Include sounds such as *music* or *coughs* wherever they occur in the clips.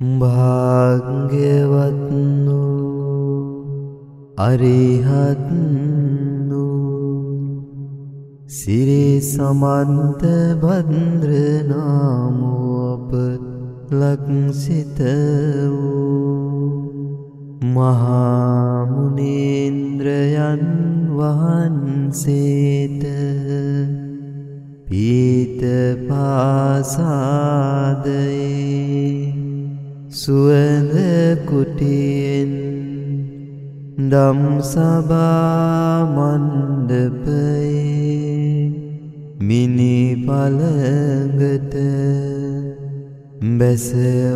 භාග්‍යවත්නු අරිහත්නු සිරි සමන්ත බද්‍රනාමෝප ලක්සිත වූ මහාමුණේන්ද්‍රයන් වහන්සේට පීත පාසාදයේ සුවඳ කුටියෙන් දම් සභාමණ්ඩපයේ මිනි පළඟට බැස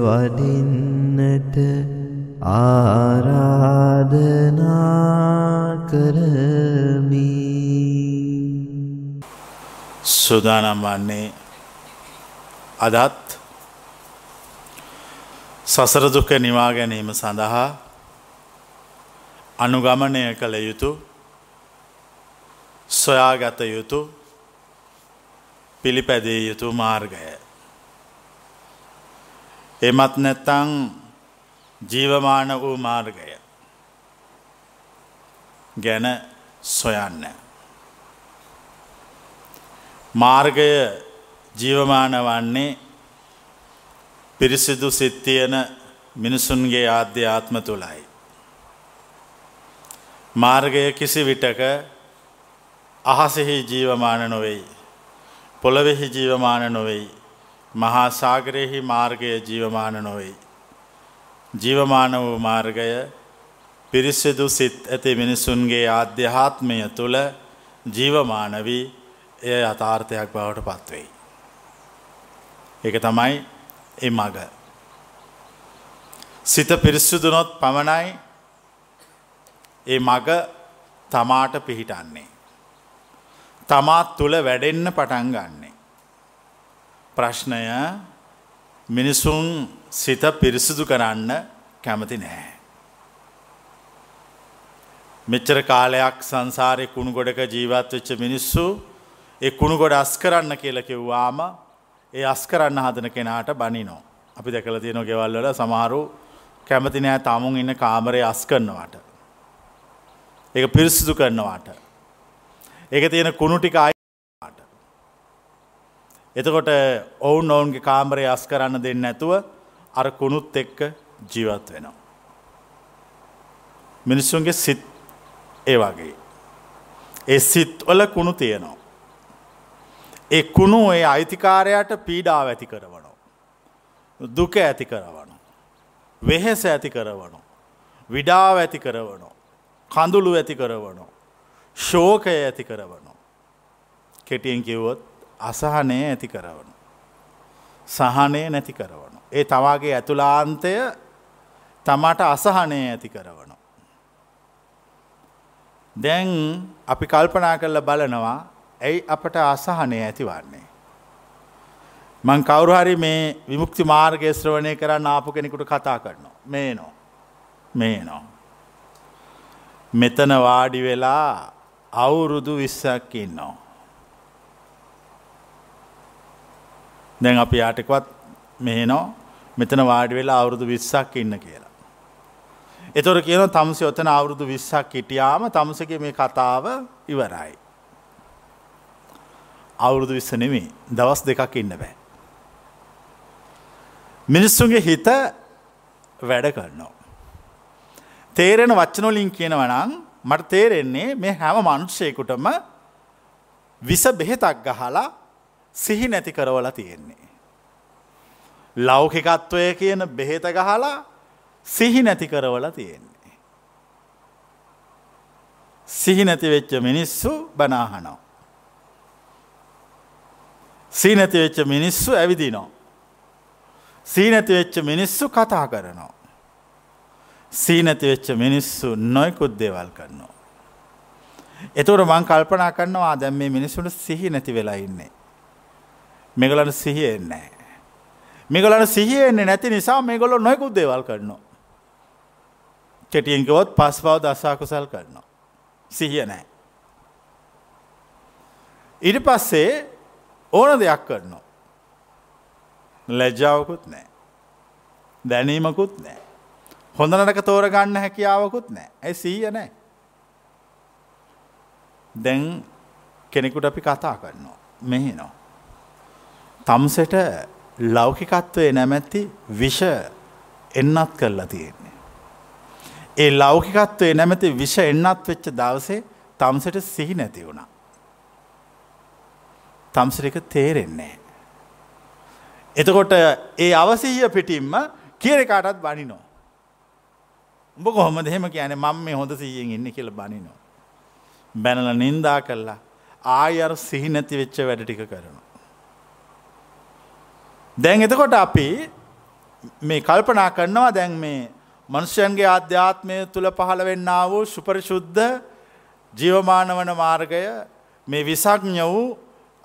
වඩින්නට ආරාධනා කරමි. සූදානම් වන්නේ අදත් සසර දුක නිවා ගැනීම සඳහා අනුගමනය කළ යුතු සොයාගත යුතු පිළිපැදිය යුතු මාර්ගය. එමත් නැත්තං ජීවමාන වූ මාර්ගය ගැන සොයන්න. මාර්ගය ජීවමාන වන්නේ පිරිසිදු සිත්තියන මිනිසුන්ගේ ආධ්‍යාත්ම තුළයි. මාර්ගය කිසි විටක අහසෙහි ජීවමාන නොවෙයි. පොළවෙහි ජීවමාන නොවෙයි. මහා සාගරයෙහි මාර්ගය ජීවමාන නොවෙයි. ජීවමාන වූ මාර්ගය පිරිසිදු සිත් ඇති මිනිසුන්ගේ ආධ්‍යාත්මය තුළ ජීවමානවී එය යථාර්ථයක් බවට පත්වෙයි. එක තමයි ඒ මග. සිත පිරිස්සුදුනොත් පමණයි ඒ මග තමාට පිහිටන්නේ. තමාත් තුළ වැඩෙන්න පටන් ගන්නේ. ප්‍රශ්නය මිනිසුන් සිත පිරිසිදු කරන්න කැමති නැහැ. මෙච්චර කාලයක් සංසාරය කුණු ගොඩක ජීවත් වෙච්ච මිනිස්සු ඒ කුණු ගොඩ අස් කරන්න කියල කිව්වාම ඒ අස් කරන්න හදන කෙනාට බනිනෝ. අපි දැකල තියෙන ගෙවල්වල සමහරු කැමති නෑ තමුන් ඉන්න කාමරය අස් කරනවාට. ඒක පිරිසිදු කරනවාට. ඒක තියෙන කුණුටික අයිට. එතකොට ඔවුන් ඔවුන්ගේ කාමරය අස් කරන්න දෙන්න ඇතුව අර කුණුත් එක්ක ජීවත් වෙනවා. මිනිස්සුන්ගේ සිත් ඒ වගේ. ඒ සිත් වල කුණු තියෙනවා. ඒ කුණු ඒ අයිතිකාරයට පීඩාව ඇති කරවනු. දුක ඇති කරවනු. වෙහෙස ඇති කරවනු. විඩාව ඇති කරවනු. කඳුළු ඇති කරවනු. ශෝකය ඇති කරවනු. කෙටියෙන් කිව්වොත් අසහනය ඇති කරවනු. සහනය නැති කරවනු. ඒ තවාගේ ඇතුලාන්තය තමාට අසහනය ඇති කරවනු. දැන් අපි කල්පනා කරල බලනවා ඇයි අපට අසහනය ඇතිවන්නේ. මං කවුරුහරි මේ විමුක්ති මාර්ගය ශ්‍රවණය කරන්න ආපු කෙනෙකුට කතා කරනවා. මේ නෝ. මේ නෝ. මෙතන වාඩි වෙලා අවුරුදු විස්සක් ඉන්නවා. දැන් අපි යාටකවත් මෙහෙනෝ මෙතන වාඩි වෙලා අවුරුදු විස්සක් ඉන්න කියලා. එතොර කියන තමුසි ඔතන අවුරුදු විස්සක් හිටියාම තමුසගේ මේ කතාව ඉවරයි. අවුරුදු විස්ස නෙමේ දවස් දෙකක් ඉන්න බෑ. මිනිස්සුන්ගේ හිත වැඩ කරනවා. තේරෙන වච්චනොලින් කියනවනං මට තේරෙන්නේ මේ හැම මනුෂ්‍යයකුටම විස බෙහෙතක් ගහලා සිහි නැති කරවල තියෙන්නේ. ලෞකිකත්වය කියන බෙහෙත ගහලා සිහි නැති කරවල තියෙන්නේ. සිහි නැති වෙච්ච මිනිස්සු බනාහනවා. සීනැති වෙච්ච මිනිස්සු ඇවිදිනෝ. සීනැති වෙච්ච මිනිස්සු කතා කරනවා. සීනැති වෙච්ච මිනිස්සු නොයකුත් දේවල් කරනවා. එතුර මං කල්පනා කරනවා දැම් මේ මිනිස්සුට සිහි නැති වෙලා ඉන්නේ. මෙගලන සිහියෙන්නේ. මෙගලන සිහියෙන්නේ නැති නිසා මේගොලො නොයකුත් දේවල් කරනවා. කෙටියෙන්කවොත් පස් පව දස්සාකුසල් කරනවා. සිහිය නෑ. ඉට පස්සේ ඕන දෙයක් කරනවා. ලැජ්ජාවකුත් නෑ. දැනීමකුත් නෑ. හොඳ නරක තෝරගන්න හැකියාවකුත් නෑ ඇයි සීය නෑ. දැන් කෙනෙකුට අපි කතා කරනවා මෙහිනවා. තම්සට ලෞකිකත්වය නැමැති විෂ එන්නත් කරලා තියෙන්නේ. ඒ ලෞකිකත්වය නැමැති විෂ එන්නත් වෙච්ච දවසේ තම්සට සිහි නැති වුණා. තම්සරික තේරෙන්නේ. එතකොට ඒ අවසීය පිටිම්ම කියර කාටත් බනිනෝ. උඹ කොහොම දෙහෙම කියන මම මේ හොඳ සීයෙන් ඉන්න කියල බනිනෝ. බැනල නින්දා කල්ලා ආයර් සිහි නැති වෙච්ච වැඩ ටික කරනවා. දැන් එතකොට අපි මේ කල්පනා කරනවා දැන් මේ මනුෂ්‍යයන්ගේ අධ්‍යාත්මය තුළ පහළ වෙන්න වූ සුපරිශුද්ධ ජීවමාන වන මාර්ගය මේ විසඥ වූ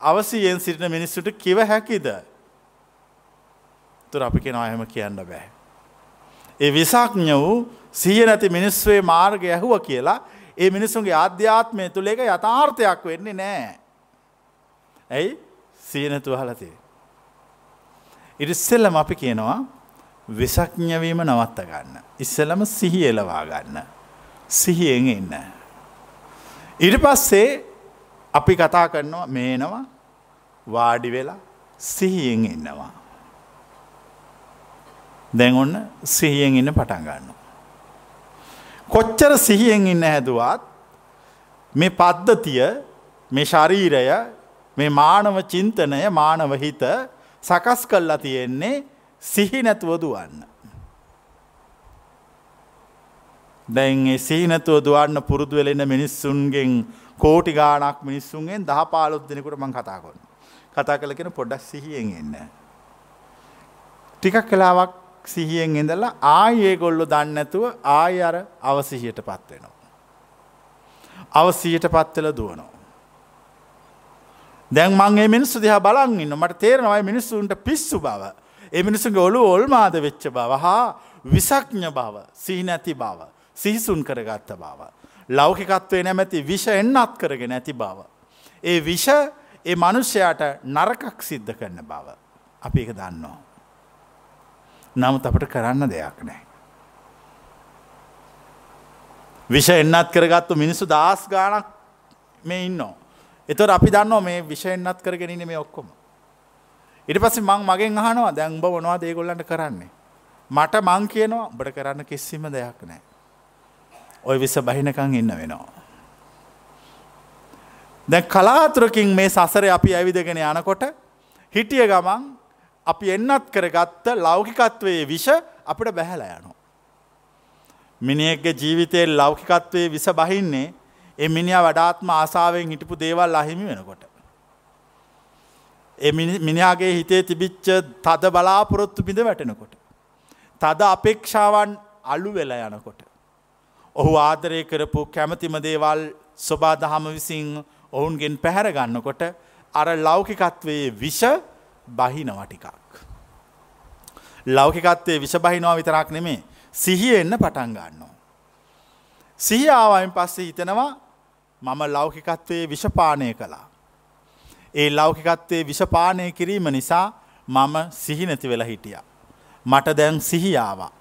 අවසියෙන් සිටින මිනිස්සුට කිව හැකිද. තුර අපි කෙන අයම කියන්න බෑ. ඒ විසඥ වූ සිය නැති මිනිස්වේ මාර්ගය ඇහුව කියලා ඒ මිනිස්සුන්ගේ අධ්‍යාත්මය තුළ එක යථාර්ථයක් වෙන්නේ නෑ. ඇයි සීනතු හලතිේ. ඉරිස්සෙල්ලම අපි කියනවා විසඥවීම නවත්ත ගන්න. ඉස්සලම සිහි එලවා ගන්න. සිහියෙන් එන්න. ඉට පස්සේ අපි කතා කරනවා මේනවා වාඩි වෙලා සිහියෙන් ඉන්නවා. දැන් ඔන්න සිහියෙන් ඉන්න පටන් ගන්න. කොච්චර සිහියෙන් ඉන්න හැදුවත් මේ පද්ධතිය මේ ශරීරය මේ මානව චින්තනය මානව හිත සකස් කල්ලා තියෙන්නේ සිහි නැතුව දුවන්න. දැන් සිහිනැතුව දුවන්න පුරුදු වෙලෙන මිනිස්සුන්ගෙන් කෝටි ගානක් මිනිස්සුන්ගෙන් දහ පාලොත් දෙනෙකුට මං කතා කොන්න. කතා කළ කෙන පොඩ්ඩක් සිහියෙන් එන්න. ටිකක් කලාවක් සිහියෙන් ඉඳලා ආයේ ගොල්ලො දන්නඇතුව ආය අර අවසිහියට පත්වෙනවා. අවසීයට පත්වෙල දුවනවා. දැන් මංගේ මිනිස්සු දිහා බලන්ඉන්න මට තේරනවයි මිනිස්සුන්ට පිස්සු බව. ඒ මිනිසුන්ගේ ඔලු ඔල්මාද වෙච්ච බව හා විසඥ බව සිහි නැති බව සිහිසුන් කරගත්ත බව. ලෞකිකත්වය නැමැති විෂ එන්නත් කරගෙන ඇති බව. ඒ විෂ ඒ මනුෂ්‍යයාට නරකක් සිද්ධ කරන බව. අපි එක දන්නවා. නමුත් අපට කරන්න දෙයක් නෑ. විෂ එන්නත් කරගත්තු මිනිස්සු දස් ගානක් මේ ඉන්නවා. එතොට අපි දන්නවා මේ විෂයෙන්න්නත් කරගෙනන මේ ඔක්කොම. ඉට පස්සේ මං මගෙන් අහනවා දැන්බ වනවා දේගොල්ලට කරන්නේ. මට මං කියනවා බට කරන්න කිසිම දෙයක් නෑ. ඔය විස බහිනකං ඉන්න වෙනවා. දැ කලාතුරකින් මේ සසර අපි ඇවිදගෙන යනකොට හිටිය ගමන් අපි එන්නත් කරගත්ත ලෞකිකත්වයේ විෂ අපට බැහැල යනු. මිනිෙක්ගේ ජීවිතයේ ලෞකිකත්වයේ විස බහින්නේ එ මිනිිය වඩාත්ම ආසාාවෙන් හිටපු දේවල් අහිමි වෙනකොට. මිනිාගේ හිතේ තිබිච්ච තද බලාපොරොත්තු බිඳ වැටෙනකොට. තද අපේක්ෂාවන් අලු වෙලා යනකොට. ඔහු ආදරය කරපු කැමතිම දේවල් ස්වබා දහම විසින් ඔවුන්ගෙන් පැහැරගන්නකොට අර ලෞකිකත්වයේ විෂ බහිනවටිකක්. ලෞකිකත්වයේ විෂ බහිනවා විතරක් නෙමේ සිහිය එන්න පටන් ගන්නවා. සිහියාවයින් පස්සේ හිතනවා මම ලෞකිකත්වයේ විෂපානය කළා. ඒ ලෞකිකත්වයේ විෂපානය කිරීම නිසා මම සිහි නැති වෙලා හිටිය. මට දැන් සිහියාවා.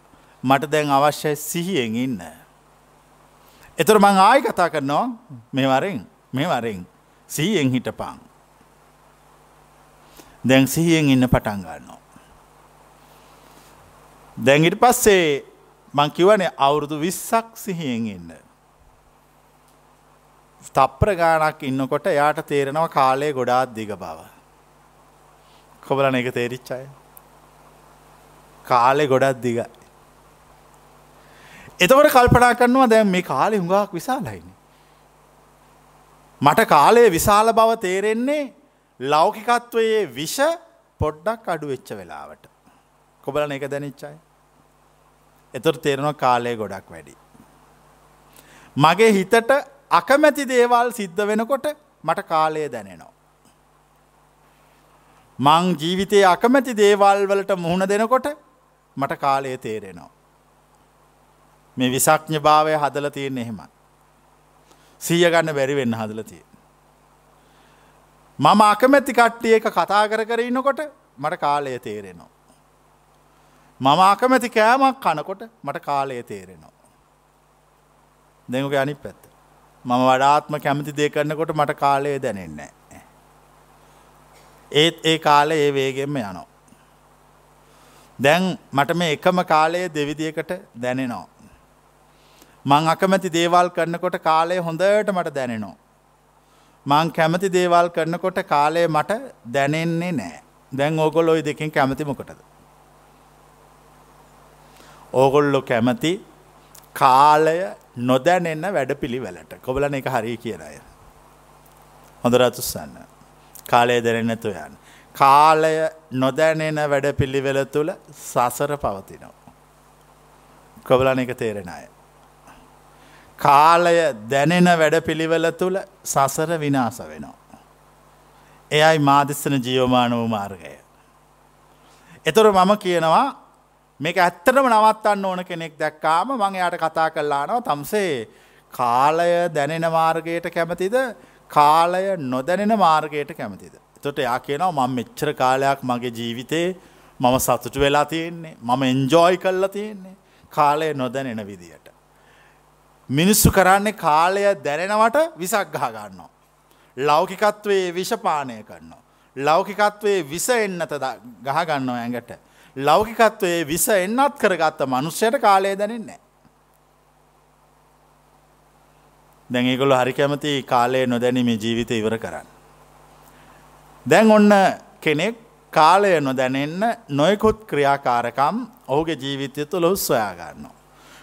මට දැන් අවශ්‍යයි සිහියෙන් ඉන්න. එතුර මං ආයි කතා කරනවා මෙවරෙන් මෙවරෙන් සීයෙන් හිටපං. දැන් සිහියෙන් ඉන්න පටන් ගන්නවා. දැඟිට පස්සේ මංකිවනේ අවුරුදු විස්සක් සිහියෙන් ඉන්න. තප්‍ර ගානක් ඉන්නකොට යාට තේරෙනව කාලය ගොඩාත් දිග බව. කොබලන එක තේරිච්චාය. කාලෙ ගොඩත් දිගයි. එතකොට කල්පනා කරනවා දැන් මේ කාලෙ හුඟක් විශාලයින. මට කාලය විශාල බව තේරෙන්නේ ලෞකිකත්වයේ විෂ පොඩ්ඩක් අඩු වෙච්ච වෙලාවට. කොබලන එක දැනිච්චයි. එතුර තේරෙනවා කාලය ගොඩක් වැඩි. මගේ හිතට අකමැති දේවල් සිද්ධ වෙනකොට මට කාලය දැනෙනවා. මං ජීවිතයේ අකමැති දේවල් වලට මුහුණ දෙනකොට මට කාලය තේරෙනවා. මේ විසක්ඥ භාවය හදල තියෙන එහෙමයි. සීය ගන්න බැරි වෙන්න හදල තිය. මම අකමැති කට්ටිය එක කතා කර කර ඉන්නකොට මට කාලය තේරෙනවා. මම අකමැති කෑමක් කනකොට මට කාලය තේරෙනවා. දෙඟුගේ අනි පැත්ත. මම වඩාත්ම කැමති දේ කරන්නකොට මට කාලය දැනෙන්නේ. ඒත් ඒ කාලය ඒ වේගෙන්ම යනවා. දැන් මට මේ එකම කාලයේ දෙවිදියකට දැනෙනවා. මං අකමැති දේවල් කරන්නකොට කාලය හොඳට මට දැනෙනවා. මං කැමති දේවල් කරනකොට කාලය මට දැනෙන්නේ නෑ. දැන් ඕගොල්ලොයි දෙකින් කැමතිමකොටද. ඕගොල්ලො කැමති කාලය නොදැනෙන්න වැඩ පිළිවෙලට කොබලන එක හරි කියන අය. හොඳ රතුස්සන්න. කාලය දැනෙන්නතු යන්න. කාලය නොදැනෙන වැඩ පිළිවෙල තුළ සසර පවතිනවා. කොබලන එක තේරෙන අය. කාලය දැනෙන වැඩ පිළිවෙල තුළ සසර විනාස වෙනවා. එයයි මාදිස්සන ජීවමාන වූ මාර්ගය. එතුර මම කියනවා මේක ඇත්තටම නවත්තන්න ඕන කෙනෙක් දැක්කාම මං යායට කතා කල්ලානව තම්සේ කාලය දැනෙන මාර්ගයට කැමතිද කාලය නොදැනෙන මාර්ගයට කැමතිද. තොට යා කියනවා මං මෙච්චර කාලයක් මගේ ජීවිතේ මම සතුට වෙලා තියෙන්නේ මම එන්ජෝයි කල්ලා තියෙන්නේ කාලය නොදැනෙන විදියට. මිනිස්සු කරන්නේ කාලය දැනෙනවට විසක් ගහ ගන්නවා. ලෞකිකත්වයේ විෂපානය කරනවා. ලෞකිකත්වයේ විස එන්නත ගහගන්නවා ඇඟට. ලෞකිකත්වයේ විස එන්නත් කරගත්ත මනුෂ්‍යයට කාලය දැනෙන්නේ. දැන් ඒගොල්ලො හරි කැමති කාලය නොදැනීමේ ජීවිත ඉවර කරන්න. දැන් ඔන්න කෙනෙක් කාලය නොදැනෙන්න නොයකුත් ක්‍රියාකාරකම් ඔහුගේ ජීවිතය තුළ උත්සොයා ගන්නවා.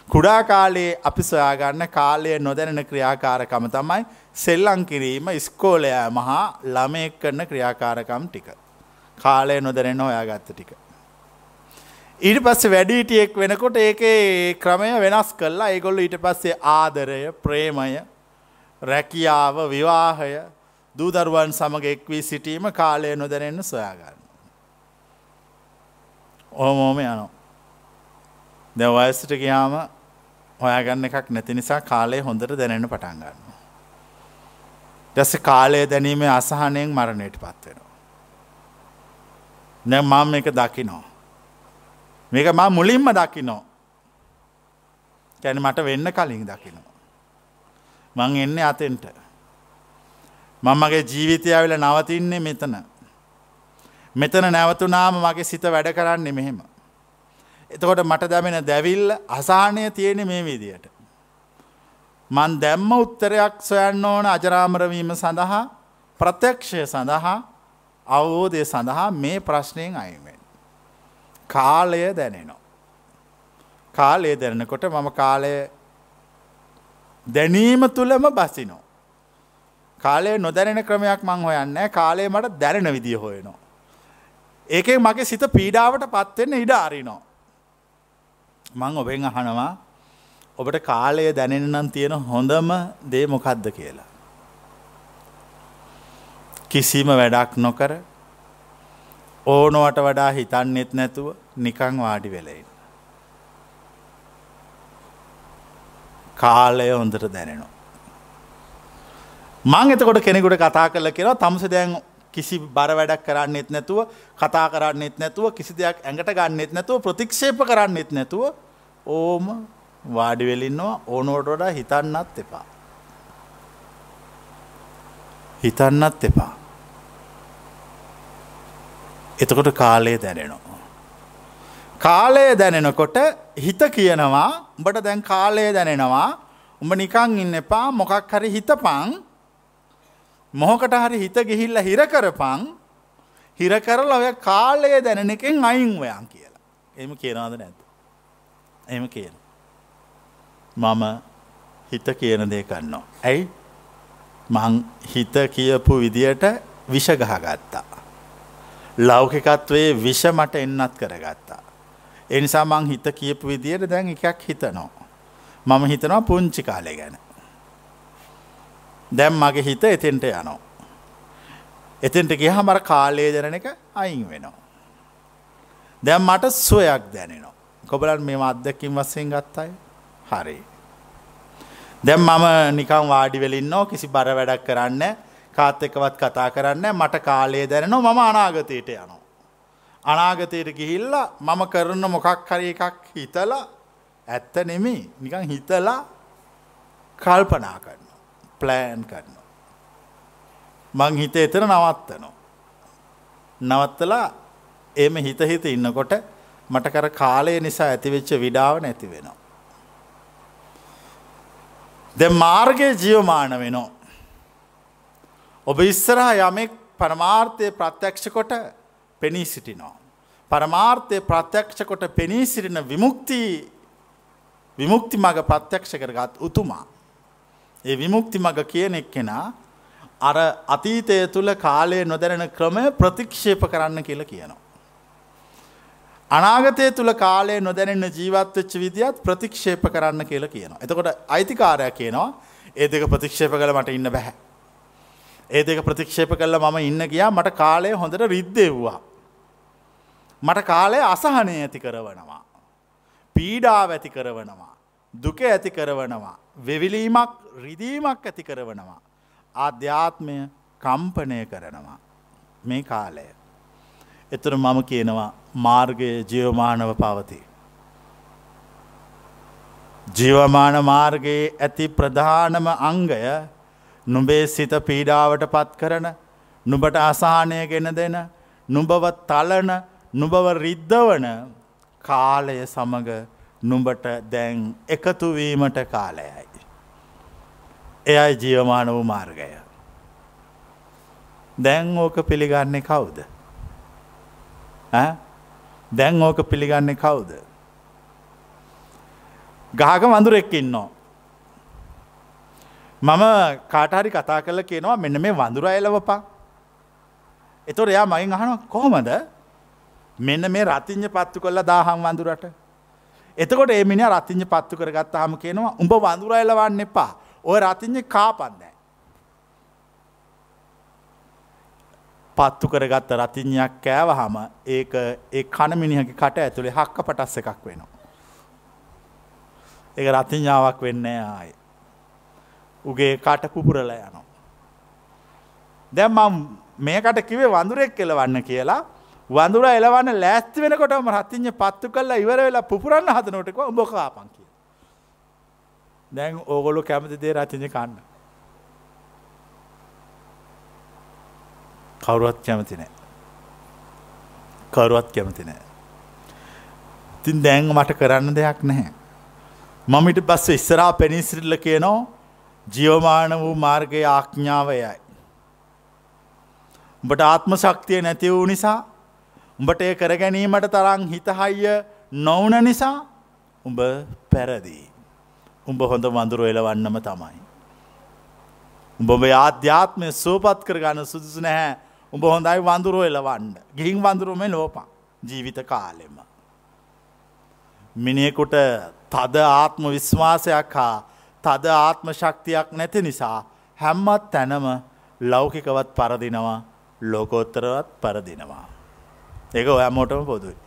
කුඩා කාලයේ අපි සොයාගන්න කාලය නොදැනෙන ක්‍රියාකාරකම තමයි සෙල්ලං කිරීම ඉස්කෝලයා මහා ළමයෙක් කරන ක්‍රියාකාරකම් ටික. කාලය නොදැනෙන හොයාගත්ත ටික. ඊට පස්සේ වැඩීටියෙක් වෙනකොට ඒකේ ක්‍රමය වෙනස් කල්ලා ඒගොල්ල ඊට පස්සේ ආදරය ප්‍රේමය රැකියාව විවාහය දූදරුවන් සමග එක්වී සිටීම කාලය නොදැනෙන්න සොයාගන්න. ඕමෝම යනෝ. දැ වයසට ගියාම හොයාගන්න එකක් නැති නිසා කාලය හොඳට දැනෙන පටන් ගන්න. දැස කාලය දැනීමේ අසහනයෙන් මරණයට පත්වෙනවා. නැ මම එක දකිනෝ. මේක මා මුලින්ම දකිනෝ. කැන මට වෙන්න කලින් දකිනවා. මං එන්නේ අතෙන්ට. මංමගේ ජීවිතය ඇවිල නවතින්නේ මෙතන. මෙතන නැවතුනාම මගේ සිත වැඩ කරන්නේ මෙහෙම. එතකොට මට දැමෙන දැවිල්ල අසානය තියෙන මේ විදියට. මන් දැම්ම උත්තරයක් සොයන්න ඕන අජරාමරවීම සඳහා ප්‍රත්‍යක්ෂය සඳහා අවබෝධය සඳහා මේ ප්‍රශ්නයෙන් අයිමෙන්. කාලය දැනෙනවා. කාලය දැනකොට මම කාලය දැනීම තුළම බසිනෝ. කාලය නොදැනෙන ක්‍රමයක් මං හොයන්න කාලය මට දැනෙන විදිිය හොයනවා. ඒකේ මගේ සිත පීඩාවට පත්වෙන්න ඉඩ අරිනෝ. මං ඔබෙන් අහනවා ඔබට කාලය දැනෙන්නම් තියෙන හොඳම දේ මොකක්ද කියලා. කිසිම වැඩක් නොකර ඕනවට වඩා හිතන්නෙත් නැතුව නිකං වාඩි වෙලයින්. කාලය හොඳට දැනෙනවා. මං එතකොට කෙනෙකුට කතා කල කියලා තමස දැන් කිසි බර වැඩක් කරන්නෙත් නැතුව කතා කරන්නෙත් නැතුව කිසි දෙයක් ඇඟට ගන්නෙත් නැතුව ප්‍රතික්ෂේප කරන්නෙත් නැතුව ඕම වාඩිවෙලින්නවා ඕනෝට වඩා හිතන්නත් එපා. හිතන්නත් එපා. එතකොට කාලය දැනෙනවා. කාලය දැනෙනකොට හිත කියනවා උඹට දැන් කාලය දැනෙනවා උඹ නිකං ඉන්න එපා මොකක් හරි හිතපං මොහොකට හරි හිත ගිහිල්ල හිරකරපං හිරකරල ඔය කාලය දැනෙන එකෙන් අයින් ඔයන් කියලා. එම කියනවාද නැත. එම කියන. මම හිත කියන දේ කන්නවා. ඇයි මං හිත කියපු විදියට විෂගහ ගත්තා. ලෞකිකත්වයේ විෂ මට එන්නත් කරගත්තා. එනිසා මං හිත කියපු විදියට දැන් එකක් හිතනවා. මම හිතනවා පුංචි කාලය ගැන. දැම් මගේ හිත එතෙන්ට යනවා. එතෙන්ට ගිහ මර කාලය දැන එක අයින් වෙනවා. දැම් මට සොයක් දැනෙනවා. කොබලන් මේ අත්දැකින් වස්සයෙන් ගත්තයි හරි. දැම් මම නිකම් වාඩි වෙලින්නෝ කිසි බර වැඩක් කරන්න කාත් එකවත් කතා කරන්න මට කාලය දැනනවා මම අනාගතයට යනවා. අනාගතයට ගිහිල්ල මම කරන මොකක් හරි එකක් හිතලා ඇත්ත නෙමේ නිකන් හිතලා කල්පනා කරන ප්ලෑන් කරන. මං හිත එතන නවත්තනවා. නවත්තලා එම හිත හිත ඉන්නකොට මට කර කාලය නිසා ඇතිවෙච්ච විඩාව නැති වෙනවා. ද මාර්ගය ජියවමාන වෙනවා. ඔබ ඉස්සරහා යමෙක් පරමාර්ථය ප්‍රත්‍යක්ෂ කොට පෙනී සිටිනවා. පරමාර්ථය ප්‍රත්‍යක්ෂ කොට පෙනී සිටින විමුක්ති විමුක්ති මඟ ප්‍රත්‍යක්ෂ කරගත් උතුමා. ඒ විමුක්ති මඟ කියන එක් කෙනා අර අතීතය තුළ කාලය නොදැනෙන ක්‍රමය ප්‍රතික්ෂේප කරන්න කියල කියනවා. අනාගතය තුළ කාලය නොදැනෙන්න ජීවත්වෙච්ච විදිත් ප්‍රතික්ෂේප කරන්න කියල කියනවා. එතකොට අයිතිකාරයක් කියනවා ඒ දෙක ප්‍රතික්ෂේප කළ මට ඉන්න බැහැ. ඒ දෙක ප්‍රතික්ෂේප කල්ල මම ඉන්න ගියා මට කාලය හොඳට රිද්දෙව්වා. මට කාලය අසහනය ඇති කරවනවා. පීඩාව ඇති කරවනවා. දුක ඇති කරවනවා. වෙවිලීමක් රිදීමක් ඇති කරවනවා. ආධ්‍යාත්මය කම්පනය කරනවා. මේ කාලය. එතුර මම කියනවා මාර්ගය ජියවමානව පවති. ජීවමාන මාර්ගයේ ඇති ප්‍රධානම අංගය නුඹේ සිත පීඩාවට පත් කරන නුබට අසාහනය ගෙන දෙන නුඹව තලන නුබව රිද්ධවන කාලය සමඟ නුඹට දැන් එකතුවීමට කාලයයි. එයයි ජීවමාන වූ මාර්ගය. දැන් ඕක පිළිගන්නේ කවුද. දැන් ඕක පිළිගන්නේ කවුද. ගාග වඳුරෙක් ඉන්නවා. මම කාටහරි කතා කල කියනවා මෙන්න මේ වඳුර එලවපා. එතොට එයා මයින් අහන කොහොමද මෙන්න මේ රතිං්ඥ පත්තු කොල්ල දාහම් වඳුරට. එතකොට එමිනි රතිං්ඥ පත්තු කරගත් හම කියනවා උඹ වඳුර එලවන්න එපා ඔය රතිං්ඥ කාපන්දෑ. පත්තු කරගත්ත රතිඥයක් කෑවහම ඒක ඒ කණමිනිහගේ කට ඇතුළේ හක්ක පටස් එකක් වෙනවා. ඒක රතිඥාවක් වෙන්න ආය. උගේ කට පුපුරල යනවා. දැම් මම් මේකට කිවේ වඳුරෙක් කෙලවන්න කියලා වඳුර එලවන්න ලෑස්ති වෙනකොටම රතිං්ඥ පත්තු කල්ලා ඉවර වෙලා පුරන්න හදනොටක උඹකාපන් කිය. දැන් ඕගොලු කැමති දේ රතිඥ කන්න. කවුරුවත් කැමති නෑ. කවරුවත් කැමති නෑ. තින් දැන් මට කරන්න දෙයක් නැහැ. මමිට පස්ස ඉස්සරා පෙනිසිරිල්ල කියනෝ ජියවමාන වූ මාර්ගය ආඥාවයයි. උඹට ආත්ම ශක්තිය නැති වූ නිසා උඹට ඒ කර ගැනීමට තරං හිතහයිය නොවන නිසා උඹ පැරදී. උඹ හොඳ වඳුරු එලවන්නම තමයි. උඹ ආධ්‍යාත්මය සෝපත් කරගන්න සුදුසු නැහැ උඹ හොඳයි වඳුරුව එලවන්න ගිහින් වඳුරුම ලෝපන් ජීවිත කාලෙම. මිනිෙකුට තද ආත්ම විශ්වාසයක් හා තද ආත්ම ශක්තියක් නැති නිසා හැම්මත් තැනම ලෞකිකවත් පරදිනවා ලෝකෝත්තරවත් පරදිනවා. ඒක ඔයමෝටම පොදුයි.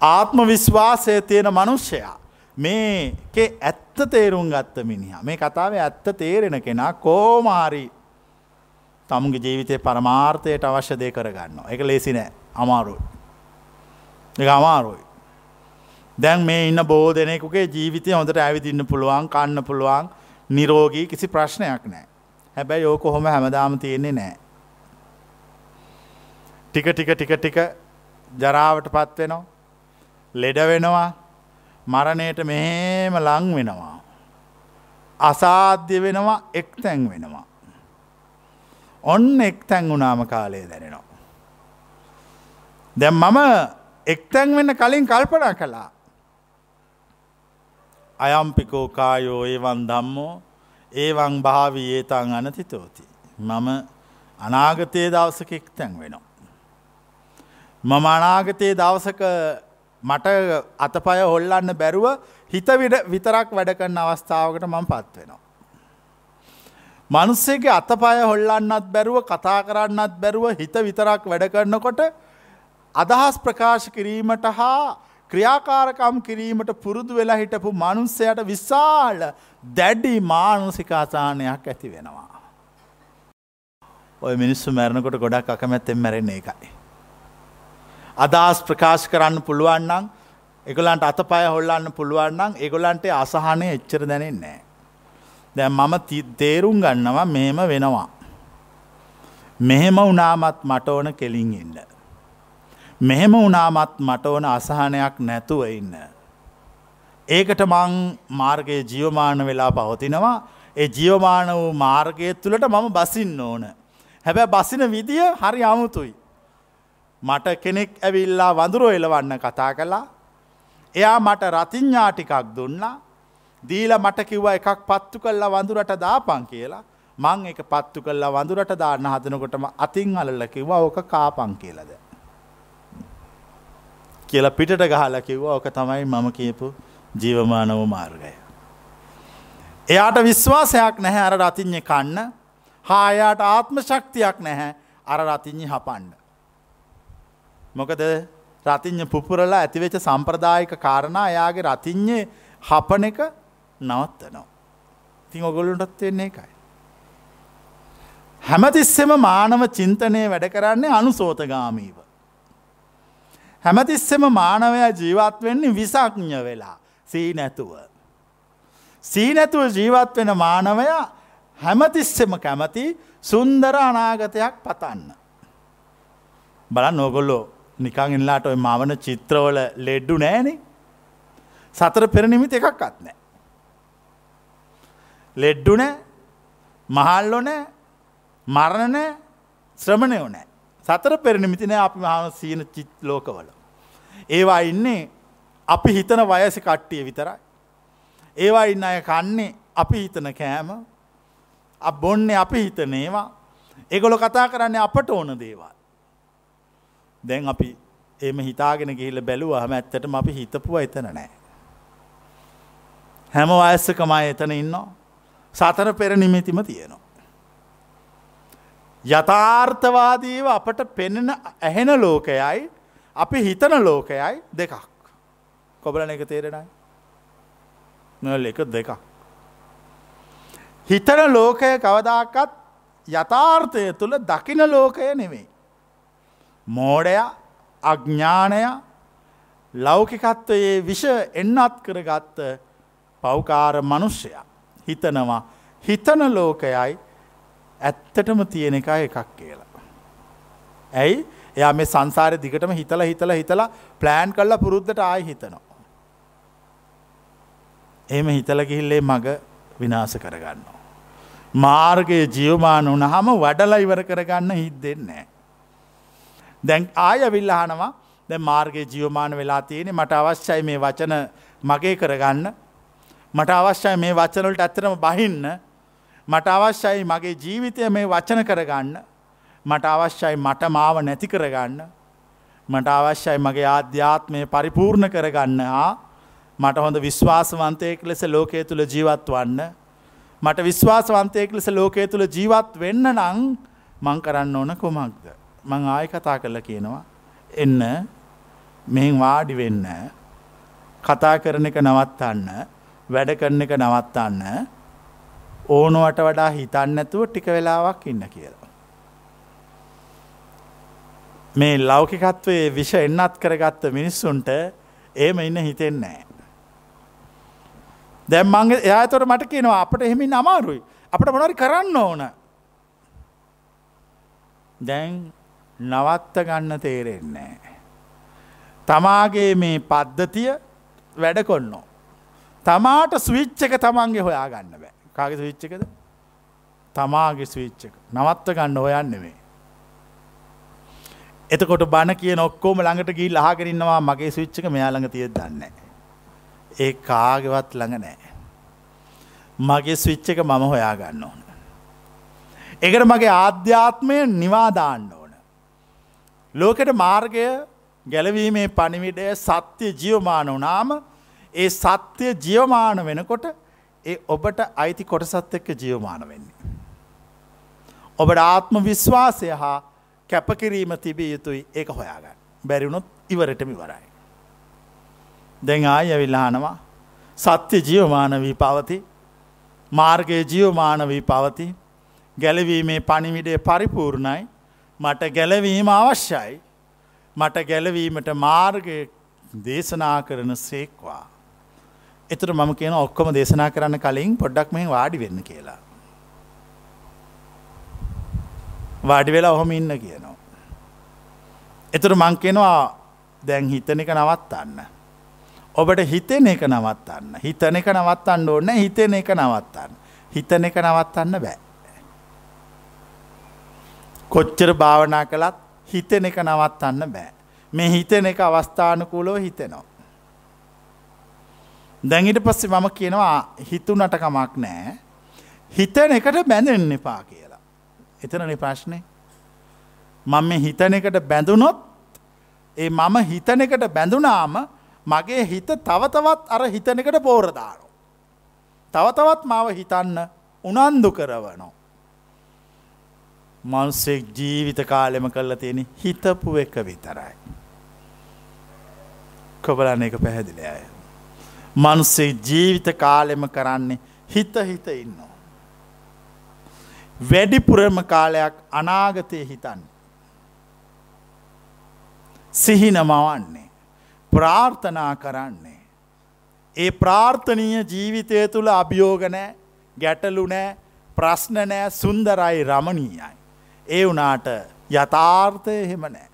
ආත්ම විශ්වාසය තියෙන මනුෂ්‍යයා මේකේ ඇත්ත තේරුම් ගත්ත මිනිහා. මේ කතාවේ ඇත්ත තේරෙන කෙනා කෝමාරි තමුගේ ජීවිතය පරමාර්ථයට අවශ්‍ය දේ කරගන්න එක ලේසි නෑ. අමාරුයි. එක අමාරුයි. දැන් මේ ඉන්න බෝ දෙනෙකුගේ ජීවිතය හොඳට ඇවිදින්න පුළුවන් කන්න පුළුවන් නිරෝගී කිසි ප්‍රශ්නයක් නෑ. හැබැයි ඕක හොම හැමදාම තියෙන්නේ නෑ. ටික ටික ටික ටික ජරාවට පත් වෙනවා ලෙඩ වෙනවා මරණයට මෙහෙම ලං වෙනවා අසාධ්‍ය වෙනවා එක් තැන් වෙනවා ඔන්න එක් තැන් වුණාම කාලය දැනෙනවා. දැම් මම එක්තැන් වෙන්න කලින් කල්පනා කළා. අයම්පිකෝ කායෝ ඒවන් දම්මෝ ඒවන් භාවී ඒතන් අනතිතෝති. මම අනාගතයේ දවසක එක්තැන් වෙනවා. මම අනාගතයේ දවසක මට අතපය හොල්ලන්න බැරුව හිත විතරක් වැඩ කරන්න අවස්ථාවකට මම පත් වෙනවා. මනුස්සේගේ අතපය හොල්ලන්නත් බැරුව කතා කරන්නත් බැරුව හිත විතරක් වැඩ කරනකොට අදහස් ප්‍රකාශ කිරීමට හා ක්‍රියාකාරකම් කිරීමට පුරුදු වෙලා හිටපු මනුස්සයට විශාල දැඩි මානුසිකාසානයක් ඇති වෙනවා. ඔය මිනිස්සු මැරණකොට ගොඩක් අකමැත්තෙන් මැරෙන්නේ එකයි. අදහස් ප්‍රකාශ කරන්න පුළුවන්නම් එගොලන්ට අතපය හොල්ලන්න පුළුවන්නම් එගොලන්ට අසහනය එච්චර දැනෙන්නේ. දැන් මම තේරුම් ගන්නවා මෙහෙම වෙනවා. මෙහෙම උනාමත් මට ඕන කෙලින් ඉන්න. මෙහෙම උනාමත් මට ඕන අසහනයක් නැතුව ඉන්න. ඒකට මං මාර්ගයේ ජියවමාන වෙලා පවතිනවා ඒ ජියවමාන වූ මාර්ගය තුළට මම බසින්න ඕන. හැබැ බසින විදිය හරි අමුතුයි. මට කෙනෙක් ඇවිල්ලා වඳුරෝ එලවන්න කතා කළා එයා මට රතිඥා ටිකක් දුන්නා දීල මට කිව්ව එකක් පත්තු කල්ලා වඳුරට දාපන් කියලා මං එක පත්තු කල්ලා වඳුරට දාන්න හදනකොටම අතින් අලල්ල කිව්වා ඕක කාපං කියලද. කියල පිටට ගහල කිව්වා ඕක තමයි මම කියපු ජීවමානව මාර්ගය. එයාට විශ්වාසයක් නැහැ අර රතිඥ කන්න හායාට ආත්ම ශක්තියක් නැහැ අර රතිඥි හපන්ඩ. මොකද රතිඥ පුපුරලා ඇතිවෙච්ච සම්ප්‍රදායික කාරණා එයාගේ රතිඥ්ඥේ හපන එක නවත්තනවා. තින් ඔගොලුන්ටත් වෙන්නේ එකයි. හැමතිස්සෙම මානව චින්තනය වැඩ කරන්නේ අනුසෝතගාමීව. හැමතිස්සෙම මානවය ජීවත් වෙන්නේ විසඥ වෙලා සී නැතුව. සී නැතුව ජීවත් වෙන මානවය හැමතිස්සෙම කැමති සුන්දර අනාගතයක් පතන්න. බලන් නොගොල්ලෝ නිකං ඉල්ලාට ඔය මවන චිත්‍රවල ලෙඩ්ඩු නෑනේ සතර පෙරනිමිති එකක් අත් නෑ. ලෙඩ්ඩු නෑ මහල්ලො නෑ මරණ නෑ ශ්‍රමණයෝ නෑ සතර පෙරනිමිතිනෑ අපි මහන සීන චිත් ලෝකවල. ඒවා ඉන්නේ අපි හිතන වයස කට්ටිය විතරයි. ඒවා ඉන්න අය කන්නේ අපි හිතන කෑම බොන්නේ අපි හිතන ඒවා එගොල කතා කරන්නේ අපට ඕන දේවල්. දැන් අපි එම හිතාගෙන ගිහිල්ල බැලුව හම ඇත්තටම අපි හිතපුව එතන නෑ. හැම වයස්සකමයි එතන ඉන්නවා. සතර පෙර නිමිතිම තියෙනවා. යථාර්ථවාදීව අපට පෙනෙන ඇහෙන ලෝකයයි අපි හිතන ලෝකයයි දෙකක්. කොබලන එක තේරෙනයි. නොල් එක දෙකක්. හිතන ලෝකය කවදාකත් යථාර්ථය තුළ දකින ලෝකය නෙවෙයි. මෝඩය අඥ්ඥානය ලෞකිකත්වයේ විෂ එන්නත් කරගත්ත පෞකාර මනුෂ්‍යයා හිතනවා හිතන ලෝකයයි ඇත්තටම තියෙන එක එකක් කියලා. ඇයි එයා මේ සංසාරය දිගටම හිතල හිතල හිතලා ප්ලෑන් කල්ලා පුරුද්ධට ආය හිතනවා. එම හිතල ගිහිල්ලේ මග විනාස කරගන්නවා. මාර්ගයේ ජියවමාන වනහම වඩලා ඉවර කරගන්න හිත් දෙන්නේ. දැන් ආය විල්ලහනවා දැ මාර්ගයේ ජියවමාන වෙලා තියෙන මට අවශ්‍යයි මේ වචන මගේ කරගන්න. මට අවශ්‍යයි මේ වචනොලට ඇත්තරම බහින්න. මට අවශ්‍යයි මගේ ජීවිතය මේ වචන කරගන්න. මට අවශ්‍යයි මට මාව නැති කරගන්න. මට අවශ්‍යයි මගේ ආධ්‍යාත්මය පරිපූර්ණ කරගන්න. හා මට හොඳ විශ්වාසවන්තයෙක් ලෙස ලෝකය තුළ ජීවත් වන්න. මට විශ්වාසවන්තයෙක් ලෙස ලෝකය තුළ ජීවත් වෙන්න නං මං කරන්න ඕන කොමක්ද? මං ආය කතා කරල කියනවා එන්න මෙහින් වාඩි වෙන්න කතා කරන එක නවත්තන්න වැඩ කරන එක නවත්තන්න ඕනුවට වඩා හිතන්න ඇතුව ටික වෙලාවක් ඉන්න කියලා. මේ ලෞකිකත්වයේ විෂ එන්නත් කරගත්ත මිනිස්සුන්ට ඒම ඉන්න හිතෙන්නේ. දැම් මංගේ එයාතොට මට කියනවා අපට එහෙමින් අමාරුයි අපට මොනරි කරන්න ඕන. දැන් නවත්ත ගන්න තේරෙන්නේ. තමාගේ මේ පද්ධතිය වැඩ කොන්නෝ. තමාට ස්විච්ච එක තමන්ගේ හොයා ගන්න බෑ. කාගේ ස්විච්ච එකද? තමාගේ ස්විච්ච එක. නවත්ත ගන්න හොයන්නෙවේ එතකොට බණ කිය ඔක්කෝම ළඟට ගී ලහගෙනන්නවා මගේ ස්විච්චක මෙයාළඟ තිය දන්න ඒ කාගෙවත් ළඟ නෑ මගේ ස්විච්ච එක මම හොයා ගන්න ඕන. එකට මගේ ආධ්‍යාත්මය නිවාදාන්න ඕන. ලෝකට මාර්ගය ගැලවීමේ පනිවිඩය සත්‍යය ජියවමාන වනාම ඒ සත්‍යය ජියවමාන වෙනකොට ඒ ඔබට අයිති කොටසත් එක්ක ජියවමාන වෙන්නේ. ඔබට ආත්ම විශ්වාසය හා කැපකිරීම තිබිය යුතුයි ඒක හොයාගන්න. බැරිවුණොත් ඉවරටම ඉවරයි. දැන් ආය ඇවිල්ලානවා සත්‍ය ජියවමාන වී පවති මාර්ගය ජියවමාන වී පවති ගැලවීමේ පණිවිඩේ පරිපූර්ණයි මට ගැලවීම අවශ්‍යයි මට ගැලවීමට මාර්ගය දේශනා කරන සේක්වා. එතුර මම කියන ඔක්කොම දේශනා කරන්න කලින් පොඩ්ඩක් මෙ වාඩි වෙන්න කියලා. වාඩි වෙලා ඔහොම ඉන්න කියනවා. එතුර මං කෙනවා දැන් හිතන එක නවත්තන්න. ඔබට හිතෙන එක නවත්තන්න. හිතන එක නවත්තන්න ඕන්න හිතෙන එක නවත්තන්න. හිතන එක නවත්තන්න බෑ. කොච්චර භාවනා කළත් හිතෙන එක නවත්තන්න බෑ. මේ හිතෙන එක අවස්ථානකූලෝ හිතෙනවා. දැඟිට පස්සේ මම කියනවා හිතුනට කමක් නෑ හිතන එකට බැඳෙන්න එපා කියලා. එතනනේ ප්‍රශ්නය. මම මේ හිතන එකට බැඳුනොත් ඒ මම හිතන එකට බැඳුනාම මගේ හිත තවතවත් අර හිතන එකට පෝරදානු. තවතවත් මාව හිතන්න උනන්දු කරවනෝ. මනුස්සෙක් ජීවිත කාලෙම කරලා තියෙන හිතපු එක විතරයි. කොබලන්න එක පැහැදිලි අය. මනුස්සේ ජීවිත කාලෙම කරන්නේ හිත හිත ඉන්නවා. වැඩිපුරම කාලයක් අනාගතය හිතන්න. සිහින මවන්නේ. ප්‍රාර්ථනා කරන්නේ. ඒ ප්‍රාර්ථනීය ජීවිතය තුළ අභියෝගනෑ ගැටලු නෑ ප්‍රශ්න නෑ සුන්දරයි රමණීයයි. ඒ වනාට යථාර්ථය හෙම නෑ.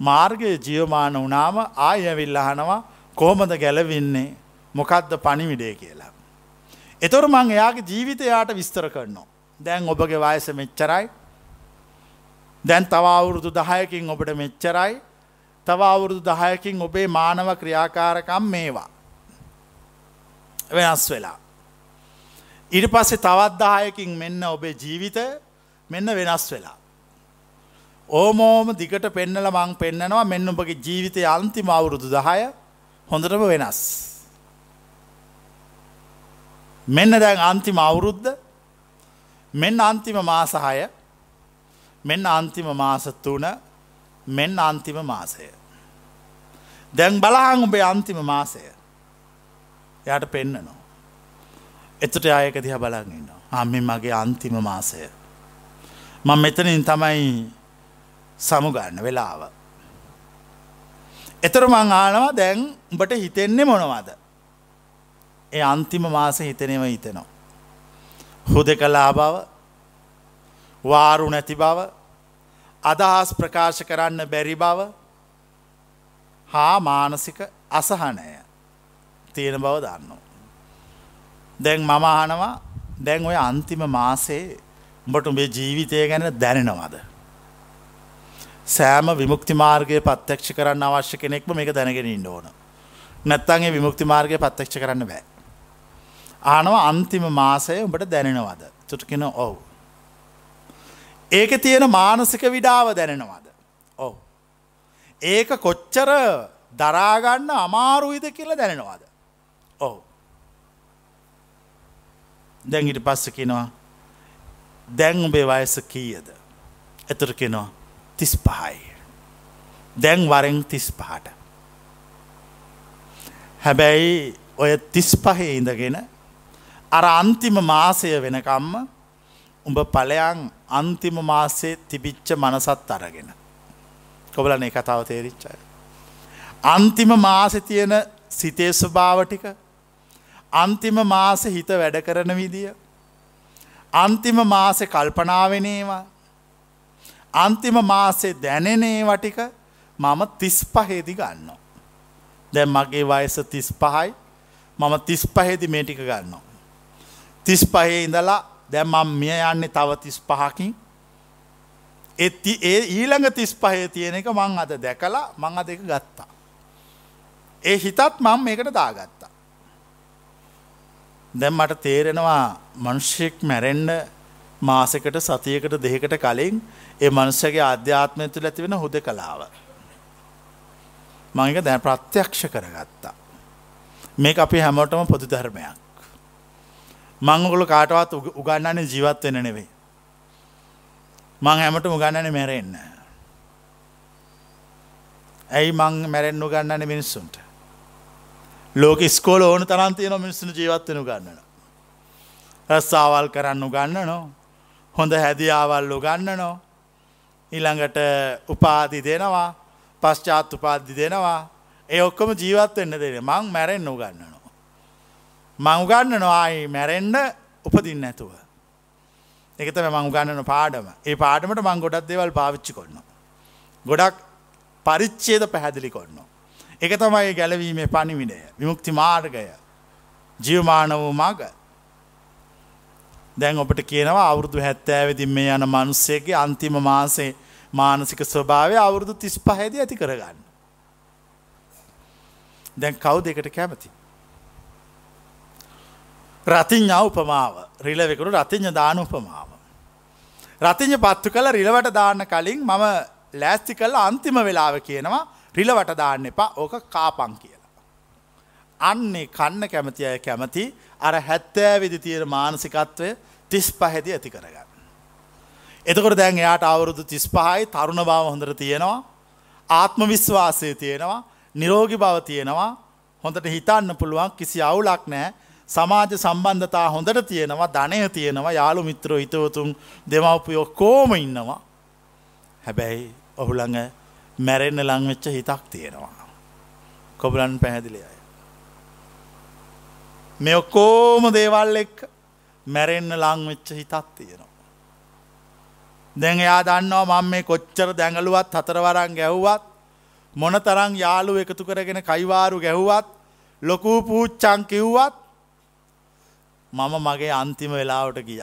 මාර්ගය ජියවමාන වනාම ආයවිල් අහනවා කෝමද ගැලවින්නේ මොකක්ද පණිවිඩේ කියලා. එතොර මං එයාගේ ජීවිතයාට විස්තර කරනවා. දැන් ඔබගේ වයස මෙච්චරයි. දැන් තවවුරුදු දහයකින් ඔබට මෙච්චරයි. තවවුරුදු දහයකින් ඔබේ මානව ක්‍රියාකාරකම් මේවා. වෙනස් වෙලා. ඉරි පස්සේ තවත් දායකින් මෙන්න ඔබේ ජීවිත මෙන්න වෙනස් වෙලා. ඕමෝම දිගට පෙන්නල මං පෙන්න්නනවා මෙන්න ඔබගේ ජීවිතය අන්තිම අවුරුදු දහය හොඳටම වෙනස්. මෙන්න දැන් අන්තිම අවුරුද්ධ මෙන්න අන්තිම මාසහය මෙන්න අන්තිම මාස තුන මෙන්න අන්තිම මාසය. දැන් බලහං උබේ අන්තිම මාසය යට පෙන්නනවා. එතුට අයක දිහ බලගන්නවා. අම්මි මගේ අන්තිම මාසය. මං මෙතනින් තමයි සමුගන්න වෙලාව. එතර මං ආනවා දැන් උඹට හිතෙන්නේ මොනවාද. ඒ අන්තිම මාස හිතනෙව හිතෙනවා. හුද කලා බව වාරු නැති බව අදහස් ප්‍රකාශ කරන්න බැරි බව හා මානසික අසහනය තියෙන බව දන්නවා. දැන් මම අහනවා දැන් ඔය අන්තිම මාසේ උඹට උඹේ ජීවිතය ගැන දැනෙනවාද. සෑම විමුක්ති මාර්ගය පත්තක්ෂ කරන්න අවශ්‍ය කෙනෙක්ම මේක දැනගෙන ඉන්න ඕන. නැත්තන්ගේ විමුක්ති මාර්ගය පත්තක්ෂ කරන්න බෑ. ආනවා අන්තිම මාසය උඹට දැනෙනවද තුටකෙන ඔවු. ඒක තියෙන මානසික විඩාව දැනෙනවාද. ඔවු. ඒක කොච්චර දරාගන්න අමාරුයිද කියලා දැනෙනවාද. ඔවු. දැන්ගිට පස්ස කෙනවා දැන් උඹේ වයස කීයද. එතුර කෙනවා තිස් පහයි. දැන් වරෙන් තිස් පහට. හැබැයි ඔය තිස් පහේ ඉඳගෙන අර අන්තිම මාසය වෙනකම්ම උඹ පලයන් අන්තිම මාසේ තිබිච්ච මනසත් අරගෙන. කොබලන කතාව තේරිච්චයි. අන්තිම මාසෙ තියෙන සිතේ ස්වභාවටික අන්තිම මාස හිත වැඩ කරන විදිය අන්තිම මාසෙ කල්පනාවෙනේවා අන්තිම මාසේ දැනෙනේ වටික මම තිස් පහේදි ගන්න. දැන් මගේ වයස තිස් පහයි මම තිස් පහේදි මේ ටික ගන්නවා. තිස් පහේ ඉඳලා දැම් මිය යන්නේ තව තිස් පහකින් එති ඒ ඊළඟ තිස් පහේ තියෙන එක මං අද දැකලා මං අද එක ගත්තා. ඒ හිතත් මං මේකට දාගත්තා. දැම් මට තේරෙනවා මනුෂ්‍යෙක් මැරෙන්ඩ මාසකට සතියකට දෙකට කලින් ඒ මනුස්සගේ අධ්‍යාත්මය තුළ ඇතිවෙන හුද කලාව. මංක දැන් ප්‍රත්‍යක්ෂ කරගත්තා. මේ අපි හැමෝටම පොදු ධර්මයක්. මංගොල කාටවත් උගන්නන්නේ ජීවත් වෙන නෙවෙයි. මං හැමට උගන්නන මැරෙන්න. ඇයි මං මැරෙන් උගන්නන මිනිස්සුන්ට. ලෝක ස්කෝල ඕන තරන්තියන මිනිස්සුන ජීවත්වෙන ගන්නන. රස්සාවල් කරන්න ගන්න නෝ. හොඳ හැදියාවල්ලු ගන්න නෝ. ඊළඟට උපාදි දෙනවා පශ්චාත් උපාදි දෙනවා ඒ ඔක්කොම ජීවත් වෙන්න දෙන මං මැරෙන් උගන්නනවා. මං උගන්නනවා ආයි මැරෙන්ඩ උපදින්න ඇතුව. එකතම මං උගන්නන පාඩම ඒ පාඩමට මං ගොඩක් දේවල් පාවිච්චි කොන්න. ගොඩක් පරිච්චේද පැහැදිලි කොන්න. එක තමයි ගැලවීමේ පනිවිඩය විමුක්ති මාර්ගය ජියවමාන වූ මග දැන් ඔබට කියනවා අවුරුදු හැත්තෑවිදින් මේ යන මනුස්සයගේ අන්තිම මාසේ මානසික ස්වභාවය අවුරුදු තිස් පහද ඇති කරගන්න. දැන් කව් දෙකට කැමති. රතිඥා උපමාව රිලවෙකුරු රතිඥ දාන උපමාව. රතිඥ පත්තු කළ රිලවට දාන්න කලින් මම ලෑස්ති කල්ල අන්තිම වෙලාව කියනවා රිලවට දාන්න එපා ඕක කාපං කියලා. අන්නේ කන්න කැමති අය කැමති අර හැත්තෑ විදි තියෙන මානසිකත්වය තිස් පහැදි ඇති කරගන්න. එතකොට දැන් එයාට අවුරුදු තිස් පහයි තරුණ බව හොඳට තියෙනවා ආත්ම විශ්වාසය තියෙනවා නිරෝගි බව තියෙනවා හොඳට හිතන්න පුළුවන් කිසි අවුලක් නෑ සමාජ සම්බන්ධතා හොඳට තියෙනවා ධනය තියෙනවා යාළු මිත්‍රෝ හිතවතුන් දෙමවපියෝ කෝම ඉන්නවා හැබැයි ඔහුළඟ මැරෙන්න ලංවෙච්ච හිතක් තියෙනවා කොබලන් පැහැදිලි අය මෙ ඔක්කෝම දේවල් එක් මැරෙන්න ලංවෙච්ච හිතක් තියෙනවා දැන් එයා දන්නවා මම මේ කොච්චර දැඟලුවත් හතරවරන් ගැව්වත් මොන තරං යාලු එකතු කරගෙන කයිවාරු ගැහුවත් ලොකූ පූච්චං කිව්වත් මම මගේ අන්තිම වෙලාවට ගිය.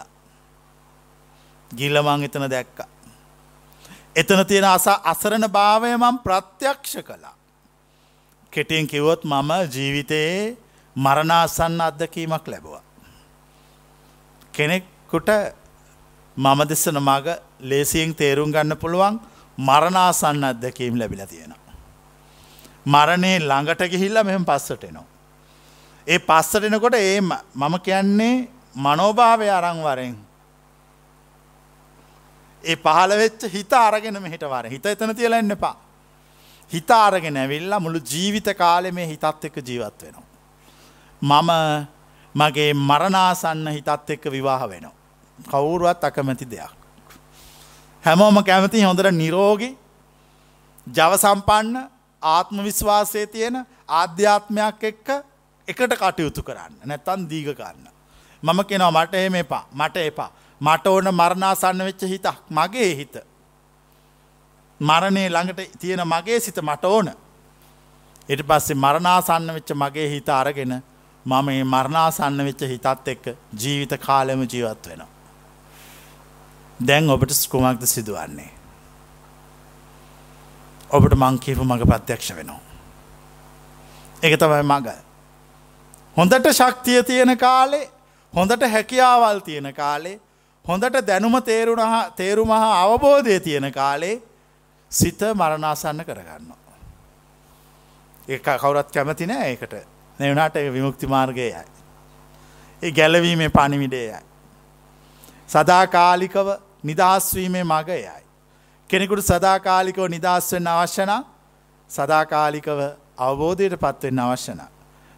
ගිල්ලමං එතන දැක්ක. එතන තියෙන අස අසරණ භාවය මම් ප්‍රත්‍යක්ෂ කළා. කෙටියෙන් කිවොත් මම ජීවිතයේ මරණාසන්න අත්දකීමක් ලැබවා. කෙනෙක්කුට මම දෙස්සන මග ලේසියෙන් තේරුම් ගන්න පුළුවන් මරණාසන්න අත්දැකීම් ලැබිල තියෙනවා. මරණය ළඟට ගිහිල්ල මෙම පස්සට එනවා. ඒ පස්සටෙනකොට ඒ මම කියන්නේ මනෝභාවය අරංවරෙන්. ඒ පහළ වෙච්ච හිත අරගෙන මෙහිට වර හිත එතන තියල එන්න එපා. හිත අරගෙන ඇවිල්ලා මුළු ජීවිත කාලෙ මේ හිතත් එක්ක ජීවත් වෙනවා. මම මගේ මරණාසන්න හිතත් එක්ක විවාහ වෙනවා. කවුරුවත් අකමැති දෙයක්. හැමෝම කැමති හොඳට නිරෝගි ජව සම්පන්න ආත්ම විශ්වාසය තියෙන ආධ්‍යාත්මයක් එක්ක එකට කටයුතු කරන්න නැත්තන් දීග ගන්න. මම කෙනවා මට එහෙම එපා මට එපා මට ඕන මරණාසන්න වෙච්ච හිතක් මගේ හිත. මරණය ළඟට තියෙන මගේ සිත මට ඕන. එට පස්සේ මරණාසන්න වෙච්ච මගේ හිත අරගෙන මම මේ මරණාසන්න වෙච්ච හිතත් එක්ක ජීවිත කාලෙම ජීවත් වෙනවා. දැන් ඔබට ස්කුමක්ද සිදුවන්නේ. ඔබට මංකීපු මඟ ප්‍රත්‍යක්ෂ වෙනවා. එක තමයි මග. හොඳට ශක්තිය තියෙන කාලේ හොඳට හැකියාවල් තියෙන කාලේ හොඳට දැනුම තේරුණ තේරුම හා අවබෝධය තියෙන කාලේ සිත මරණාසන්න කරගන්න. ඒ කවුරත් කැමති නෑ ඒකට නැවනාට විමුක්ති මාර්ගයයි. ඒ ගැලවීමේ පණිවිඩයයි. සදාකාලිකව නිදහස්වීමේ මග යයි. කෙනෙකුට සදාකාලිකව නිදහස්වෙන්න අවශ්‍යන සදාකාලිකව අවබෝධයට පත්වෙන්න අවශ්‍යන.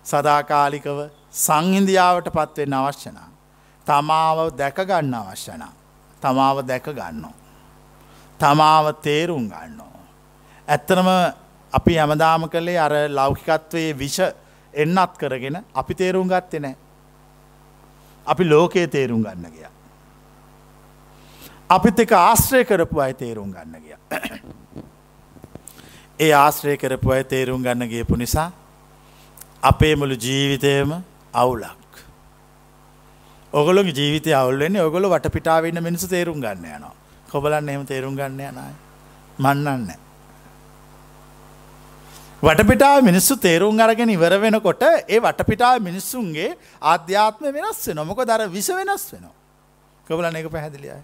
සදාකාලිකව සංහින්දියාවට පත්වෙන්න අවශ්‍යන. තමාව දැකගන්න අවශ්‍යන. තමාව දැකගන්න. තමාව තේරුම් ගන්න. ඇත්තනම අපි ඇමදාම කළේ අර ලෞකිකත්වයේ විෂ එන්නත් කරගෙන අපි තේරුම් ගත්තේ නෑ. අපි ලෝකයේ තේරුම් ගන්න ගිය. අපිත් එක ආශ්‍රය කරපු අය තේරුම් ගන්න ගිය. ඒ ආශ්‍රය කරපු අය තේරුම් ගන්න ගියපු නිසා අපේ මුළු ජීවිතයම අවුලක්. ඔගොලොගේ ජීවිතය අවුල්වෙන්නේ ඔගොල වටපිටාවන්න මිනිසු තේරුම් ගන්න යනවා. කොබලන්න එහෙම තේරුම් ගන්න යනයි. මන්නන්න. වටපිටා මිනිස්සු තේරුම් අරගෙන ඉවර වෙනකොට ඒ වටපිටා මිනිස්සුන්ගේ ආධ්‍යාත්ම වෙනස් නොමක දර විස වෙනස් වෙනවා. කොබලන එක පැහැදිලියයි.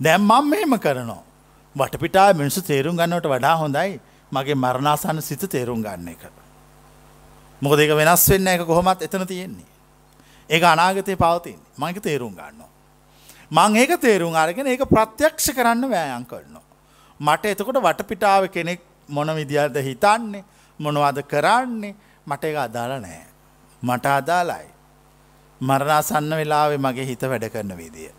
දැම් මං මෙහෙම කරනවා. වටපිටා මිනිසු තේරුම් ගන්නවට වඩා හොඳයි මගේ මරණාසන්න සිත තේරුම් ගන්න එක. මොක දෙක වෙනස් වෙන්න එක කොහොමත් එතන තියෙන්නේ. ඒ අනාගතය පවතින් මංක තේරුම් ගන්නවා. මං ඒක තේරුම් අරගෙන ඒක ප්‍රත්‍යක්ෂ කරන්න වෑයන් කරනවා. මට එතකොට වටපිටාව කෙනෙක් මොන විදිහද හිතන්නේ මොනවද කරන්නේ මට එක අදාල නෑ. මට අදාලයි. මරණාසන්න වෙලාවේ මගේ හිත වැඩ කරන විදිය.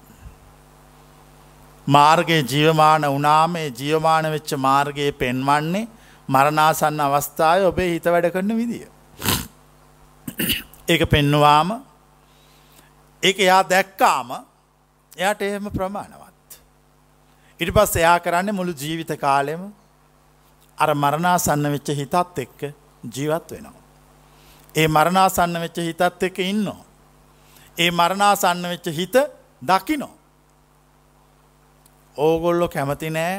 මාර්ගයේ ජීවමාන වනාමේ ජීවමාන වෙච්ච මාර්ගයේ පෙන්වන්නේ මරණාසන්න අවස්ථාව ඔබේ හිත වැඩ කරන විදිිය. ඒක පෙන්නුවාම ඒක එයා දැක්කාම එයාට එහෙම ප්‍රමාණවත්. ඉට පස් එයා කරන්න මුළු ජීවිත කාලෙම අර මරණාසන්න වෙච්ච හිතත් එක්ක ජීවත් වෙනවා. ඒ මරණාසන්න වෙච්ච හිතත් එක ඉන්නවා. ඒ මරණාසන්න වෙච්ච හිත දකිනෝ. ඕගොල්ලො කැමති නෑ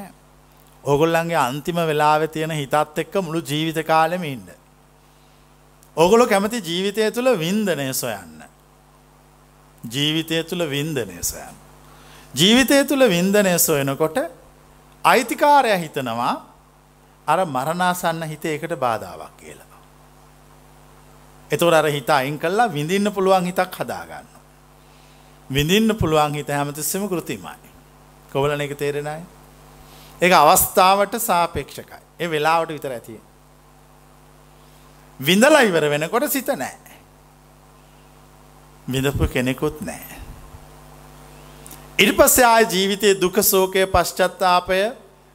ඕගොල්ලන්ගේ අන්තිම වෙලාව තියෙන හිතත් එක්ක මුළු ජීවිත කාලෙම ඉන්න. ඕගොලො කැමති ජීවිතය තුළ වින්දනය සොයන්න. ජීවිතය තුළ වින්දනය සොයන්. ජීවිතය තුළ වින්දනය සොයනකොට අයිතිකාරය හිතනවා අර මරණාසන්න හිත එකට බාධාවක් කියලා. එතුර අර හිත අයින් කල්ලා විඳින්න පුළුවන් හිතක් හදාගන්න. විඳින්න පුළුවන් හිත හැමතිස්සම කෘතිමයි. කොවලන එක තේරෙනයි. ඒ අවස්ථාවට සාපේක්ෂකයි. ඒ වෙලාවට විතර ඇතිය. විඳලා ඉවර වෙනකොට සිත නෑ. විඳපු කෙනෙකුත් නෑ. ඉරි පස්සේ ආය ජීවිතයේ දුක සෝකය පශ්චත්තාපය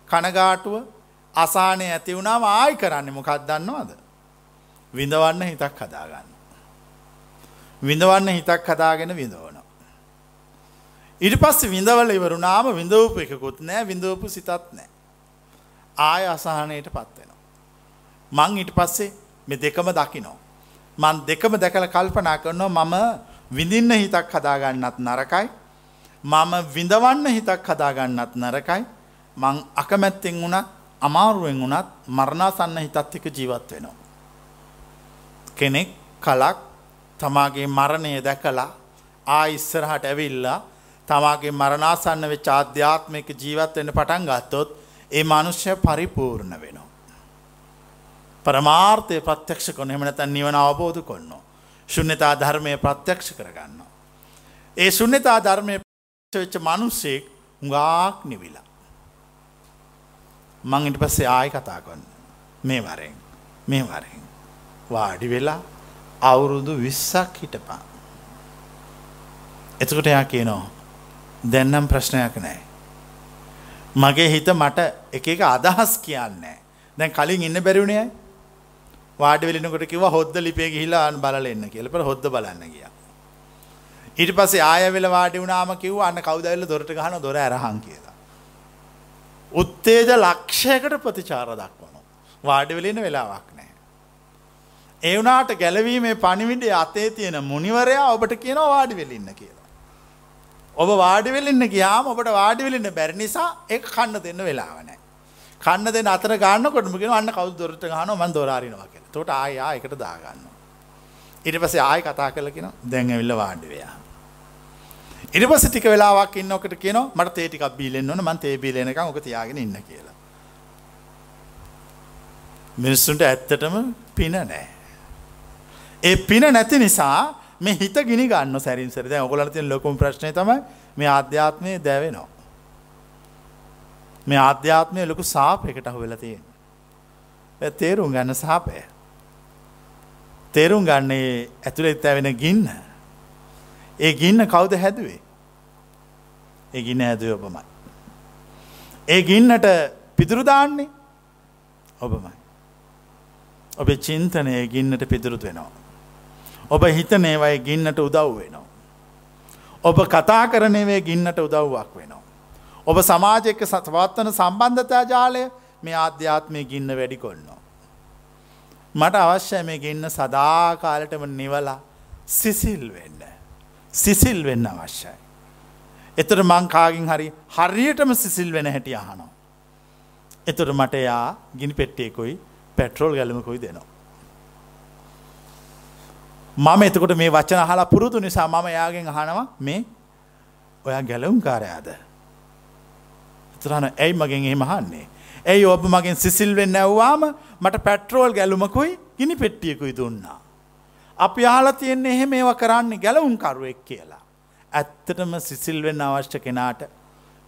කනගාටුව අසානය ඇති වුණාම ආයි කරන්න මොකක් දන්නවාද. විඳවන්න හිතක් හදාගන්න. විඳවන්න හිතක් හදාගෙන විඳවන. ඉට පස්ස විඳවල ඉවරුනාම විඳවපු එකකුත් නෑ විඳවපු සිතත් නෑ. ආය අසාහනයට පත්වෙනවා. මං ඉට පස්සේ මෙ දෙකම දකිනෝ. මන් දෙකම දැකල කල්පනා කරනවා මම විඳින්න හිතක් හදාගන්නත් නරකයි. මම විඳවන්න හිතක් හදාගන්නත් නරකයි. මං අකමැත්තෙන් වුණත් අමාරුවෙන් වුණත් මරණාසන්න හිතත් එක ජීවත් වෙනවා. කෙනෙක් කලක් තමාගේ මරණය දැකලා ආ ඉස්සරහට ඇවිල්ලා තමාගේ මරණාසන්න වෙච්ච ආධ්‍යාත්මික ජීවත් වෙන්න පටන් ගත්තොත් ඒ මනුෂ්‍ය පරිපූර්ණ වෙනවා. පරමාර්ථය ප්‍රත්‍යක්ෂ කොන එහෙම නැත්නම් නිවන අවබෝධ කරනවා. ශුන්‍යතා ධර්මය ප්‍රත්‍යක්ෂ කරගන්නවා. ඒ ශුන්‍යතා ධර්මය වෙච්ච මිනිස්සෙක් හුඟක් නිවිලා. මං ඊට පස්සේ ආයි කතා කරන්න. මේ වරෙන් මේ වරෙන් වාඩි වෙලා අවුරුදු 20ක් හිටපන්. එතකොට එයා කියනවා දැන්නම් ප්‍රශ්නයක් නෑ. මගේ හිත මට එක එක අදහස් කියන්නේ. දැන් කලින් ඉන්න බැරිවුණේ වාඩි වෙලෙනකොට කිව්වා හොද්ද ලිපේ ගිහිල්ලා අන්න බලලා එන්න කියලා. පෙර හොද්ද බලන්න ගියා. ඊට පස්සේ ආය වෙල වාඩි වුණාම කිව්වා අන්න කවුද ඇවිල්ලා දොරට ගහන දොර ඇරහන් කියලා. උත්තේජ ලක්ෂයකට ප්‍රතිචාර දක්වනවා. වාඩි වෙලා ඉන්න වෙලාවක් නැහැ. ඒ වුණාට ගැලවීමේ පණිවිඩය අතේ තියෙන මුනිවරයා ඔබට කියනවා වාඩි වෙලා ඉන්න කියලා. ඔබ වාඩිවෙලන්න ගියාම ඔබට වාඩිවෙලන්න බැරි නිසා ඒ කන්න දෙන්න වෙලාවනෑ. කන්න දෙන්න අතර ගන්න කොටමගෙන අන්න කවු දොරට ගන මන් දොරාරිනවා කියල තොට ආයා එකට දාගන්න. ඉට පස ආය කතා කලකින දැන්ඇවිල්ල වාඩිවයා. ඉට පස ටික වෙලාවක් ඉන්නකට කියන මට තේටික් බීලෙන් වන මන් තේ බීලෙනක ඕක තියාගෙන ඉන්න කියලා. මිනිස්සුන්ට ඇත්තටම පින නෑ. ඒ පින නැති නිසා මේ හිත ගිනි ගන්න සැරින් සර දැන් ඔයගොල්ලන්ට තියෙන ලොකුම ප්‍රශ්නේ තමයි මේ ආධ්‍යාත්මය දැවෙනවා. මේ ආධ්‍යාත්මය ලොකු සාපයකට අහු වෙලා තියෙනවා. ඒ තේරුම් ගන්න සාපය. තේරුම් ගන්නේ ඇතුලේ තැවෙන ගින්න. ඒ ගින්න කවුද හැදුවේ? ඒ ගින්න හැදුවේ ඔබමයි. ඒ ගින්නට පිදුරු දාන්නේ ඔබමයි. ඔබේ චින්තනය ගින්නට පිදුරුත් වෙනවා. ඔබ හිතනේවයි ගින්නට උදව් වෙනවා. ඔබ කතා කරනවේ ගින්නට උදව්වක් වෙනවා. ඔබ සමාජයක සතවත්වන සම්බන්ධතා ජාලය මේ ආධ්‍යාත්මය ගින්න වැඩි කොන්නවා. මට අවශ්‍ය මේ ගින්න සදාකාලටම නිවලා සිසිල් වෙන්න. සිසිල් වෙන්න අවශ්‍යයි. එතර මංකාගින් හරි හරියටම සිසිල් වෙන හැටි අහනවා. එතුර මට යා ගිනි පෙට්ටියකුයි පෙට්‍රෝල් ගැලමකුයි දෙනවා. මම එතකොට මේ වචන අහලා පුරුදු නිසා මම යාගෙන් අහනවා මේ ඔයා ගැලවුම් කාරයාද. එතරන ඇයි මගෙන් එහෙම අහන්නේ. ඇයි ඔබ මගෙන් සිසිල් වෙන්න ඇව්වාම මට පැට්‍රෝල් ගැලුමකුයි ගිනි පෙට්ටියකුයි දුන්නා. අපි අහලා තියෙන්නේ එහෙම ඒවා කරන්නේ ගැලවුම් කරුවෙක් කියලා. ඇත්තටම සිසිල් වෙන්න අවශ්‍ය කෙනාට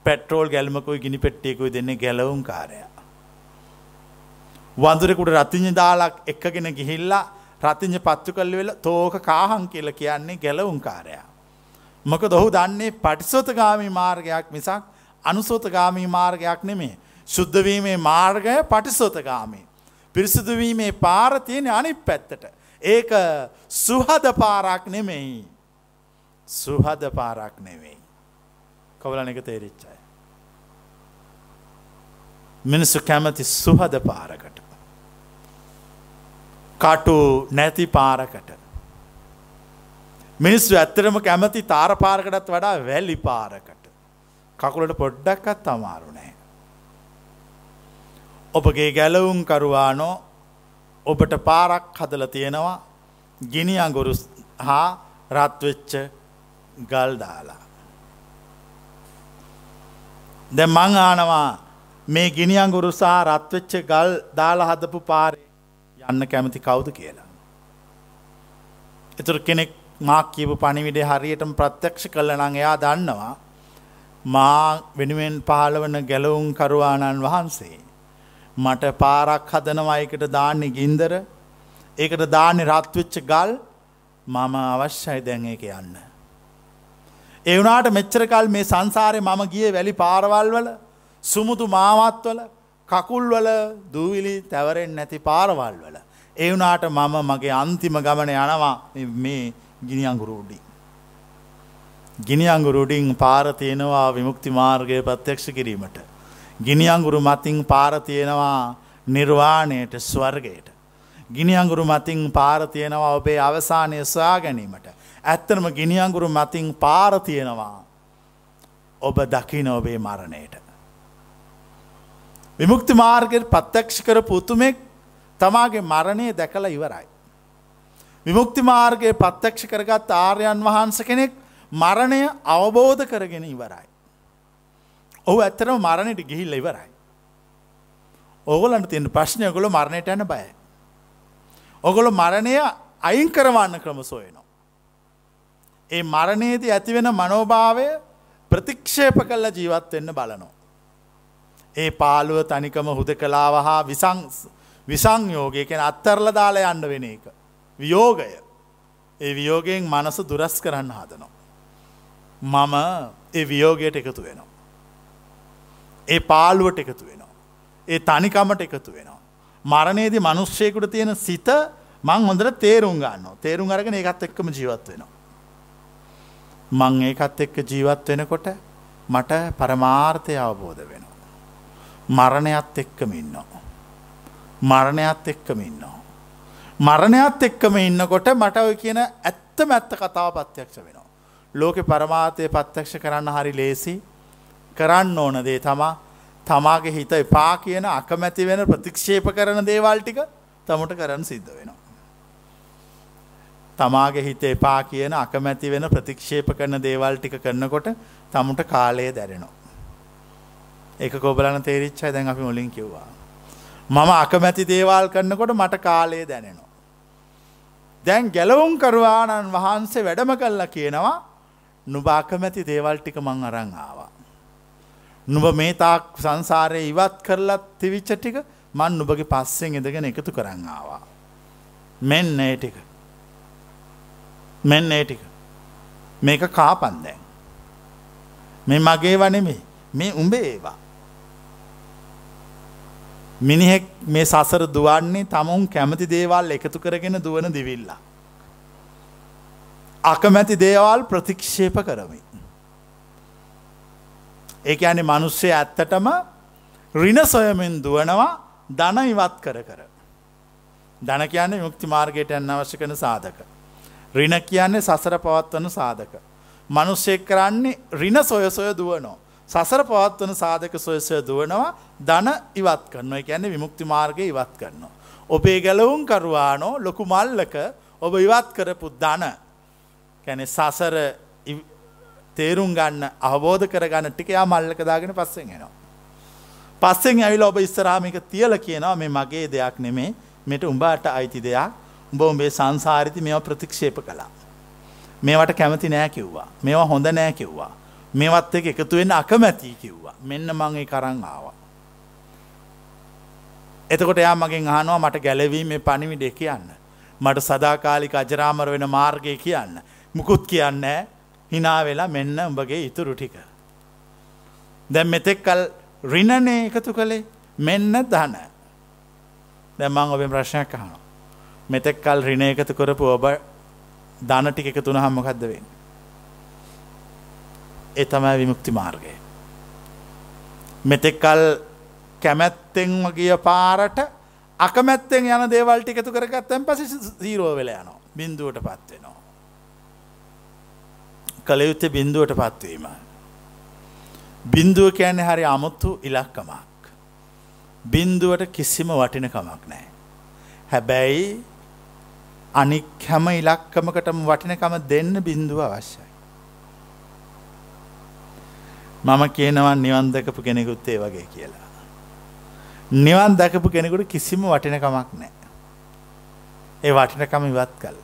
පැට්‍රෝල් ගැලමකුයි ගිනි පෙට්ටියකුයි දෙන්නේ ගැලවුම් කාරයා. වඳුරෙකුට රතිඥ දාලක් එක්කගෙන ගිහිල්ලා රතිංජ පත්තු කල්ලි වෙල තෝක කාහන් කියල කියන්නේ ගැලවුම් කාරයා. මොක දොහු දන්නේ පටිසොතගාමි මාර්ගයක් මිසක් අනුසෝතගාමී මාර්ගයක් නෙමේ. ශුද්ධවීමේ මාර්ගය පටිසෝතගාමී. පිරිසිදුවීමේ පාර තියෙන අනි පැත්තට. ඒක සුහද පාරක් නෙමෙයි. සුහද පාරක් නෙවෙයි. කොවලන එක තේරිච්චයි. මිනිස්සු කැමති සුහද පාරකට. කටු නැති පාරකට. මිනිස්සු ඇත්තරම කැමති තාර පාරකටත් වඩා වැලි පාරකට. කකුලට පොඩ්ඩක්කත් අමාරු නෑ. ඔබගේ ගැලවුම් කරුවානෝ ඔබට පාරක් හදල තියෙනවා ගිනි අගුරු හා රත්වෙච්ච ගල් දාලා. දැ මං ආනවා මේ ගිනි අගුරු සහ රත්වෙච්ච ගල් දාලා හදපු පාරේ යන්න කැමති කවුද කියලා. එතුර කෙනෙක් මාක් කියපු පණිවිඩේ හරියටම ප්‍රත්‍යක්ෂ කල්ල නං එයා දන්නවා මා වෙනුවෙන් පහළවන ගැලවුම් කරුවාණන් වහන්සේ. මට පාරක් හදනවා එකට දාන්නේ ගින්දර ඒකට දාන්නේ රත්වෙච්ච ගල් මම අවශ්‍යයි දැන් ඒක යන්න. ඒ වුණාට මෙච්චර කල් මේ සංසාරේ මම ගියේ වැලි පාරවල් වල සුමුදු මාවත්වල කකුල්වල දූවිලි තැවරෙන් නැති පාරවල් වල. ඒ වුණාට මම මගේ අන්තිම ගමන යනවා මේ ගිනි අංගුරුඩි. ගිනි අංගුරුඩින් පාර තියෙනවා විමුක්ති මාර්ගය ප්‍රත්‍යක්ෂ කිරීමට. ගිනි අංගුරු මතින් පාර තියෙනවා නිර්වාණයට ස්වර්ගයට. ගිනි අංගුරු මතින් පාර තියෙනවා ඔබේ අවසානය සොයා ගැනීමට. ඇත්තනම ගිනි අංගුරු මතින් පාර තියෙනවා ඔබ දකින ඔබේ මරණයට. විමුක්ති මාර්ගයට පත්තක්ෂ කර පුතුමෙක් තමාගේ මරණය දැකලා ඉවරයි. විමුක්ති මාර්ගයේ පත්තක්ෂ කරගත් ආර්යන් වහන්ස කෙනෙක් මරණය අවබෝධ කරගෙන ඉවරයි. ඔහු ඇත්තරම මරණයට ගිහිල්ල ඉවරයි. ඕගොලන්ට තියන්න ප්‍රශ්නය ගොල මරණයට යන බය. ඔගොල මරණය අයින් කරවන්න ක්‍රම සොයනවා. ඒ මරණයේදී ඇතිවෙන මනෝභාවය ප්‍රතික්ෂේප කල්ල ජීවත් වෙන්න බලනෝ. ඒ පාළුව තනිකම හුද කලාව හා විසංයෝගය කෙන අත්තරල දාලා යන්න වෙන එක. වියෝගය ඒ වියෝගයෙන් මනස දුරස් කරන්න හදනවා. මම ඒ වියෝගයට එකතු වෙනවා. ඒ පාළුවට එකතු වෙනවා. ඒ තනිකමට එකතු වෙනවා. මරණයේදී මනුෂ්‍යයකුට තියෙන සිත මං හොඳට තේරුම් ගන්න තේරුම් අරගෙන ඒකත් එක්කම ජීවත් වෙනවා. මං ඒකත් එක්ක ජීවත් වෙනකොට මට පරමාර්ථය අවබෝධ වෙනවා. මරණයත් එක්කම ඉන්නවා. මරණයත් එක්කම ඉන්නවා. මරණයත් එක්කම ඉන්නකොට මට ඔය කියන ඇත්තම ඇත්ත කතාව පත්්‍යක්ෂ වෙනවා. ලෝකෙ පරමාතය පත්්‍යක්ෂ කරන්න හරි ලේසි කරන්න ඕන දේ තමා තමාගේ හිත එපා කියන අකමැති වෙන ප්‍රතික්ෂේප කරන දේවල්ටික තමට කරන්න සිද්ධ වෙනවා. තමාගේ හිත එපා කියන අකමැති වෙන ප්‍රතික්ෂේප කරන දේවල් ටික කරනකොට තමුට කාලය දැරෙනවා. ඒක කොබලන තේරිච්චයි දැන් අපි මුලින් කිව්වා. මම අකමැති දේවල් කරනකොට මට කාලය දැනෙනවා. දැන් ගැලවුම් කරවාණන් වහන්සේ වැඩම කල්ලා කියනවා නුබ අකමැති දේවල් ටික මං අරං ආවා. නුඹ මේ තාක් සංසාරය ඉවත් කරලත් තිවිච්ච ටික මන් නුබගේ පස්සෙන් එදගෙන එකතු කරන්න ආවා. මෙන්න ඒ ටික. මෙන්න ඒ ටික. මේක කාපන් දැන්. මේ මගේ වනෙමේ මේ උඹේ ඒවා. මිනිහෙක් මේ සසර දුවන්නේ තමුන් කැමති දේවල් එකතු කරගෙන දුවන දිවිල්ලා. අකමැති දේවල් ප්‍රතික්ෂේප කරමි. ඒ ඇනේ මනුස්්‍යය ඇත්තටම රින සොයමෙන් දුවනවා දන ඉවත් කර කර. දන කියන්නේ යුක්ති මාර්ගයට ඇන්න අවශ්‍ය කන සාධක. රින කියන්නේ සසර පවත්වන සාධක. මනුෂ්‍යය කරන්නේ රින සොය සොය දුවනෝ. සසර පවත්වන සාධක සොයසය දුවනවා දන ඉවත් කරනවා එකැන්නේ විමුක්ති මාර්ගය ඉවත් කරනවා. ඔබේ ගැලවුම් කරුවානෝ ලොකු මල්ලක ඔබ ඉවත් කරපු දන කැනෙ සසර තේරුම් ගන්න අවබෝධ කරගන්න ටිකයා මල්ලක දාගෙන පස්සෙන් එනවා. පස්සෙන් ඇවිල ඔබ ඉස්සරාමික තියල කියනවා මේ මගේ දෙයක් නෙමේ මෙට උඹට අයිති දෙයක් උඹ උඹේ සංසාරිති මෙව ප්‍රතික්ෂේප කළා. මේවට කැමති නෑ කිව්වා. මේවා හොඳ නෑ කිව්වා. මේවත් එක එකතු වෙන්න අකමැති කිව්වා. මෙන්න මංගේ කරං ආවා. එතකොට එයා මගෙන් අහනවා මට ගැලවීම මේ පණිවිඩ කියන්න. මට සදාකාලික අජරාමර වෙන මාර්ගය කියන්න. මුකුත් කියන්න හිනා වෙලා මෙන්න උඹගේ ඉතුරු ටික. දැන් මෙතෙක්කල් රිනනේ එකතු කළේ මෙන්න ධන. දැම්මං ඔබෙන් ප්‍රශ්නයක් අහන. මෙතෙක්කල් රින එකතු කරපු ඔබ ධන ටික එකතුන හම්මකක්ද වෙන්න. ඒ තමයි විමුක්ති මාර්ගය. මෙතෙක්කල් කැමැත්තෙන් වගිය පාරට අකමැත්තෙන් යන දේවල්ට එකතු කරගත්තැන් පසි සීරෝ වෙල යනවා බින්දුවට පත්වෙනවා. කළයුත්තේ බින්දුවට පත්වීම. බින්දුව කියන්නේ හරි අමුත්තු ඉලක්කමක්. බින්දුවට කිසිම වටිනකමක් නෑ. හැබැයි අනික් හැම ඉලක්කමකටම වටිනකම දෙන්න බින්දුව අවශ්‍යයි. මම කියනවා නිවන් දැකපු කෙනෙකුත් ඒ වගේ කියලා. නිවන් දැකපු කෙනෙකුට කිසිම වටිනකමක් නෑ. ඒ වටිනකම ඉවත් කල්ලා.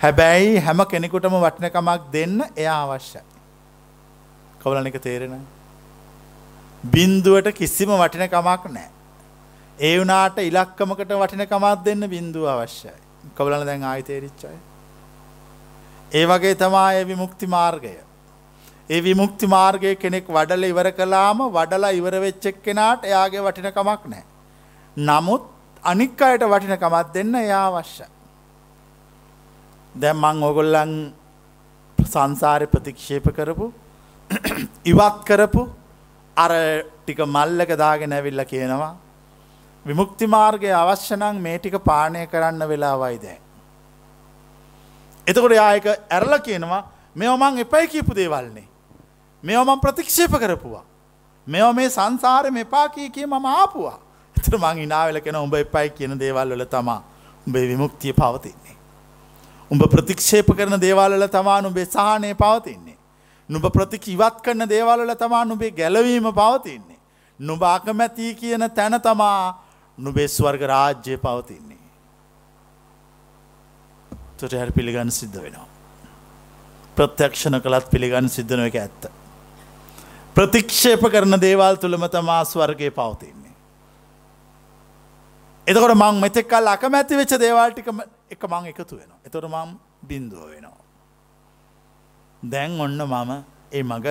හැබැයි හැම කෙනෙකුටම වටිනකමක් දෙන්න එයා අවශ්‍යයි. කවලන එක තේරෙන. බින්දුවට කිසිම වටිනකමක් නෑ. ඒ වනාට ඉලක්කමකට වටිනකමත් දෙන්න බින්දුව අවශ්‍යයි. කවලන දැන් ආයිතේරිච්චය. ඒ වගේ තමා ඒ විමුක්ති මාර්ගය. ඒ විමුක්ති මාර්ගය කෙනෙක් වඩල ඉවර කලාම වඩලා ඉවර වෙච්චෙක් කෙනාට එයාගේ වටිනකමක් නෑ. නමුත් අනික් අයට වටිනකමත් දෙන්න එයා අවශ්‍ය. දැම් මං ඔගොල්ලන් සංසාරය ප්‍රතික්ෂේප කරපු *clears throat* ඉවත් කරපු අර ටික මල්ලක දාගෙන ඇවිල්ල කියනවා විමුක්ති මාර්ගය අවශ්‍යනං මේ ටික පානය කරන්න වෙලාවයි දැන්. එතකොට යායක ඇරල කියනවා මෙ ඔමන් එපයි කියපු දේවල්න්නේ. මෙ ඔමන් ප්‍රතික්ෂේප කරපුවා. මෙ මේ සංසාර මෙපා කිය කිය මම ආපුවා. එතර මං ඉනාවෙල කෙන උඹ එපයි කියන දේවල්වල තමා උඹේ විමුක්තිය පවතින්නේ. උඹ ප්‍රතික්ෂේප කරන දේවල්ල තමා නුබේ සාහනය පවතින්නේ. නුබ ප්‍රතික ඉවත් කරන දේවල්ල තමා නුබේ ගැලවීම පවතින්නේ. නුබ අකමැතිී කියන තැන තමා නුබේ ස්වර්ග රාජ්‍යය පවතින්නේ. තොට හැර පිළිගන්න සිද්ධ වෙනවා. ප්‍රත්‍යක්ෂණ කළත් පිළිගන්න සිද්ධන එක ඇත්ත. ප්‍රතික්ෂේප කරන දේවල් තුළම තමා ස්වර්ගය පවතින්නේ. එතකොට මං මෙතෙක්කල් අකමැති වෙච්ච දේවල්ටික එක මං එකතු වෙන. එතොට මං බින්දුව වෙනවා. දැන් ඔන්න මම ඒ මග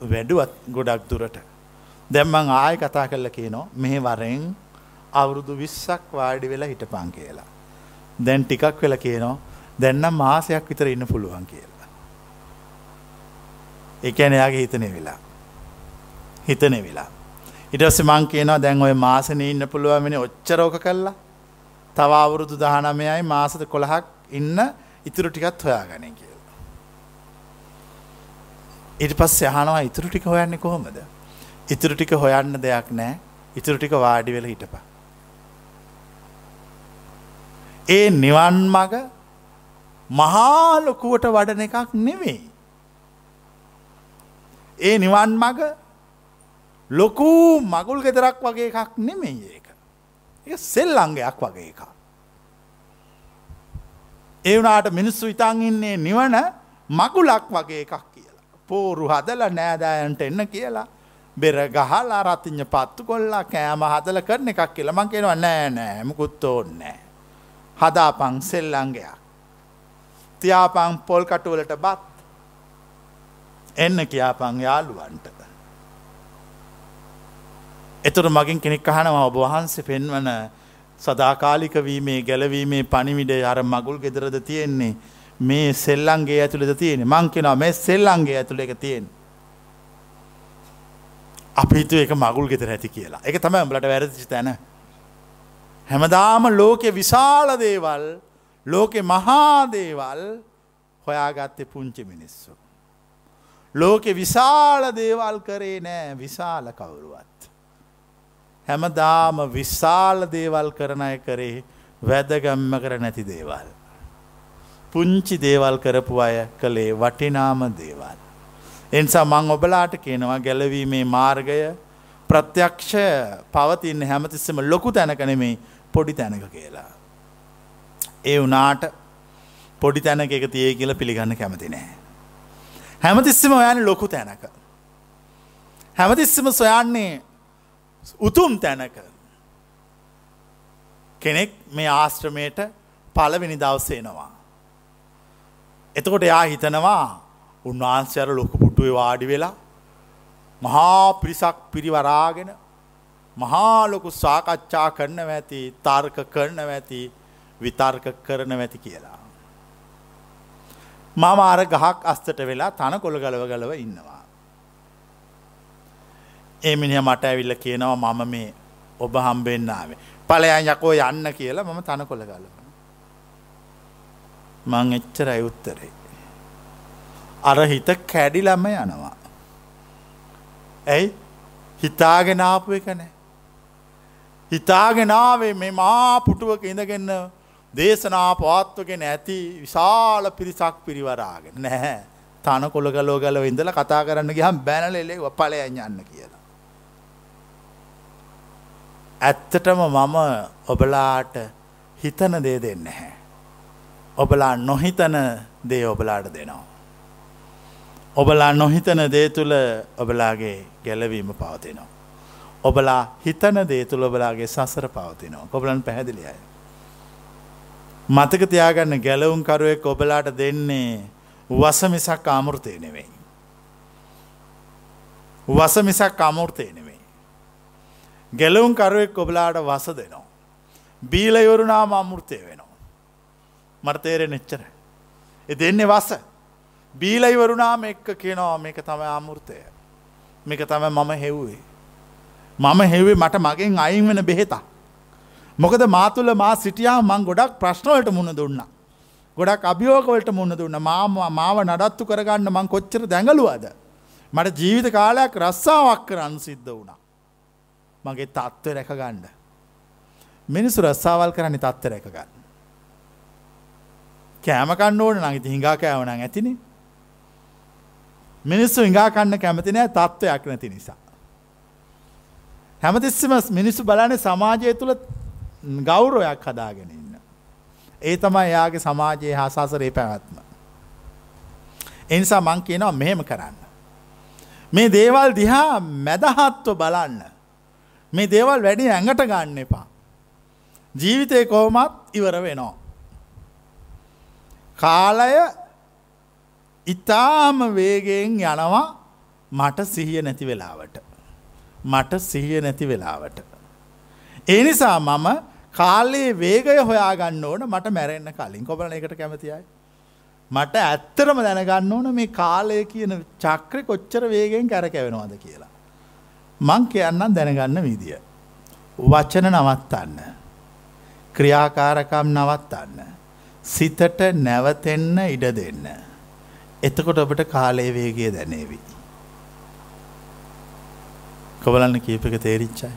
වැඩුවත් ගොඩක් දුරට. දැම්මං ආය කතා කරල කියනවා මෙහ වරෙන් අවුරුදු විස්සක් වාඩි වෙලා හිටපං කියලා. දැන් ටිකක් වෙල කියනවා දැන්නම් මාසයක් විතර ඉන්න පුළුවන් කියලා. එකන එයාගේ හිතනය වෙලා. හිතන වෙලා. ඉටස මං කියනවා දැන් ඔය මාසන ඉන්න පුළුවමෙන ඔච්චරෝක කල්ලා තව අවුරුදු දහනමයයි මාසත කොළහක් ඉන්න ඉතුරු ටිකත් හොයා ගනය කියලා. ඉට පස් යහනවා ඉතුරු ටික හොයන්නේ කොහොමද. ඉතුරු ටික හොයන්න දෙයක් නෑ ඉතුරු ටික වාඩි වෙල හිටපා. ඒ නිවන් මග මහාලොකුවට වඩන එකක් නෙවෙයි. ඒ නිවන් මග ලොකු මගුල් ගෙදරක් වගේ එකක් නෙමෙයි ඒක. ඒ සෙල්ලංගයක් වගේ එක. ඒ වනාට මිනිස්සු ඉතන් ඉන්නේ නිවන මගුලක් වගේ එකක් කියලා. පෝරු හදල නෑදෑයන්ට එන්න කියලා. බෙර ගහලා රතිං්ඥ පත්තු කොල්ලා කෑම හදල කරන එකක් කියලා මං කියෙනවා නෑ නෑ මුකුත් ඕන්නෑ. හදාපං සෙල්ලංගයක්. තියාපං පොල් කටුවලට බත් එන්න කියාපං යාළුවන්ට. එතුර මගින් කෙනෙක් අහනවා ඔබ වහන්සේ පෙන්වන සදාකාලික වීමේ ගැලවීමේ පනිවිඩ අර මගුල් ගෙදරද තියෙන්නේ මේ සෙල්ලන්ගේ ඇතුළද තියෙන මංකෙනවා මේ සෙල්ලන්ගේ ඇතුළ එක තියෙන. අපිතු එක මගුල් ගෙතර ඇති කියලා එක තම උඹලට වැරදිචි තැන හැමදාම ලෝකෙ විශාල දේවල් ලෝකෙ මහාදේවල් හොයාගත්තෙ පුංචි මිනිස්සු. ලෝකෙ විශාල දේවල් කරේ නෑ විශාල කවුරුවත්. හැමදාම විශාල දේවල් කරන අය කරේ වැදගම්ම කර නැති දේවල්. පුංචි දේවල් කරපු අය කළේ වටිනාම දේවල්. එනිසා මං ඔබලාට කියනවා ගැලවීමේ මාර්ගය ප්‍රත්‍යක්ෂ පවතින්න හැමතිස්සම ලොකු තැනකනෙමේ පොඩි තැනක කියලා. ඒ වනාට පොඩි තැනක එක තිය කියල පිළිගන්න කැමති නෑ. හැමතිස්සම ඔයන ලොකු තැනක. හැමතිස්සම සොයන්නේ උතුම් තැනක කෙනෙක් මේ ආශ්‍රමයට පලවෙනි දවසේනවා. එතකොට එයා හිතනවා උන්වහන්සේ අර ලොකු පුටුවේ වාඩි වෙලා මහා පිරිසක් පිරිවරාගෙන මහාලොකු සාකච්ඡා කරන ඇති තර්ක කරන ඇති විතර්ක කරන ඇති කියලා. මම අර ගහක් අස්තට වෙලා තන කොළ ගලව ගලව ඉන්නවා. ඒ මිනිහ මට ඇවිල්ල කියනවා මම මේ ඔබ හම්බෙන්න්නාවේ පලයන් යකෝ යන්න කියලා මම තන කොළ ගලවන. මං එච්චර අයුත්තරේ. අර හිත කැඩිලම යනවා. ඇයි හිතාගෙනාපු එක නෑ. හිතාගෙනාවේ මේ මා පුටුවක ඉඳගන්න දේශනා පවත්වගෙන ඇති විශාල පිරිසක් පිරිවරාගෙන නැහැ තන කොළ ගලෝ ගලව ඉඳල කතා කරන්න ගහම් බැනලෙලේ පලය යන්න කියලා. ඇත්තටම මම ඔබලාට හිතන දේ දෙන්න හැ. ඔබලා නොහිතන දේ ඔබලාට දෙනවා. ඔබලා නොහිතන දේ තුළ ඔබලාගේ ගැලවීම පවතිනවා. ඔබලා හිතන දේ තුළ ඔබලාගේ සසර පවතිනවා කොබලන් පැහැදිලියයි. මතක තියාගන්න ගැලවුම් කරුවෙක් ඔබලාට දෙන්නේ වසමිසක් ආමුෘතය නෙවෙයි. වසමිසක් අමුෘතය නෙවෙයි. ගැලවුම් කරුවෙක් ඔබලාට වස දෙනවා. බීලයවරුනාම අමුෘතය වෙනවා. මට තේරෙන එච්චර. එ දෙන්නේ වස. බීලයිවරුනාම එක්ක කියනවා මේක තම අමුෘතය. මේක තම මම හෙව්වේ. මම හෙවේ මට මගෙන් අයින් වෙන බෙහෙතා. මොකද මාතුල මා සිටියා මං ගොඩක් ප්‍රශ්නවලට මුණ දුන්න. ගොඩක් අභියෝකවලට මුණ දුන්න මාම මාව නඩත්තු කරගන්න මං කොච්චර දැඟලුවද. මට ජීවිත කාලයක් රස්සාාවක් කරන්න සිද්ධ වුණා. මගේ තත්ත්ව රැකගණ්ඩ. මිනිසු රස්සාවල් කරන්නේ තත්ත්ව රැකගන්න. කෑමකන්න ඕන නඟති හිඟා කෑවන ඇතිනේ මිනිස්සු ඉඟා කන්න කැමති නෑ තත්ත්වයක් නැති නිසා. හැමතිස්සම මිනිස්සු බලන්නේ සමාජය තුළ ගෞරවයක් හදාගෙන ඉන්න. ඒ තමයි එයාගේ සමාජයේ හා සසරේ පැවැත්ම. එනිසා මං කියනවා මෙහෙම කරන්න. මේ දේවල් දිහා මැදහත්ව බලන්න. මේ දේවල් වැඩි ඇඟට ගන්න එපා. ජීවිතය කොහොමත් ඉවර වෙනවා. කාලය ඉතාම වේගෙන් යනවා මට සිහිය නැති වෙලාවට. මට සිහිය නැති වෙලාවට. ඒ නිසා මම කාලයේ වේගය හොයාගන්න ඕන මට මැරෙන්න්න කලින් කොබල එකට කැමතියි. මට ඇත්තරම දැනගන්න ඕන මේ කාලය කියන චක්‍ර කොච්චර වේගෙන් කැරකැවෙනවාද කියලා. මං කියන්නම් දැනගන්න විදිිය. වචන නවත්තන්න. ක්‍රියාකාරකම් නවත්තන්න. සිතට නැවතෙන්න ඉඩ දෙන්න. එතකොට ඔබට කාලය වේගේ දැනේවි. කොබලන්න කීපක තේරිච්චයි.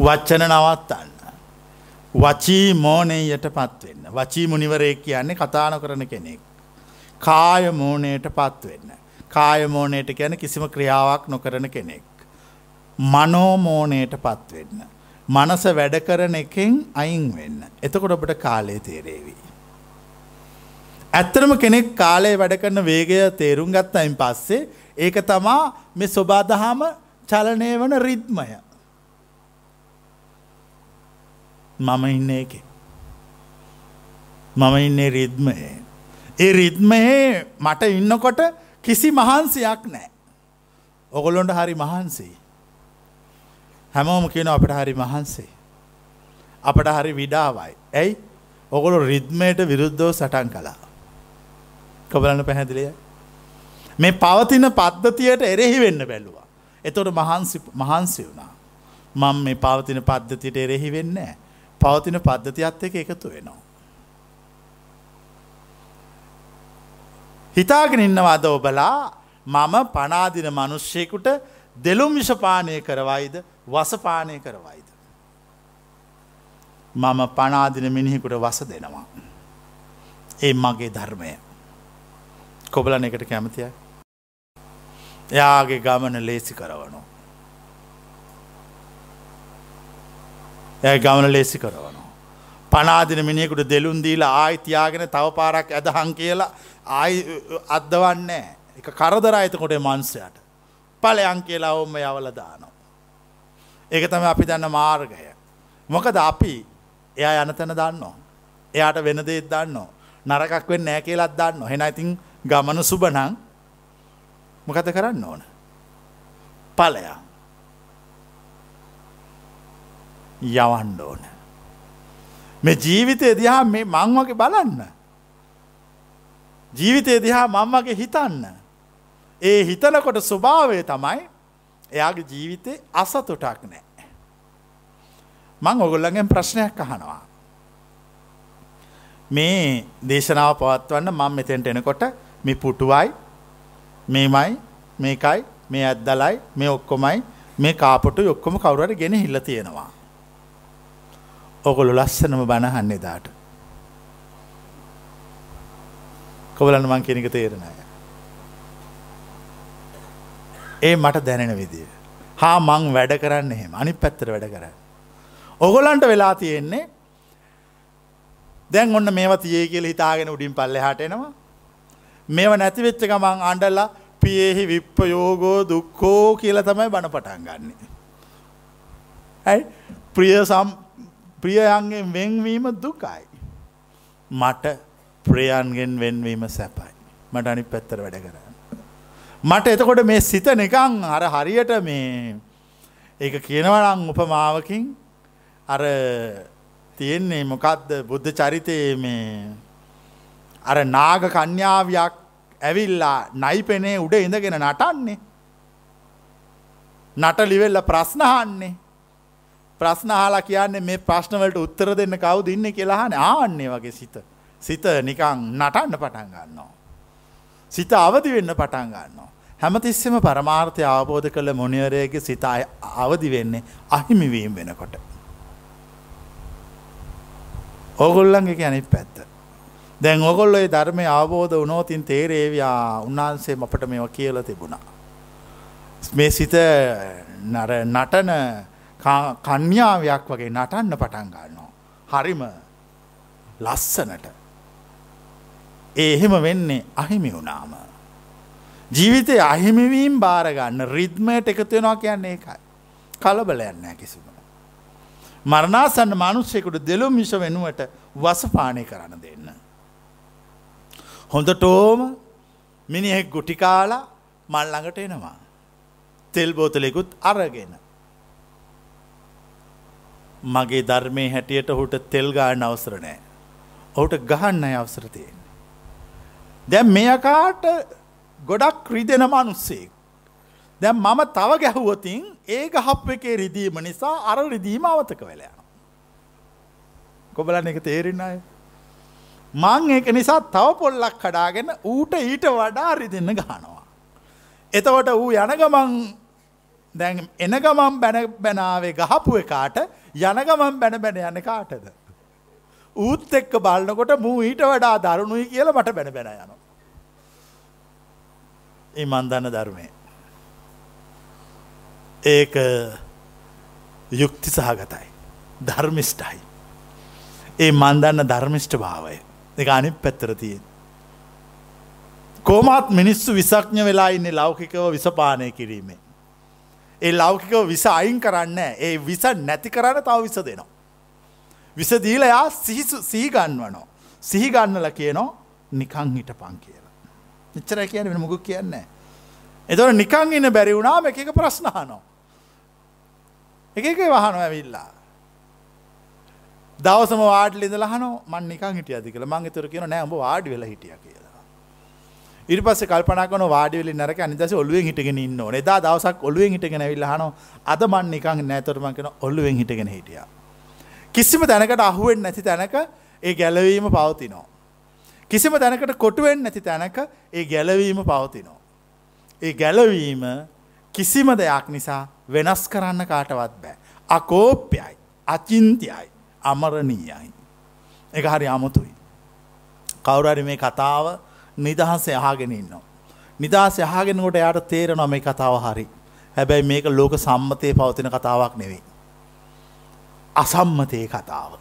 වච්චන නවත්තන්න. වචී මෝනයට පත්වෙන්න. වචී මුනිවරේ කියන්නේ කතාන කරන කෙනෙක්. කාය මෝනයට පත්වෙන්න. කාය මෝනයට කියන කිසිම ක්‍රියාවක් නොකරන කෙනෙක්. මනෝමෝනයට පත්වෙන්න. මනස වැඩ කරන එකෙන් අයින් වෙන්න. එතකොට ඔබට කාලය තේරේවී. ඇත්තරම කෙනෙක් කාලය වැඩ කරන වේගය තේරුම් ගත්තයින් පස්සේ ඒක තමා මේ ස්වබාදහාම චලනය වන රිද්මය. මම ඉන්න එක. මම ඉන්නේ රිද්මයේ. ඒ රිද්මයේ මට ඉන්නකොට කිසි මහන්සියක් නෑ. ඔගොලොන්ට හරි මහන්සේ. හැමෝම කියන අපට හරි මහන්සේ. අපට හරි විඩාවයි. ඇයි ඔගොලු රිද්මයට විරුද්ධෝ සටන් කලා. කොබලන්න පැහැදිලිය. මේ පවතින පද්ධතියට එරෙහි වෙන්න බැලුවා. එතොට මහන්සි මහන්සි වුණා. මං මේ පවතින පද්ධතියට එරෙහි වෙන්න පවතින පද්ධතියත් එක එකතු වෙනවා. හිතාගෙන ඉන්නවාද ඔබලා මම පනාදින මනුෂ්‍යයකුට දෙලුම් විෂපානය කරවයිද වසපානය කරවයිද. මම පනාදින මිනිහෙකුට වස දෙනවා. ඒ මගේ ධර්මය. කොබලන එකට කැමතිය. එයාගේ ගමන ලේසි කරවනු. ඇ ගමන ලේසි කරවනවා. පනාදින මිනිෙකුට දෙලුන් දීලා ආයිතියාගෙන තව පාරක් ඇදහන් කියලා ආයි අදවන්නේ එක කරදර අයතකොට මන්සයට පලයන් කියලා ඔවම යවල දානවා. ඒක තම අපි දන්න මාර්ගය. මොකද අපි එයා යනතැන දන්නවා. එයාට වෙනදේත් දන්නවා. නරකක් වෙන් නෑ කියලත් දන්න හෙන ඉතින් ගමන සුබනං මොකත කරන්න ඕන. පලයා යවන්න ඕන. මේ ජීවිතය දිහා මේ මං වගේ බලන්න. ජීවිතය දිහා මංවගේ හිතන්න. ඒ හිතනකොට ස්වභාවය තමයි එයාගේ ජීවිතේ අසතුටක් නෑ. මං ඔගොල්ලගෙන් ප්‍රශ්නයක් අහනවා. මේ දේශනාව පවත්වන්න මං මෙතෙන්ට එනකොට මේ පුටුවයි මේමයි මේකයි මේ ඇද්දලයි මේ ඔක්කොමයි මේ කාපොටු ඔක්කොම කවුරට ගෙන හිල්ල තියෙනවා. ඔකොළු ලස්සනම බණහන්නේ දාට. කොබලන්න මං කෙනෙක තේරෙනය. ඒ මට දැනෙන විදිය. හා මං වැඩ කරන්න එහෙම අනි පැත්තර වැඩ කරන්න. ඔගොලන්ට වෙලා තියෙන්නේ දැන් ඔන්න මේව තියේ කියල හිතාගෙන උඩින් පල්ල හටෙනවා. මේව නැතිවෙච්ච ගමන් අන්ඩල්ලා පියෙහි විප්ප යෝගෝ දුක්කෝ කියල තමයි බණ පටන් ගන්නේ. ඇයි ප්‍රිය සම් ප්‍රියයන්ගෙන් වෙන්වීම දුකයි. මට ප්‍රියන්ගෙන් වෙන්වීම සැපයි. මට අනි පැත්තර වැඩ කරන්න. මට එතකොට මේ සිත නිකං අර හරියට මේ ඒක කියනවනං උපමාවකින් අර තියෙන්නේ මොකක්ද බුද්ධ චරිතයේ මේ අර නාග කන්‍යාවයක් ඇවිල්ලා නයිපෙනේ උඩ ඉඳගෙන නටන්නේ නටලිවෙල්ල ප්‍රශ්නහන්නේ ප්‍රශ්න අහලා කියන්නේ මේ ප්‍රශ්නවලට උත්තර දෙන්න කවුද ඉන්නේ කියලා අහන්නේ ආන්නේ වගේ සිත. සිත නිකන් නටන්න පටන් ගන්නවා. සිත අවදි වෙන්න පටන් ගන්නවා. හැමතිස්සෙම පරමාර්ථය අවබෝධ කළ මොනිවරයගේ සිත අවදි වෙන්නේ අහිමිවීම් වෙනකොට. ඕගොල්ලන්ගේ අනිත් පැත්ත. දැන් ඔගොල්ලොයි ධර්මය අවබෝධ වනෝතින් තේරේවයා උන්වහන්සේ අපට මෙව කියල තිබුණා. මේ සිත නටන කන්‍යාවයක් වගේ නටන්න පටන් ගන්නවා. හරිම ලස්සනට. ඒ එහෙම වෙන්නේ අහිමි වුණාම. ජීවිතය අහිමිවීම් භාරගන්න රිද්මයට එකතුවෙනවා කියන්නේ ඒකයි. කලබලයන්න කිසිම. මරණාසන්න මනුස්සෙකුට දෙලුම් මිස වෙනුවට වසපානය කරන්න දෙන්න. හොඳටෝම මිනිහෙක් ගුටිකාලා මල්ලඟට එනවා. තෙල් බෝතලෙකුත් අරගෙන. මගේ ධර්මය හැටියට ඔහුට තෙල් ගාන්න අවසර නෑ. ඔහුට ගහන්න අය අවසර තියෙන්නේ. දැම් මෙයකාට ගොඩක් රිදෙන මනුස්සේ. දැම් මම තව ගැහුවතින් ඒ ගහප් එකේ රිදීම නිසා අර රිදීම අවතක වෙලයන. කොබලන්න එක තේරෙන අය. මං ඒක නිසා තව පොල්ලක් කඩාගෙන ඌට ඊට වඩා රිදින්න ගහනවා. එතවට ඌ යනගමන් දැන් එනගමන් බැන බැනාවේ ගහපු එකාට යනගමන් බැන බැන යන කාටද. ඌත් එක්ක බලන්නකොට මූ ඊට වඩා දරුණුයි කියල මට බැන බැන යන. ඒ මන්දන්න ධර්මය. ඒක යුක්ති සහගතයි. ධර්මිෂ්ටයි. ඒ මන්දන්න ධර්මිෂ්ට භාවය එක අනි පැත්තරතියෙන්. කෝමත් මිනිස්සු විසක්ඥ වෙලා ඉන්නේ ලෞකිකව විසපානය කිරීමේ. ඒ ලෞකිකව විස අයින් කරන්න ඒ විස නැති කරන්න තව විස දෙනවා. විස දීල යා සිහිසු සීගන්වනෝ. සිහිගන්නල කියනෝ නිකං හිට පං කියලා. නිච්චර කියන වෙන මුගු කියන්නේ. එතොට නිකං ඉන්න බැරි වුණාම එක එක ප්‍රශ්නහනෝ. එක එක වහනො ඇවිල්ලා. දවසම වාඩ ලිඳ හන මන් නිකං හිටිය අදි කළ මං තුර කියන නෑඹ වාඩි වෙලා හිටිය කියලා. ඉරි පස්ස කල්පනකන වාඩිවෙලි නරක අනිදස ඔලුවෙන් හිටගෙන ඉන්න එදා දවසක් ඔලුවෙන් හිටගෙන විල්ල හන අද මන් නිකං නෑතරම කෙන ඔල්ලුවෙන් හිටගෙන හිටිය. කිසිම තැනකට අහුවෙන් නැති තැනක ඒ ගැලවීම පවතිනෝ. කිසිම තැනකට කොටුවෙන් නැති තැනක ඒ ගැලවීම පවතිනෝ. ඒ ගැලවීම කිසිම දෙයක් නිසා වෙනස් කරන්න කාටවත් බෑ. අකෝප්‍යයි අචින්තියයි අමරණීයයි. එක හරි අමුතුයි. කවුරරි මේ කතාව නිදහස යහගෙන ඉන්නවා. නිදහස යහගෙනකොට යායට තේරෙනවා මේ කතාව හරි. හැබැයි මේක ලෝක සම්මතය පවතින කතාවක් නෙවෙයි. අසම්මතය කතාව.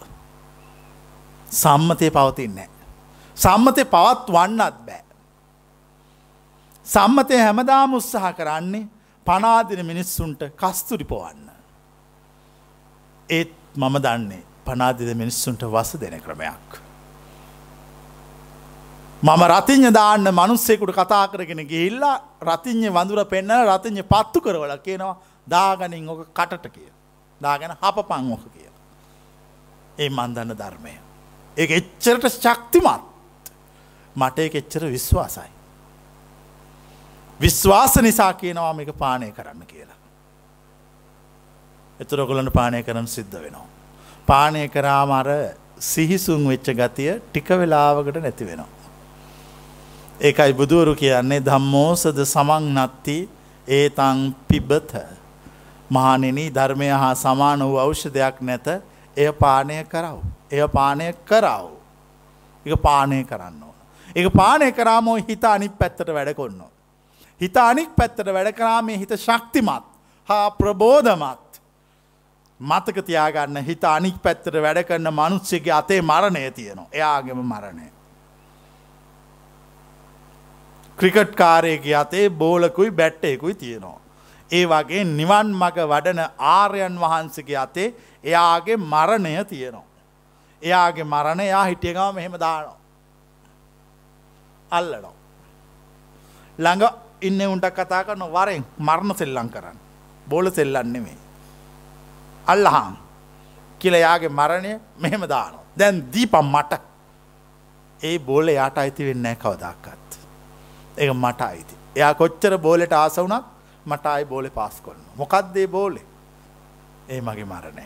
සම්මතය පවතින්නේ. සම්මතය පවත් වන්නත් බෑ. සම්මතය හැමදාම උත්සාහ කරන්නේ පනාදින මිනිස්සුන්ට කස්තුරි පොවන්න. ඒත් මම දන්නේ පනාදිද මිනිස්සුන්ට වස දෙන ක්‍රමයක්. මම රතිඥ දාන්න මනුස්සෙකුට කතා කරගෙන ගිහිල්ලා රතිඥ වඳුර පෙන්න රතිඥ පත්තු කරවල කියනවා දාගනින් ඕක කටට කිය. දාගෙන හප පංෝක කිය. ඒ මන්දන්න ධර්මය. ඒ එච්චරට ශක්තිමත් මට එක එච්චර විශ්වාසයි. විශ්වාස නිසා කියනවා මේක පානය කරන්න කියලා. එතුරගොලට පානය කරන සිද්ධ වෙනවා. පානය කරාම අර සිහිසුන් වෙච්ච ගතිය ටික වෙලාවකට නැති වෙනවා. ඒකයි බුදුවරු කියන්නේ ධම්මෝසද සමං නත්ති ඒතං පිබත. මහනෙන ධර්මය හා සමාන වූ අවෂ්‍යදයක් නැත එය පානය කරව. එය පානය කරව. එක පානය කරන්න ඕන. එක පානය කරාමෝ හිත අනික් පැත්තට වැඩකොන්න. හිත අනික් පැත්තට වැඩ කරාමේ හිත ශක්තිමත් හා ප්‍රබෝධමත්. මතක තියාගන්න හිත අනික් පැත්තට වැඩ කරන්න මනුස්සයගේ අතේ මරණය තියෙනවා. එයාගේම මරණය. ක්‍රිකට් කාරයගේ අතේ බෝලකුයි බැට්ටයකුයි තියෙනවා. ඒ වගේ නිවන් මග වඩන ආර්යන් වහන්සගේ අතේ එයාගේ මරණය තියෙනවා. එයාගේ මරණ එයා හිටියගම මෙහෙම දානවා. අල්ලනවා. ළඟ ඉන්න උන්ට කතා කරන වරෙන් මරණ සෙල්ලං කරන්න. බෝල සෙල්ලන්නෙමේ. අල්ලහාම් කියල යාගේ මරණය මෙහෙම දානවා. දැන් දීපම් මට ඒ බෝල යාට අයිති වෙන්න කවදක්කත්. ඒ මට අයිති. එයා කොච්චර බෝලට ආසවුනක් මට අයි බෝලෙ පාස් කොන්න. මොකක්දේ බෝලෙ ඒ මගේ මරණය.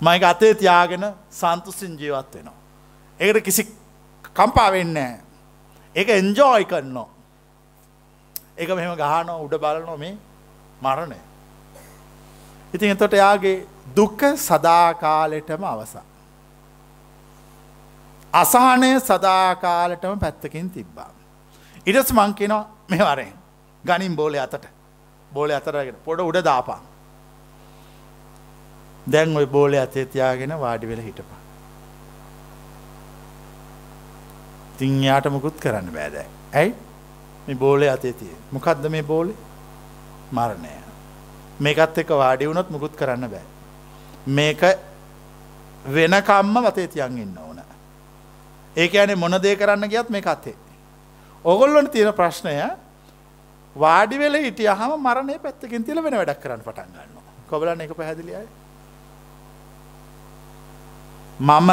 මයික අතේ තියාගෙන සන්තුසින් ජීවත් වෙනවා. ඒකට කිසි කම්පා වෙන්න ඒක එන්ජෝයි කරනවා. එක මෙම ගහන උඩ බලනො මේ මරණය. ඉතින් එතොට යාගේ දුක්ක සදාකාලෙටම අවසා. අසානය සදාකාලටම පැත්තකින් තිබ්බා. ඉඩස් මංකිනවා මෙවරෙන් ගනින් බෝලය අතට බෝල අතරගෙන පොඩ උඩ දාපා. දැන් ඔයි බෝලය අතේ තියාගෙන වාඩි වෙල හිටපා. තිංයාට මුකුත් කරන්න බෑදෑ. ඇයි මේ බෝලය අතේ තිය මොකක්ද මේ බෝලි මරණය. මේකත් එක වාඩි වුණොත් මුකුත් කරන්න බෑ. මේක වෙනකම්ම වතේ තියන් ඉන්න ඕන. ඒක ඇනේ මොන දේ කරන්න ගියත් මේ අතේ. ඔගොල්ලොන තියෙන ප්‍රශ්නය වාඩි වෙල හිටිය හම මරණය පැත්තකින් තිල වෙන වැඩක් කරන්න පටන් ගන්න. කොබලන්න එක පැහැදිලියයි. මම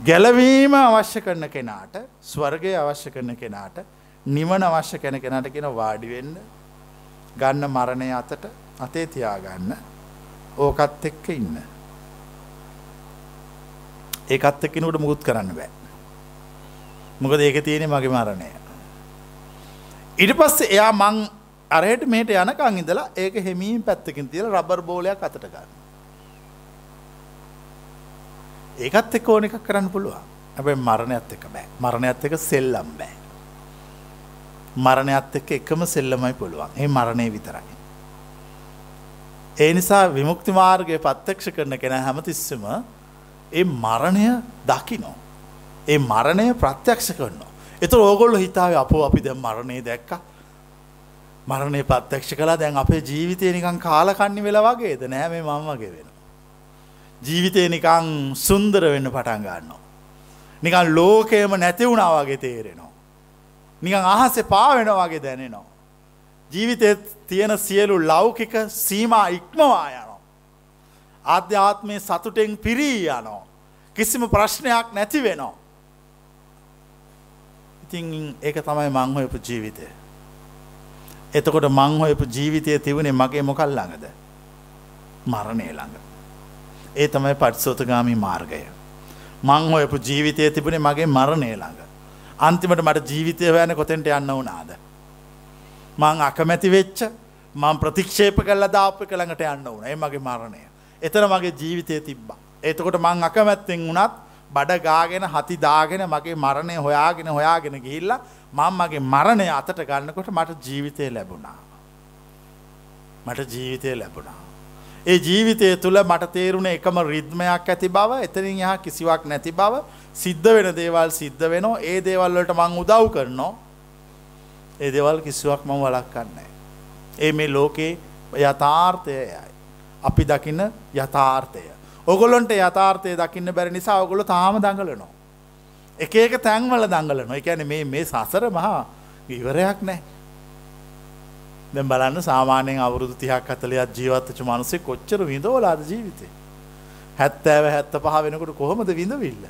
ගැලවීම අවශ්‍ය කරන කෙනාට ස්වර්ගය අවශ්‍ය කරන කෙනාට නිවන අවශ්‍ය කෙන කෙනට කෙන වාඩිවෙන්න ගන්න මරණය අතට අතේ තියාගන්න ඕකත් එක්ක ඉන්න. ඒකත් එක්කනට මුකුත් කරන්න බෑ. මොකද ඒක තියෙන මගේ මරණය. ඉට පස්ස එයා මං අරයට මේට යනකං ඉඳලා ඒක හෙමීම් පැත්තකින් තියල රබර් බෝලයක් අතට ගන්න. ඒකත් එක්ක ඕන එකක් කරන්න පුළුවන් ඇබයි මරණයත් එක බෑ මරණයත් එක සෙල්ලම් බෑ. මරණයත් එක්ක එකම සෙල්ලමයි පුළුවන් ඒ මරණය විතරයි. ඒ නිසා විමුක්ති මාර්ගය පත්තක්ෂ කරන කෙන හැමතිස්සම ඒ මරණය දකිනෝ. ඒ මරණය ප්‍රත්‍යක්ෂ කරනවා. එත ඕගොල්ල හිතාව අප අපි දැ මරණය දැක්ක මරණය පත්‍යක්ෂ කලා දැන් අපේ ජීවිතය නිකං කාලකන්නි වෙලා වගේද නෑ මේ මං වගේ වෙන. ජීවිතය නිකං සුන්දර වෙන්න පටන් ගන්නවා. නිකන් ලෝකයම නැති වුණා වගේ තේරෙනවා. නිකං අහසේ පාවෙන වගේ දැනෙනවා. ජීවිතය තියෙන සියලු ලෞකික සීමා ඉක්මවා යනවා. ආධ්‍යාත්මය සතුටෙන් පිරී යනෝ. කිසිම ප්‍රශ්නයක් නැති වෙනවා. ඉතින් ඒක තමයි මංහොයපු ජීවිතය. එතකොට මංහොයපු ජීවිතය තිවුණේ මගේ මොකල් ළඟද. මරණය ළඟ. ඒ තමයි පට්සෝතගාමි මාර්ගය. මංහොයපු ජීවිතය තිබුණේ මගේ මරණය ළඟ. අන්තිමට මට ජීවිතය හොයන කොතෙන්ට යන්න වනාද. මං අකමැති වෙච්ච මං ප්‍රතික්ෂේප කල්ල දාප කළඟට යන්න වන ඒ මගේ මරණය. එතන මගේ ජීවිතය තිබ්බා. එතකොට මං අකමැත්තෙන් වුණත් බඩ ගාගෙන හති දාගෙන මගේ මරණය හොයාගෙන හොයාගෙන ගිහිල්ල මං මගේ මරණය අතට ගන්නකොට මට ජීවිතය ලැබුණා. මට ජීවිතය ලැබුණා. ඒ ජීවිතය තුළ මට තේරුණ එකම රිද්මයක් ඇති බව එතනින් යහ කිසිවක් නැති බව සිද්ධ වෙන දේවල් සිද්ධ වෙනවා ඒ දේවල්වලට මං උදව් කරනවා ඒ දෙවල් කිසිවක් මම වලක්කන්නේ. ඒ මේ ලෝකේ යථාර්ථයයි. අපි දකින්න යථාර්ථය. ඔගොලොන්ට යථාර්ථය දකින්න බැරි නිසා ඔගොල තාම දඟලනවා. එක එක තැන්වල දංගලන එකැන මේ මේ සසර මහා ඉවරයක් නෑ. දැ බලන්න සාමානයෙන් අවුරුදු තිහක් අතලයක් ජීවත්තච මනුසේ කොච්චර විඳෝලාද ජීවිතේ? හැත්තෑව හැත්ත පහ වෙනකොට කොහොමද විඳවිල්ල?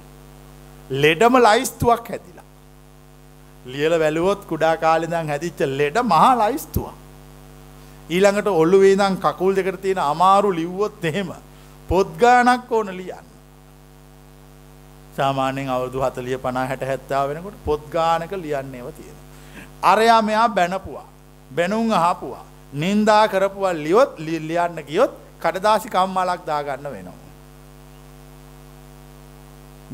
ලෙඩම ලයිස්තුවක් හැදිලා. ලියල වැලුවොත් කුඩා කාලිදං හැදිච්ච ලෙඩ මහා ලයිස්තුවක්. ඊළඟට ඔල්ලුවේ දං කකුල් දෙකට තියෙන අමාරු ලිව්වොත් එහෙම පොද්ගානක් ඕන ලියන්න සාමානෙන් අවුදු හතලිය පනා හැට හැත්තාව වෙනකොට පොද්ගානක ලියන්නේව තියෙන. අරයා මෙයා බැනපුවා. බැනුම් අහපුවා. නින්දා කරපුවා ලියොත් ලියන්න ගියොත් කඩදාසි කම්මලක් දාගන්න වෙනවා.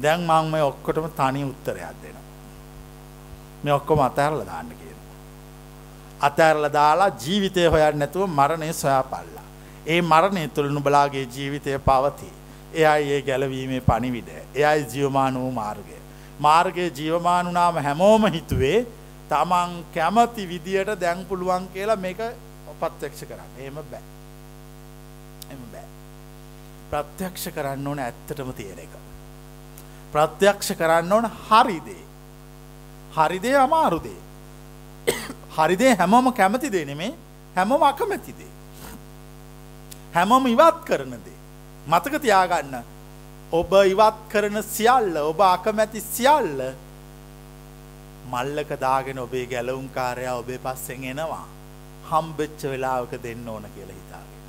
දැන් මං මේ ඔක්කොටම තනි උත්තරයක් දෙනවා. මේ ඔක්කොම අතහැරල දාන්න කියන. අතෑරල දාලා ජීවිතය හොයන්න නැතුව මරණය සොයා පල්ලා. ඒ මරණය තුළ නුබලාගේ ජීවිතය පවතිී. එයයි ඒ ගැලවීමේ පණිවිඩ. එයයි ජීවමාන වූ මාර්ගය. මාර්ගයේ ජීවමානුනාම හැමෝම හිතුවේ තමන් කැමති විදියට දැන් පුළුවන් කියලා මේක පත්්‍යක්ෂ කරන්න. එම බෑ. එම බෑ. ප්‍රත්‍යක්ෂ කරන්න ඕන ඇත්තටම තියෙන එක. ප්‍රත්‍යක්ෂ කරන්න ඕන හරිදේ. හරිදේ අමාරුදේ. *coughs* හරිදේ හැමෝම කැමති දේ නෙමේ හැමෝම අකමැතිදේ. හැමෝම ඉවත් කරන දේ. මතක තියාගන්න. ඔබ ඉවත් කරන සියල්ල ඔබ අකමැති සියල්ල මල්ලක දාගෙන ඔබේ ගැලවුම් කාරයා ඔබේ පස්සෙන් එනවා. හම්බෙච්ච වෙලාවක දෙන්න ඕන කියලා හිතාගෙන.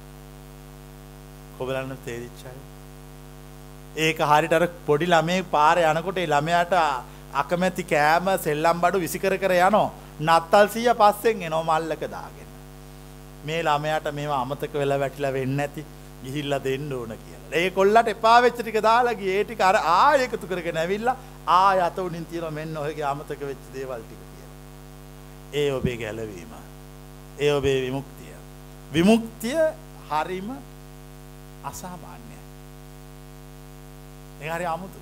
කොබලන්න තේරිච්චයි ඒක හරිටර පොඩි ළමේ පාර යනකොට ළමයට අකමැති කෑම සෙල්ලම් බඩු විසිකර කර යනෝ නත්තල් සීය පස්සෙන් එනෝ මල්ලක දාගෙන. මේ ළමයට මේ අමතක වෙලා වැටිලා වෙන්න ඇති ගිහිල්ල දෙන්න ඕන කියලා. ඒ කොල්ලට එපා වෙච්චටික දාලගේ ඒටික අර ආයකතු කරගෙන ඇවිල්ල ආය අත උනින් තියෙන මෙන්න ඔහගේ අමතක වෙච්ච දේවල්ටික කියලා. ඒ ඔබේ ගැලවීම. ඒ ඔබේ විමුක්තිය. විමුක්තිය හරිම අසාමාන්‍යයි. ඒ හරි අමුතු.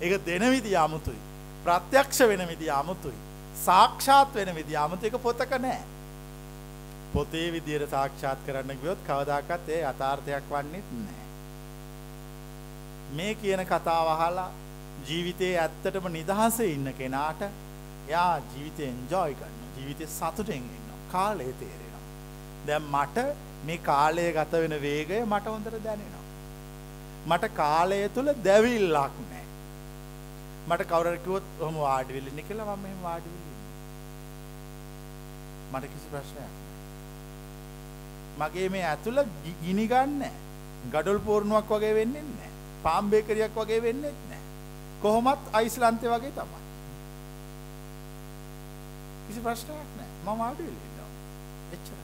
ඒක දෙන විදි අමුතුයි. ප්‍රත්‍යක්ෂ වෙන විදි අමුතුයි. සාක්ෂාත් වෙන විදි අමුතු එක පොතක නෑ. පොතේ විදියට සාක්ෂාත් කරන්න ගියොත් කවදාකත් ඒ යථාර්ථයක් වන්නෙත් නෑ. මේ කියන කතාව අහලා ජීවිතයේ ඇත්තටම නිදහසේ ඉන්න කෙනාට යා ජීවිතය එන්ජෝයි ගන්න ජීවිතය සතුටෙන් ඉන්න කාලය තේරෙනවා. දැම් මට මේ කාලය ගත වෙන වේගය මට හොඳට දැනෙනවා. මට කාලය තුළ දැවිල්ලක් නෑ. මට කවරකිවොත් හොම වාඩිවිල්ලි කියලා මම වාඩිවිල්ලි. මට කිසි ප්‍රශ්නයක්. මගේ මේ ඇතුළ ගිනිගන්න ගඩොල් පෝර්ණුවක් වගේ වෙන්නේ නෑ. පාම්බේකරයක් වගේ වෙන්නෙත් නෑ. කොහොමත් අයිස්ලන්තය වගේ තමයි. කිසි ප්‍රශ්නයක් නෑ. මම ආඩුවල්ලන්නවා එච්චර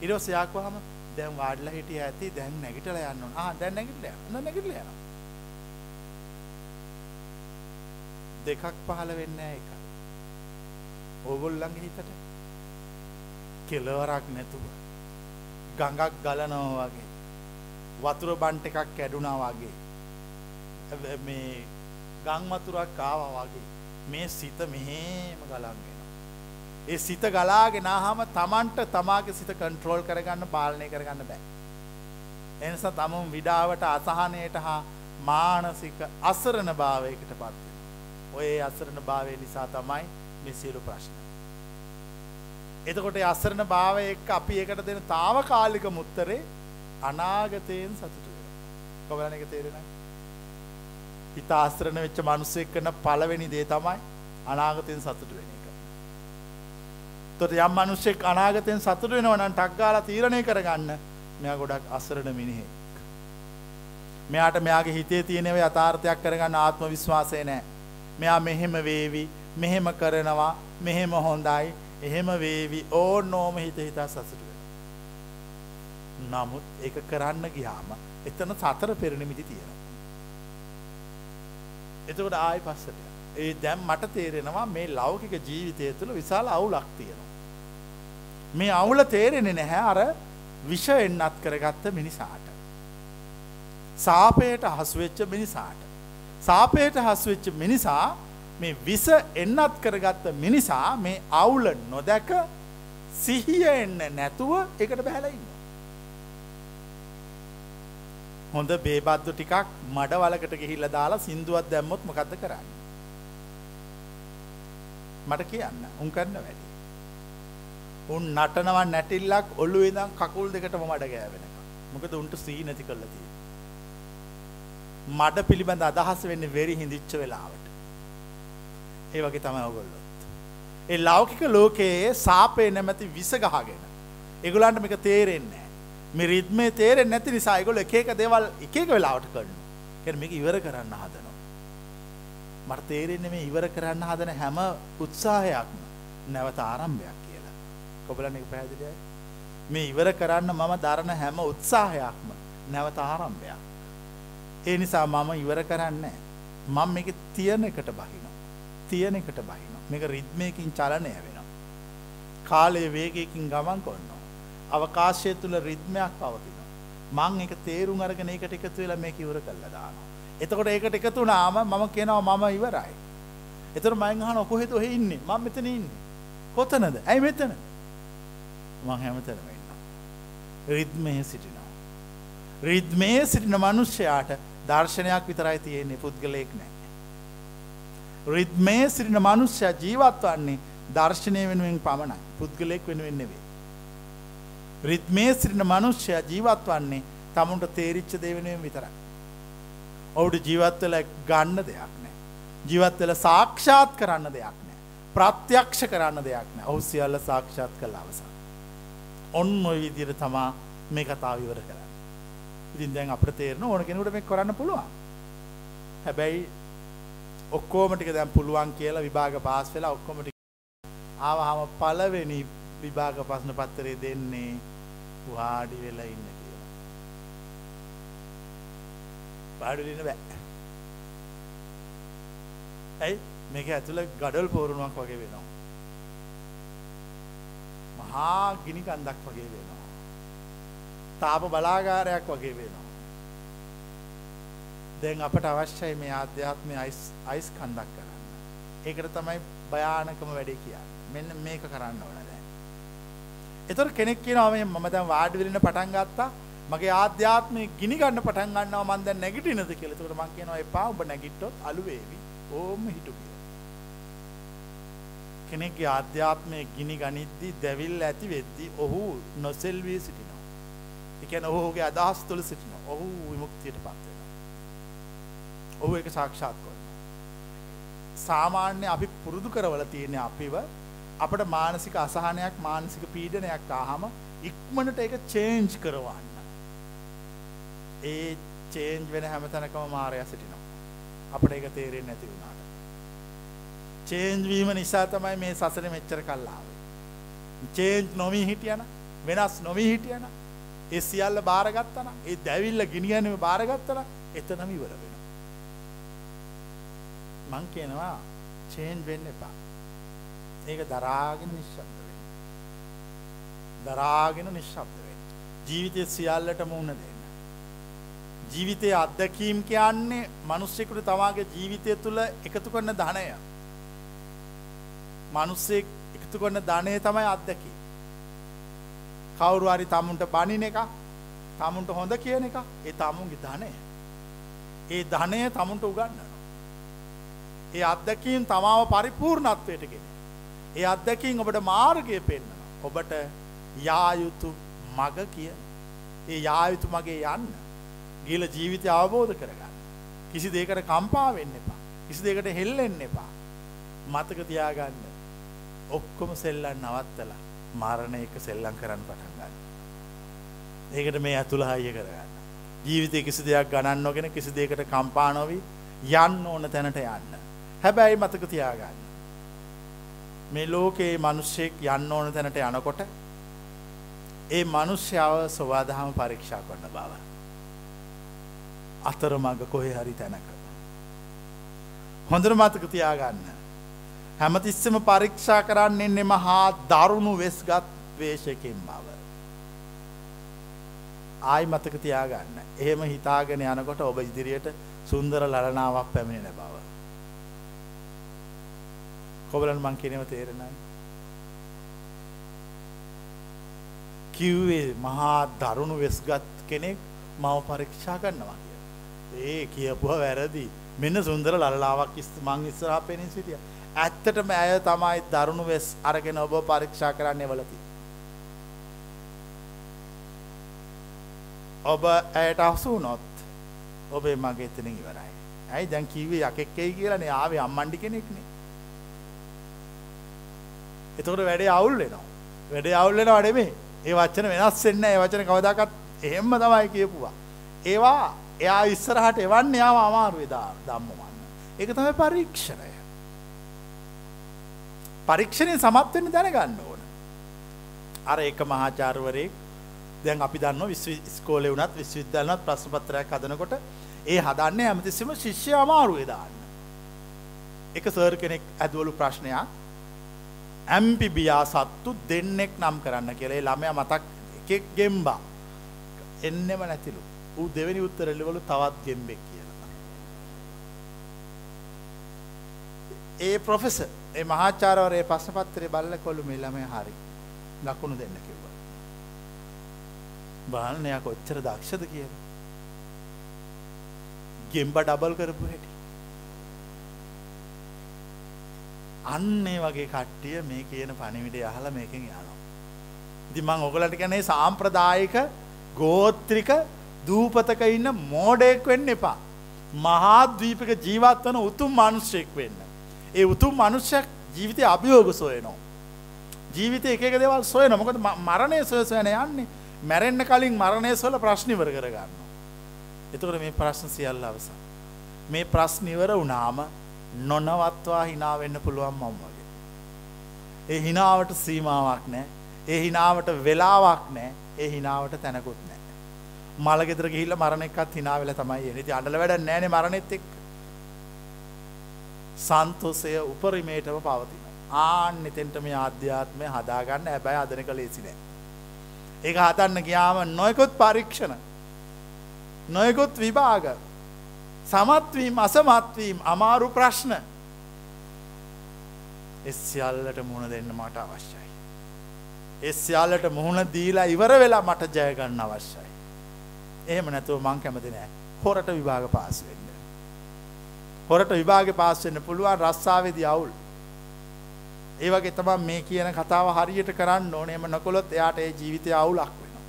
ඉරෝ සයාක්වහම දැන් වාඩල හිටිය ඇති. දැන් නැගිටල යන්න ආ දැන් නැගිටල යන්න. නැගිටල යන දෙකක් පහළ වෙන්න එක ඕගොල්ලන්ගේ හිතට කෙලවරක් නැතුව. ගඟක් ගලනවා වගේ. වතුර බන්ට එකක් කැඩුනා වගේ. මේ ගංමතුරක් ආවා වගේ. මේ සිත මෙහෙම ගලන්ගෙන ඒ සිත ගලාගෙන හම තමන්ට තමාගේ සිත කන්ට්‍රෝල් කරගන්න පාලනය කරගන්න බෑ. එනිසා තමුන් විඩාවට අසහනයට හා මානසික අසරණ භාවයකට පත්වෙන ඔය අසරණ භාවය නිසා තමයි මෙසියලු ප්‍රශ්න. එතකොට අසරණ භාවය එක්ක අපි එකට දෙන තාව කාලික මුත්තරේ අනාගතයෙන් සතුට කොගලන එක තේරෙන හිත ආස්ත්‍රණ වෙච්ච මනුස්සෙක් කරන පළවෙනි දේ තමයි අනාගතයෙන් සතුට වෙන එක. තොට යම් මනුස්සෙක් අනාගතයෙන් සතුට වෙනවනම් ටක්ගාල තීරණය කරගන්න මෙයා ගොඩක් අසරණ මිනිහෙක්. මෙයාට මෙයාගේ හිතේ තියෙනව අතාර්ථයක් කරගන්න ආත්ම විශ්වාසය නෑ මෙයා මෙහෙම වේවි මෙහෙම කරනවා මෙහෙම හොඳයි එහෙම වේවි ඕ නෝම හිත හිතා සසට නමුත් එක කරන්න ගියාම එතන සතර පෙරණිමිති තියෙනවා. එතකොට ආය පස්සට ඒ දැම් මට තේරෙනවා මේ ලෞකික ජීවිතය තුළ විශාල අවුලක් තියෙනවා. මේ අවුල තේරෙන නැහැ අර විෂ එන්නත් කරගත්ත මිනිසාට. සාපයට හසුවෙච්ච මිනිසාට. සාපයට හසුවෙච්ච මිනිසා මේ විස එන්නත් කරගත්ත මිනිසා මේ අවුල නොදැක සිහිය එන්න නැතුව එකට බැහැලඉන්න. හොඳ බේබද්දු ටිකක් මඩ වලකට ගිහිල්ල දාලා සිින්දුවත් දැම්මොත් මොකක්ද කරන්න. මට කියන්න. උන් කරන්න වැඩි. උන් නටනවා නැටිල්ලක් ඔළුවේ ඉඳන් කකුල් දෙකටම මඩ ගෑවෙනකම්. මොකද උන්ට සී නැති කරලා තියෙන්නේ. මඩ පිළිබඳ අදහස් වෙන්නේ වෙරි හිඳිච්ච වෙලාවට. ඒ වගේ තමයි ඔයගොල්ලොත්. ඒ ලෞකික ලෝකයේ සාපේ නැමැති විස ගහගෙන. ඒගොල්ලන්ට මේක තේරෙන්නේ නැහැ. මේ රිද්මේ තේරෙන්නේ නැති නිසා ඒගොල්ලෝ එක එක දේවල් එක එක වෙලාවට කරනවා. කියන්නේ මේක ඉවර කරන්න හදනවා. මට තේරෙන්නේ මේ ඉවර කරන්න හදන හැම උත්සාහයක්ම නැවත ආරම්භයක් කියලා. කොබලන් එක පැහැදිලියි. මේ ඉවර කරන්න මම දරන හැම උත්සාහයක්ම නැවත ආරම්භයක්. ඒ නිසා මම ඉවර කරන්නේ මම මේක තියෙන එකට බහිනවා. තියෙන එකට බහිනවා. මේක රිද්මයකින් චලනය වෙනවා. කාලයේ වේගයකින් ගමන් කරනවා. අවකාශය තුල රිද්මයක් පවතිනවා. මං ඒක තේරුම් අරගෙන ඒකට එකතු වෙලා මේක ඉවර කළා දානවා. එතකොට ඒකට එකතු වුණාම මම කියනවා මම ඉවරයි. එතකොට මම අහනවා කොහෙද ඔහෙ ඉන්නේ? මම මෙතන ඉන්නේ. කොතනද? ඇයි මෙතන? මං හැමතැනම ඉන්නවා. රිද්මයේ සිටිනවා. රිද්මයේ සිටින මිනිසයාට දර්ශනයක් විතරයි තියෙන්නේ පුද්ගලයෙක් නැහැ. රිද්මයේ සිටින මිනිසයා ජීවත් වන්නේ දර්ශනය වෙනුවෙන් පමණයි. පුද්ගලයෙක් වෙනුවෙන් නෙවෙයි. රිද්මයේ සිටින මිනිසයා ජීවත් වන්නේ තමුන්ට තේරිච්ච දේ වෙනුවෙන් විතරයි. ඔහුට ජීවත් වෙලා ගන්න දෙයක් නැහැ. ජීවත් වෙලා සාක්ෂාත් කරන්න දෙයක් නැහැ. ප්‍රත්‍යක්ෂ කරන්න දෙයක් නැහැ. ඔහු සියල්ල සාක්ෂාත් කළ අවසන්. ඔන්න ඔය විදිහට තමා මේ කතාව ඉවර කරන්නේ. ඉතින් දැන් අපිට තේරෙන ඕන කෙනෙකුට මේක කරන්න පුළුවන්. හැබැයි ඔක්කොම ටික දැන් පුළුවන් කියලා විභාග පාස් වෙලා ඔක්කොම ටික ආවහම පළවෙනි විභාග ප්‍රශ්න පත්‍රය දෙන්නේ වාඩි වෙලා ඉන්න කියලා. වාඩි වෙන්න බෑ. ඇයි මේක ඇතුළේ ගඩොල් පෝරණුවක් වගේ වෙනවා. මහා ගිනි කන්දක් වගේ වෙනවා. තාප බලාගාරයක් වගේ වෙනවා. දැන් අපට අවශ්‍යයි මේ ආධ්‍යාත්මය අයිස් කන්දක් කරන්න. ඒකට තමයි භයානකම වැඩේ කියන්න. මෙන්න මේක කරන්න ඕන දැන්. එතකොට කෙනෙක් කියනවා මේ මම දැන් වාඩි වෙලින පටන් ගත්තා. මගේ ආධ්‍යාත්මය ගිනි ගන්න පටන් ගන්නවා මම දැන් නැගිටිනද කියලා. එතකොට මම කියනවා එපා ඔබ නැගිට්ටොත් අලු වේවි. ඕම හිටු කියලා. කෙනෙක්ගේ ආධ්‍යාත්මය ගිනි ගනිද්දී දැවිල්ල ඇති වෙද්දී ඔහු නොසෙල්වී සිටිනවා. ඒ කියන්නේ ඔහුගේ අදහස් තුළ සිටිනවා. ඔහු විමුක්තියට පත් වෙනවා. ඔහු ඒක සාක්ෂාත් කරනවා. සාමාන්‍ය අපි පුරුදු කරවල තියෙන අපිව අපට මානසික අසහනයක් මානසික පීඩනයක් ආවම ඉක්මනට ඒක චේන්ජ් කරවන්න. ඒ චේන්ජ් වෙන හැම තැනකම මායя සිටිනවා. අපිට ඒක තේරෙන්නේ නැති වුණාට. චේන්ජ් වීම නිසා තමයි මේ සසරේ මෙච්චර කල් ආවේ. චේන්ජ් නොවි හිටියන වෙනස් නොවි හිටියන ඒ සියල්ල බාරගත්තනම් ඒ දැවිල්ල ගිනිගැනීම බාරගත්තනම් එතනම ඉවර වෙනවා. මං කියනවා චේන්ජ් වෙන්න එපා. ඒක දරාගෙන නිශ්ශබ්ද වෙන්න. දරාගෙන නිශ්ශබ්ද වෙන්න. ජීවිතයේ සියල්ලට මුහුණ දෙන්න. ජීවිතයේ අත්දැකීම් කියන්නේ මිනිස්සෙකුට තමාගේ ජීවිතය තුළ එකතු කරන ධනය. මිනිස්සෙක් එකතු කරන ධනය තමයි අත්දැකීම්. කවුරු හරි තමුන්ට බනින එක තමුන්ට හොඳ කියන එක ඒ තමුන්ගේ ධනය. ඒ ධනය තමුන්ට උගන්වනවා. ඒ අත්දැකීම් තමාව පරිපූර්ණත්වයට ගෙන. ඒ අත්දැකීම් ඔබට මාර්ගය පෙන්වනවා. ඔබට යා යුතු මග කියන. ඒ යා යුතු මගේ යන්න. ගිහලා ජීවිතය අවබෝධ කරගන්න. කිසි දෙයකට කම්පා වෙන්න එපා. කිසි දෙයකට හෙල්ලෙන්න එපා. මතක තියාගන්න. ඔක්කොම සෙල්ලම් නවත්තලා මරණ එක සෙල්ලම් කරන්න පටන් ගන්න. ඒකට මේ ඇතුළ හයිය කරගන්න. ජීවිතේ කිසි දෙයක් ගණන් නොගෙන කිසි දෙයකට කම්පා නොවි යන්න ඕන තැනට යන්න. හැබැයි මතක තියාගන්න. මේ ලෝකේ මිනිස්සෙක් යන්න ඕන තැනට යනකොට ඒ මිනිස්යාව සෝවාදහම පරීක්ෂා කරන බව. අතරමඟ කොහේ හරි තැනක. හොඳට මතක තියාගන්න. හැමතිස්සම පරීක්ෂා කරන්නෙන්නේ මහා දරුණු වෙස්ගත් වේශයකින් බව. ආයි මතක තියාගන්න. එහෙම හිතාගෙන යනකොට ඔබ ඉදිරියට සුන්දර ලලනාවක් පැමිණෙන බව. කොබලන් මං කියනව තේරෙනයි. කිව්වේ මහා දරුණු වෙස්ගත් කෙනෙක් මව පරීක්ෂා කරනවා කිය. ඒ කියපුව වැරදි. මෙන්න සුන්දර ලල්ලාවක් මං ඉස්සරහා පෙනී සිටියා. ඇත්තටම ඇය තමයි දරුණු වෙස් අරගෙන ඔබ පරීක්ෂා කරන්නේ වලති. ඔබ ඇයට අහසු වුණොත් ඔබේ මගේ එතන ඉවරයි. ඇයි දැන් කිව්වේ යකෙක්කයි කියලානේ ආවේ අම්මණ්ඩි කෙනෙක්නේ. එතකොට වැඩේ අවුල් වෙනවා. වැඩේ අවුල් වෙනවා නෙමෙයි. ඒ වචන වෙනස් වෙන්නේ නැහැ. ඒ වචන කවදාකවත් එහෙම්ම තමයි කියපුවා. ඒවා එයා ඉස්සරහට එවන්නේ යාම අමාරුවේ ධම්මවන්න. ඒක තමයි පරීක්ෂණය. පරීක්ෂණයෙන් සමත් වෙන්න දැනගන්න ඕන. අර එක මහාචාර්යවරයෙක් දැන් අපි දන්නවා විශ්ව ඉස්කෝලේ වුණත් විශ්වවිද්‍යාලේ වුණත් ප්‍රශ්න පත්‍රයක් හදනකොට ඒ හදන්නේ හැමතිස්සෙම ශිෂ්‍ය අමාරුවේ දාන්න. එක සර් කෙනෙක් ඇදවලු ප්‍රශ්නයක් ඇම්පිබියා සත්තු දෙන්නෙක් නම් කරන්න කියලා ඒ ළමයා මතක් එකෙක් ගෙම්බා එන්නෙම නැතිලු. ඌ දෙවෙනි උත්තර එළවලු තවත් ගෙම්බෙක් කියලා. ඒ ප්‍රොෆෙසර් ඒ මහාචාර්යවරයා ඒ ප්‍රශ්න පත්‍රය බලලා කොළු මේ ළමයා හරි. ලකුණු දෙන්න කිව්වා. බලන්න එයා කොච්චර දක්ෂද කියලා. ගෙම්බ ඩබල් කරපු හැටි. අන්න ඒ වගේ කට්ටිය මේ කියන පණිවිඩය අහලා මේකෙන් යනවා. ඉතින් මම ඔයගලන්ට කියන්නේ සාම්ප්‍රදායික ගෝත්‍රික දූපතක ඉන්න මෝඩයෙක් වෙන්න එපා. මහා ද්වීපික ජීවත් වන උතුම් මිනිසෙක් වෙන්න. ඒ උතුම් මිනිසෙක් ජීවිතේ අභියෝග සොයනවා. ජීවිතේ එක එක දේවල් සොයනවා. මොකද මරණය සොය සොයන යන්නේ. මැරෙන්න කලින් මරණය සොයලා ප්‍රශ්න ඉවර කර ගන්නවා. එතකොට මේ ප්‍රශ්න සියල්ල අවසන්. මේ ප්‍රශ්න ඉවර වුණාම නොනවත්වා හිනා වෙන්න පුළුවන් මම වගේ. ඒ හිනාවට සීමාවක් නැහැ. ඒ හිනාවට වෙලාවක් නැහැ. ඒ හිනාවට තැනකුත් නැහැ. මල ගෙදර ගිහිල්ලා මරණ එක්කත් hina වෙලා තමයි එන්නේ. ඉතින් අඬල වැඩක් නැහැනේ මරණෙත් එක්ක. සන්තෝෂය උපරිමයටම පවතිනවා. ආන්න එතෙන්ට මේ ආධ්‍යාත්මය හදාගන්න හැබැයි හදන එක ලේසි නෑ. ඒක හදන්න ගියාම නොයෙකුත් පරීක්ෂණ නොයෙකුත් විභාග සමත්වීම අසමත්වීම අමාරු ප්‍රශ්න ඒ සියල්ලට මුහුණ දෙන්න මට අවශ්‍යයි. ඒ සියල්ලට මුහුණ දීලා ඉවර වෙලා මට ජය ගන්න අවශ්‍යයි. එහෙම නැතුව මං කැමති නෑ හොරට විභාග පාස් වෙන්න. හොරට විභාග පාස් වෙන්න පුළුවන් රස්සාවේදී අවුල්. ඒ වගේ තමයි මේ කියන කතාව හරියට කරන්න ඕනේ. එම නොකළොත් එයාට ඒ ජීවිතය අවුලක් වෙනවා.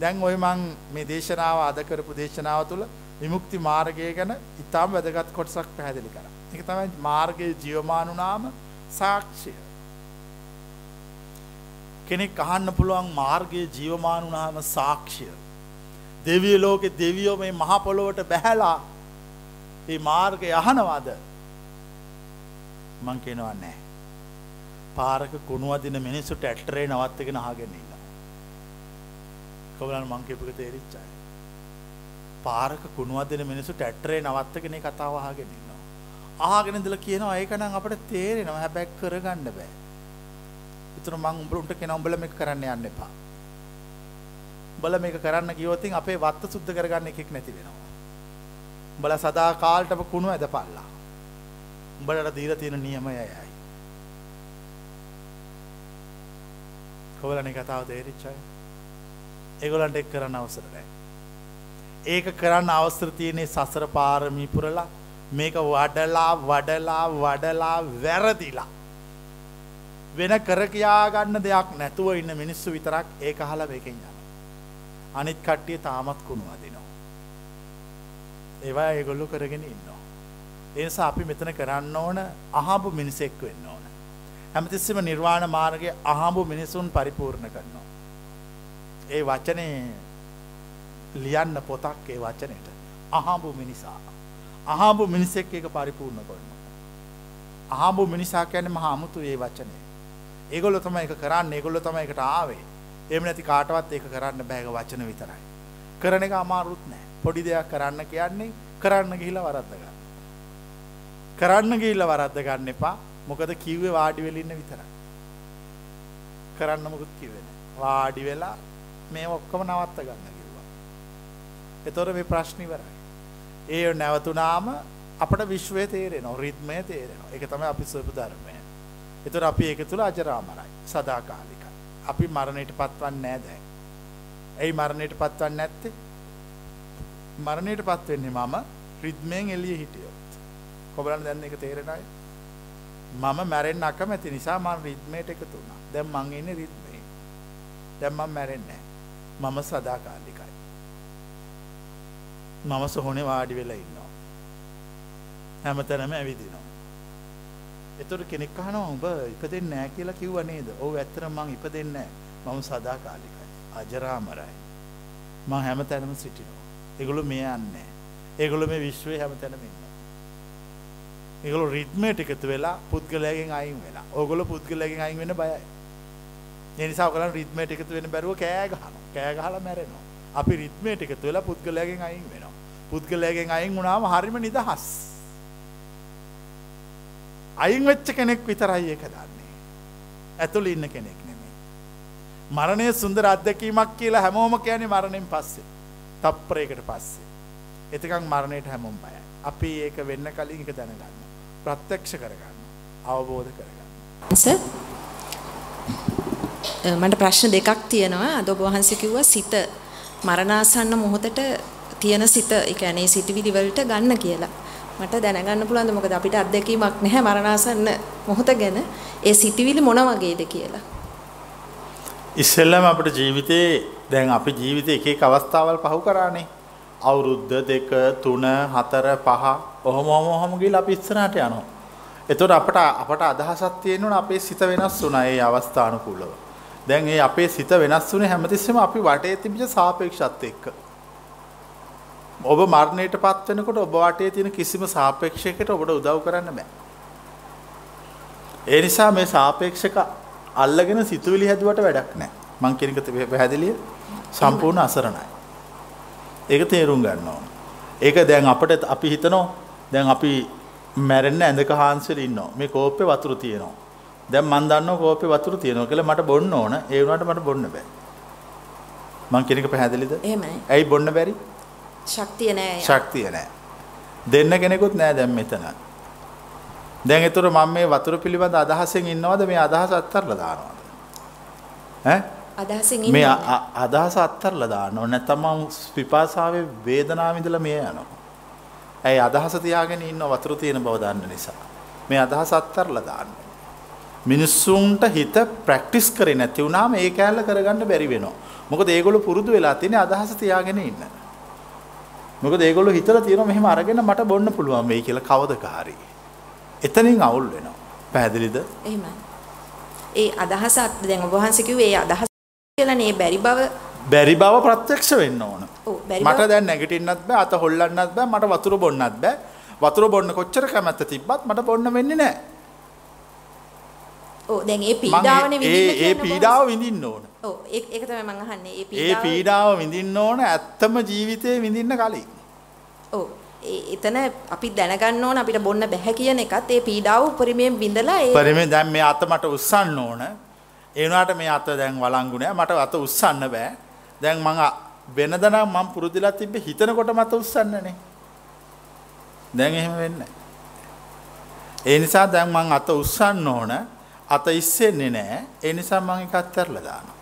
දැන් ওই මං මේ දේශනාව අද කරපු දේශනාව තුළ විමුක්ති මාර්ගය ගැන ඉතාම වැදගත් කොටසක් පැහැදිලි කරා. ඒක තමයි මාර්ගයේ ජීවමාන වුණාම සාක්ෂිය. කෙනෙක් අහන්න පුළුවන් මාර්ගයේ ජීවමාන වුණාම සාක්ෂිය. දෙවිය ලෝකෙ දෙවියෝ මේ මහ පොළොවට බැහැලා මේ මාර්ගය අහනවාද? මං කියනවා නැහැ. පාරක කුණු අදින මිනිස්සු ට්‍රැක්ටරේ නවත්තගෙන අහගෙන ඉන්නවා. කොහොමද මං කියපු එක තේරිච්චායි? පාරක කුණු අදින මිනිස්සු ට්‍රැක්ටරේ නවත්තගෙන මේ කතාව අහගෙන ඉන්නවා. අහගෙන ඉඳලා කියනවා ඒක නම් අපිට තේරෙනවා හැබැයි කරගන්න බෑ. ඒතර මං උඹලුන්ට කියනවා උඹලා මේක කරන්න යන්න එපා. උඹලා මේක කරන්න ගියොත් අපේ වත්ත සුද්ධ කරගන්න එකෙක් නැති වෙනවා. උඹලා සදා කාලටම කුණු ඇදපල්ලා. උඹලට දීලා තියෙන නියමය එයයි. කොවලනේ කතාව තේරිච්චයි. ඒගොල්ලන්ට ඒක කරන්න අවසර නැහැ. ඒක කරන්න අවසර තියෙන්නේ සසර පාරමී පුරලා මේක වඩලා වඩලා වඩලා වැරදිලා වෙන කර කියා ගන්න දෙයක් නැතුව ඉන්න මිනිස්සු විතරක් ඒක අහලා මේකෙන් යනවා. අනිත් කට්ටිය තාමත් කුණු අදිනවා. ඒවා ඒගොල්ලෝ කරගෙන ඉන්නවා. ඒ නිසා අපි මෙතන කරන්න ඕන අහඹු මිනිසෙක් වෙන්න ඕන. හැමතිස්සෙම නිර්වාණ මාර්ගයේ අහඹු මිනිසුන් පරිපූර්ණ කරනවා. ඒ වචනේ ලියන්න පොතක් ඒ වචනෙට. අහඹු මිනිසා. අහඹු මිනිසෙක් ඒක පරිපූර්ණ කරනවා. අහඹු මිනිසා කියන්නේ මහා අමුතු ඒ වචනේ. ඒගොල්ලෝ තමයි ඒක කරන්නේ. ඒගොල්ලෝ තමයි ඒකට ආවේ. එහෙම නැති කාටවත් ඒක කරන්න බෑග වචන විතරයි. කරන එක අමාරුත් නෑ. පොඩි දෙයක් කරන්න කියන්නේ කරන්න ගිහිල්ලා වරද්ද ගන්න. කරන්න ගිහිල්ලා වරද්ද ගන්න එපා. මොකද කිව්වේ වාඩි වෙලා ඉන්න විතරයි. කරන්න මොකුත් කිව්වේ නෑ. වාඩි වෙලා මේ ඔක්කොම නවත්ත ගන්න කිව්වා. ඒතොර මේ ප්‍රශ්න ඉවරයි. ඒ නැවතුනාම අපට විශ්වය තේරෙනවා, රිද්මය තේරෙනවා. ඒක තමයි අපි සොයපු ධර්මය. ඒතොර අපි ඒක තුල අජරාමරයි. සදාකාලික. අපි මරණයට පත්වන්නේ නැහැ දැන්. ඇයි මරණයට පත්වන්නේ නැත්තේ? මරණයට පත් වෙන්නේ මම, රිද්මයෙන් එලිය හිටියොත්. කොබලන් දැන්න එක තේරෙනයි. මම මැරෙන් අකමැති නිසා මං රිද්මයට එකතු වුණා. දැන් මං ඉන්නේ රිද්මේ. දැන් මම මැරෙන්නේ මම සදාකාලිකයි. මම සොහොනේ වාඩි වෙලා ඉන්නවා. හැමතැනම ඇවිදිනවා. එතකොට කෙනෙක් අහනවා උඹ ඉපදෙන්නේ නැහැ කියලා කිව්ව නේද? ඔව් ඇත්තටම මං ඉපදෙන්නේ නැහැ. මම සදාකාලිකයි. අජරාමරයි. මං හැමතැනම සිටිනවා. ඒගොල්ලෝ මේ යන්නේ. ඒගොල්ලෝ මේ විශ්වයේ හැමතැනම ඉන්නවා. ඒගොල්ලෝ රිද්මයට එකතු වෙලා පුද්ගලයාගෙන් අයින් වෙලා. ඕගොල්ලෝ පුද්ගලයාගෙන් අයින් වෙන්න බයයි. ඒ නිසා ඔයගොල්ලන් රිද්මයට එකතු වෙන්න බැරුව කෑ ගහනවා. කෑ ගහලා මැරෙනවා. අපි රිද්මයට එකතු වෙලා පුද්ගලයාගෙන් අයින් වෙනවා. පුද්ගලයාගෙන් අයින් වුණාම හරිම නිදහස්. අයින් වෙච්ච කෙනෙක් විතරයි ඒක දන්නේ. ඇතුළේ ඉන්න කෙනෙක් නෙමෙයි. මරණය සුන්දර අත්දැකීමක් කියලා හැමෝම කියන්නේ මරණයෙන් පස්සේ. තප්පරයකට පස්සේ. එතකන් මරණයට හැමෝම බයයි. අපි ඒක වෙන්න කලින් එක දැනගන්න. ප්‍රත්‍යක්ෂ කරගන්න. අවබෝධ කරගන්න. සර් මට ප්‍රශ්න දෙකක් තියෙනවා. අද ඔබ වහන්සේ කිව්වා සිත මරණාසන්න මොහොතට තියෙන සිත, ඒ කියන්නේ සිතවිලි වලට ගන්න කියලා. මට දැනගන්න පුළුවන්ද මොකද අපිට අත්දැකීමක් නැහැ මරණාසන්න මොහොත ගැන. ඒ සිතවිලි මොන වගේද කියලා. ඉස්සෙල්ලම අපිට ජීවිතේ දැන් අපි ජීවිතේ එක එක අවස්ථාවල් පහු කරානේ. අවුරුද්ද දෙක තුන හතර පහ ඔහොම ඔහොම ඔහොම ගිහලා අපි ඉස්සරහට යනවා. එතකොට අපට අපට අදහසක් තියෙනවා අපේ සිත වෙනස් වුණා ඒ අවස්ථානුකූලව. දැන් ඒ අපේ සිත වෙනස් වුණේ හැමතිස්සෙම අපි වටේ තිබිච්ච සාපේක්ෂත් එක්ක. ඔබ මරණයට පත් වෙනකොට ඔබ වටේ තියෙන කිසිම සාපේක්ෂයකට ඔබට උදව් කරන්න බෑ. ඒ නිසා මේ සාපේක්ෂක අල්ලගෙන සිතුවිලි හැදුවට වැඩක් නැහැ. මං කියන එක පැහැදිලිය සම්පූර්ණ අසරණයි. ඒක තේරුම් ගන්න ඕන. ඒක දැන් අපිට අපි හිතනවා දැන් අපි මැරෙන්න ඇඳක හාන්සිලා ඉන්නවා. මේ කෝප්පේ වතුර තියෙනවා. දැන් මන් දන්නවා කෝප්පේ වතුර තියෙනවා කියලා මට බොන්න ඕන. ඒ වුණාට මට බොන්න බෑ. මං කියන එක පැහැදිලිද? එහෙමයි. ඇයි බොන්න බැරි? ශක්තිය නැහැ. ශක්තිය නැහැ. දෙන්න කෙනෙකුත් නැහැ දැන් මෙතන. දැන් ඒතර මම මේ වතුර පිළිබඳ අදහසෙන් ඉන්නවද මේ අදහස අත්හැරලා දානවද? මේ. අදහස අත්හැරලා දාන්න ඕනේ නැත්නම් මම පිපාසාවේ වේදනාව ඉඳලා මිය යනවා. ඇයි අදහස තියාගෙන ඉන්න වතුර තියෙන බව දන්න නිසා. මේ අදහස අත්හැරලා දාන්න. මිනිස්සුන්ට හිත ප්‍රැක්ටිස් කරේ නැති වුණාම ඒ කෑල්ල කරගන්න බැරි වෙනවා. මොකද ඒගොල්ලෝ පුරුදු වෙලා තියෙන්නේ අදහස තියාගෙන ඉන්න. මොකද ඒගොල්ලෝ හිතලා තියෙනවා මෙහෙම අරගෙන මට බොන්න පුළුවන් වෙයි කියලා කවදක හරි. එතනින් අවුල් වෙනවා. පැහැදිලිද? එහෙමයි. ඒ අදහස දැන් ඔබ වහන්සේ කිව්වේ ඒ අදහස කියලා නේ බැරි බව බැරි බව ප්‍රත්‍යක්ෂ වෙන්න ඕන. මට දැන් නැගිටින්නත් බෑ අත හොල්ලන්නත් බෑ මට වතුර බොන්නත් බෑ වතුර බොන්න කොච්චර කැමැත්ත තිබ්බත් මට බොන්න වෙන්නේ නැහැ. ඔව් දැන් ඒ පීඩාවනේ විඳින්න ඒ පීඩාව විඳින්න ඕන. ඔව් ඒක තමයි මම අහන්නේ. ඒ ඒ පීඩාව පීඩාව විඳින්න ඕන ඇත්තම ජීවිතේ විඳින්න කලින්. ඔව් එතන අපි දැනගන්න ඕන අපිට බොන්න බැහැ කියන එකත් ඒ පීඩාව උපරිමයෙන් විඳලා ඒ පරිමේ දැන් මේ අත මට උස්සන්න ඕන. ඒ වුණාට මේ අත දැන් වළංගු නෑ මට අත උස්සන්න බෑ. දැන් මං අ- වෙනද නම් මං පුරුදුලා තිබ්බේ හිතනකොට මත උස්සන්නනේ. දැන් එහෙම වෙන්නේ. ඒ නිසා දැන් මං අත උස්සන්න ඕන. අත ඉස්සෙන්නේ නැහැ. ඒ නිසා මං ඒක අත්හැරලා දානවා.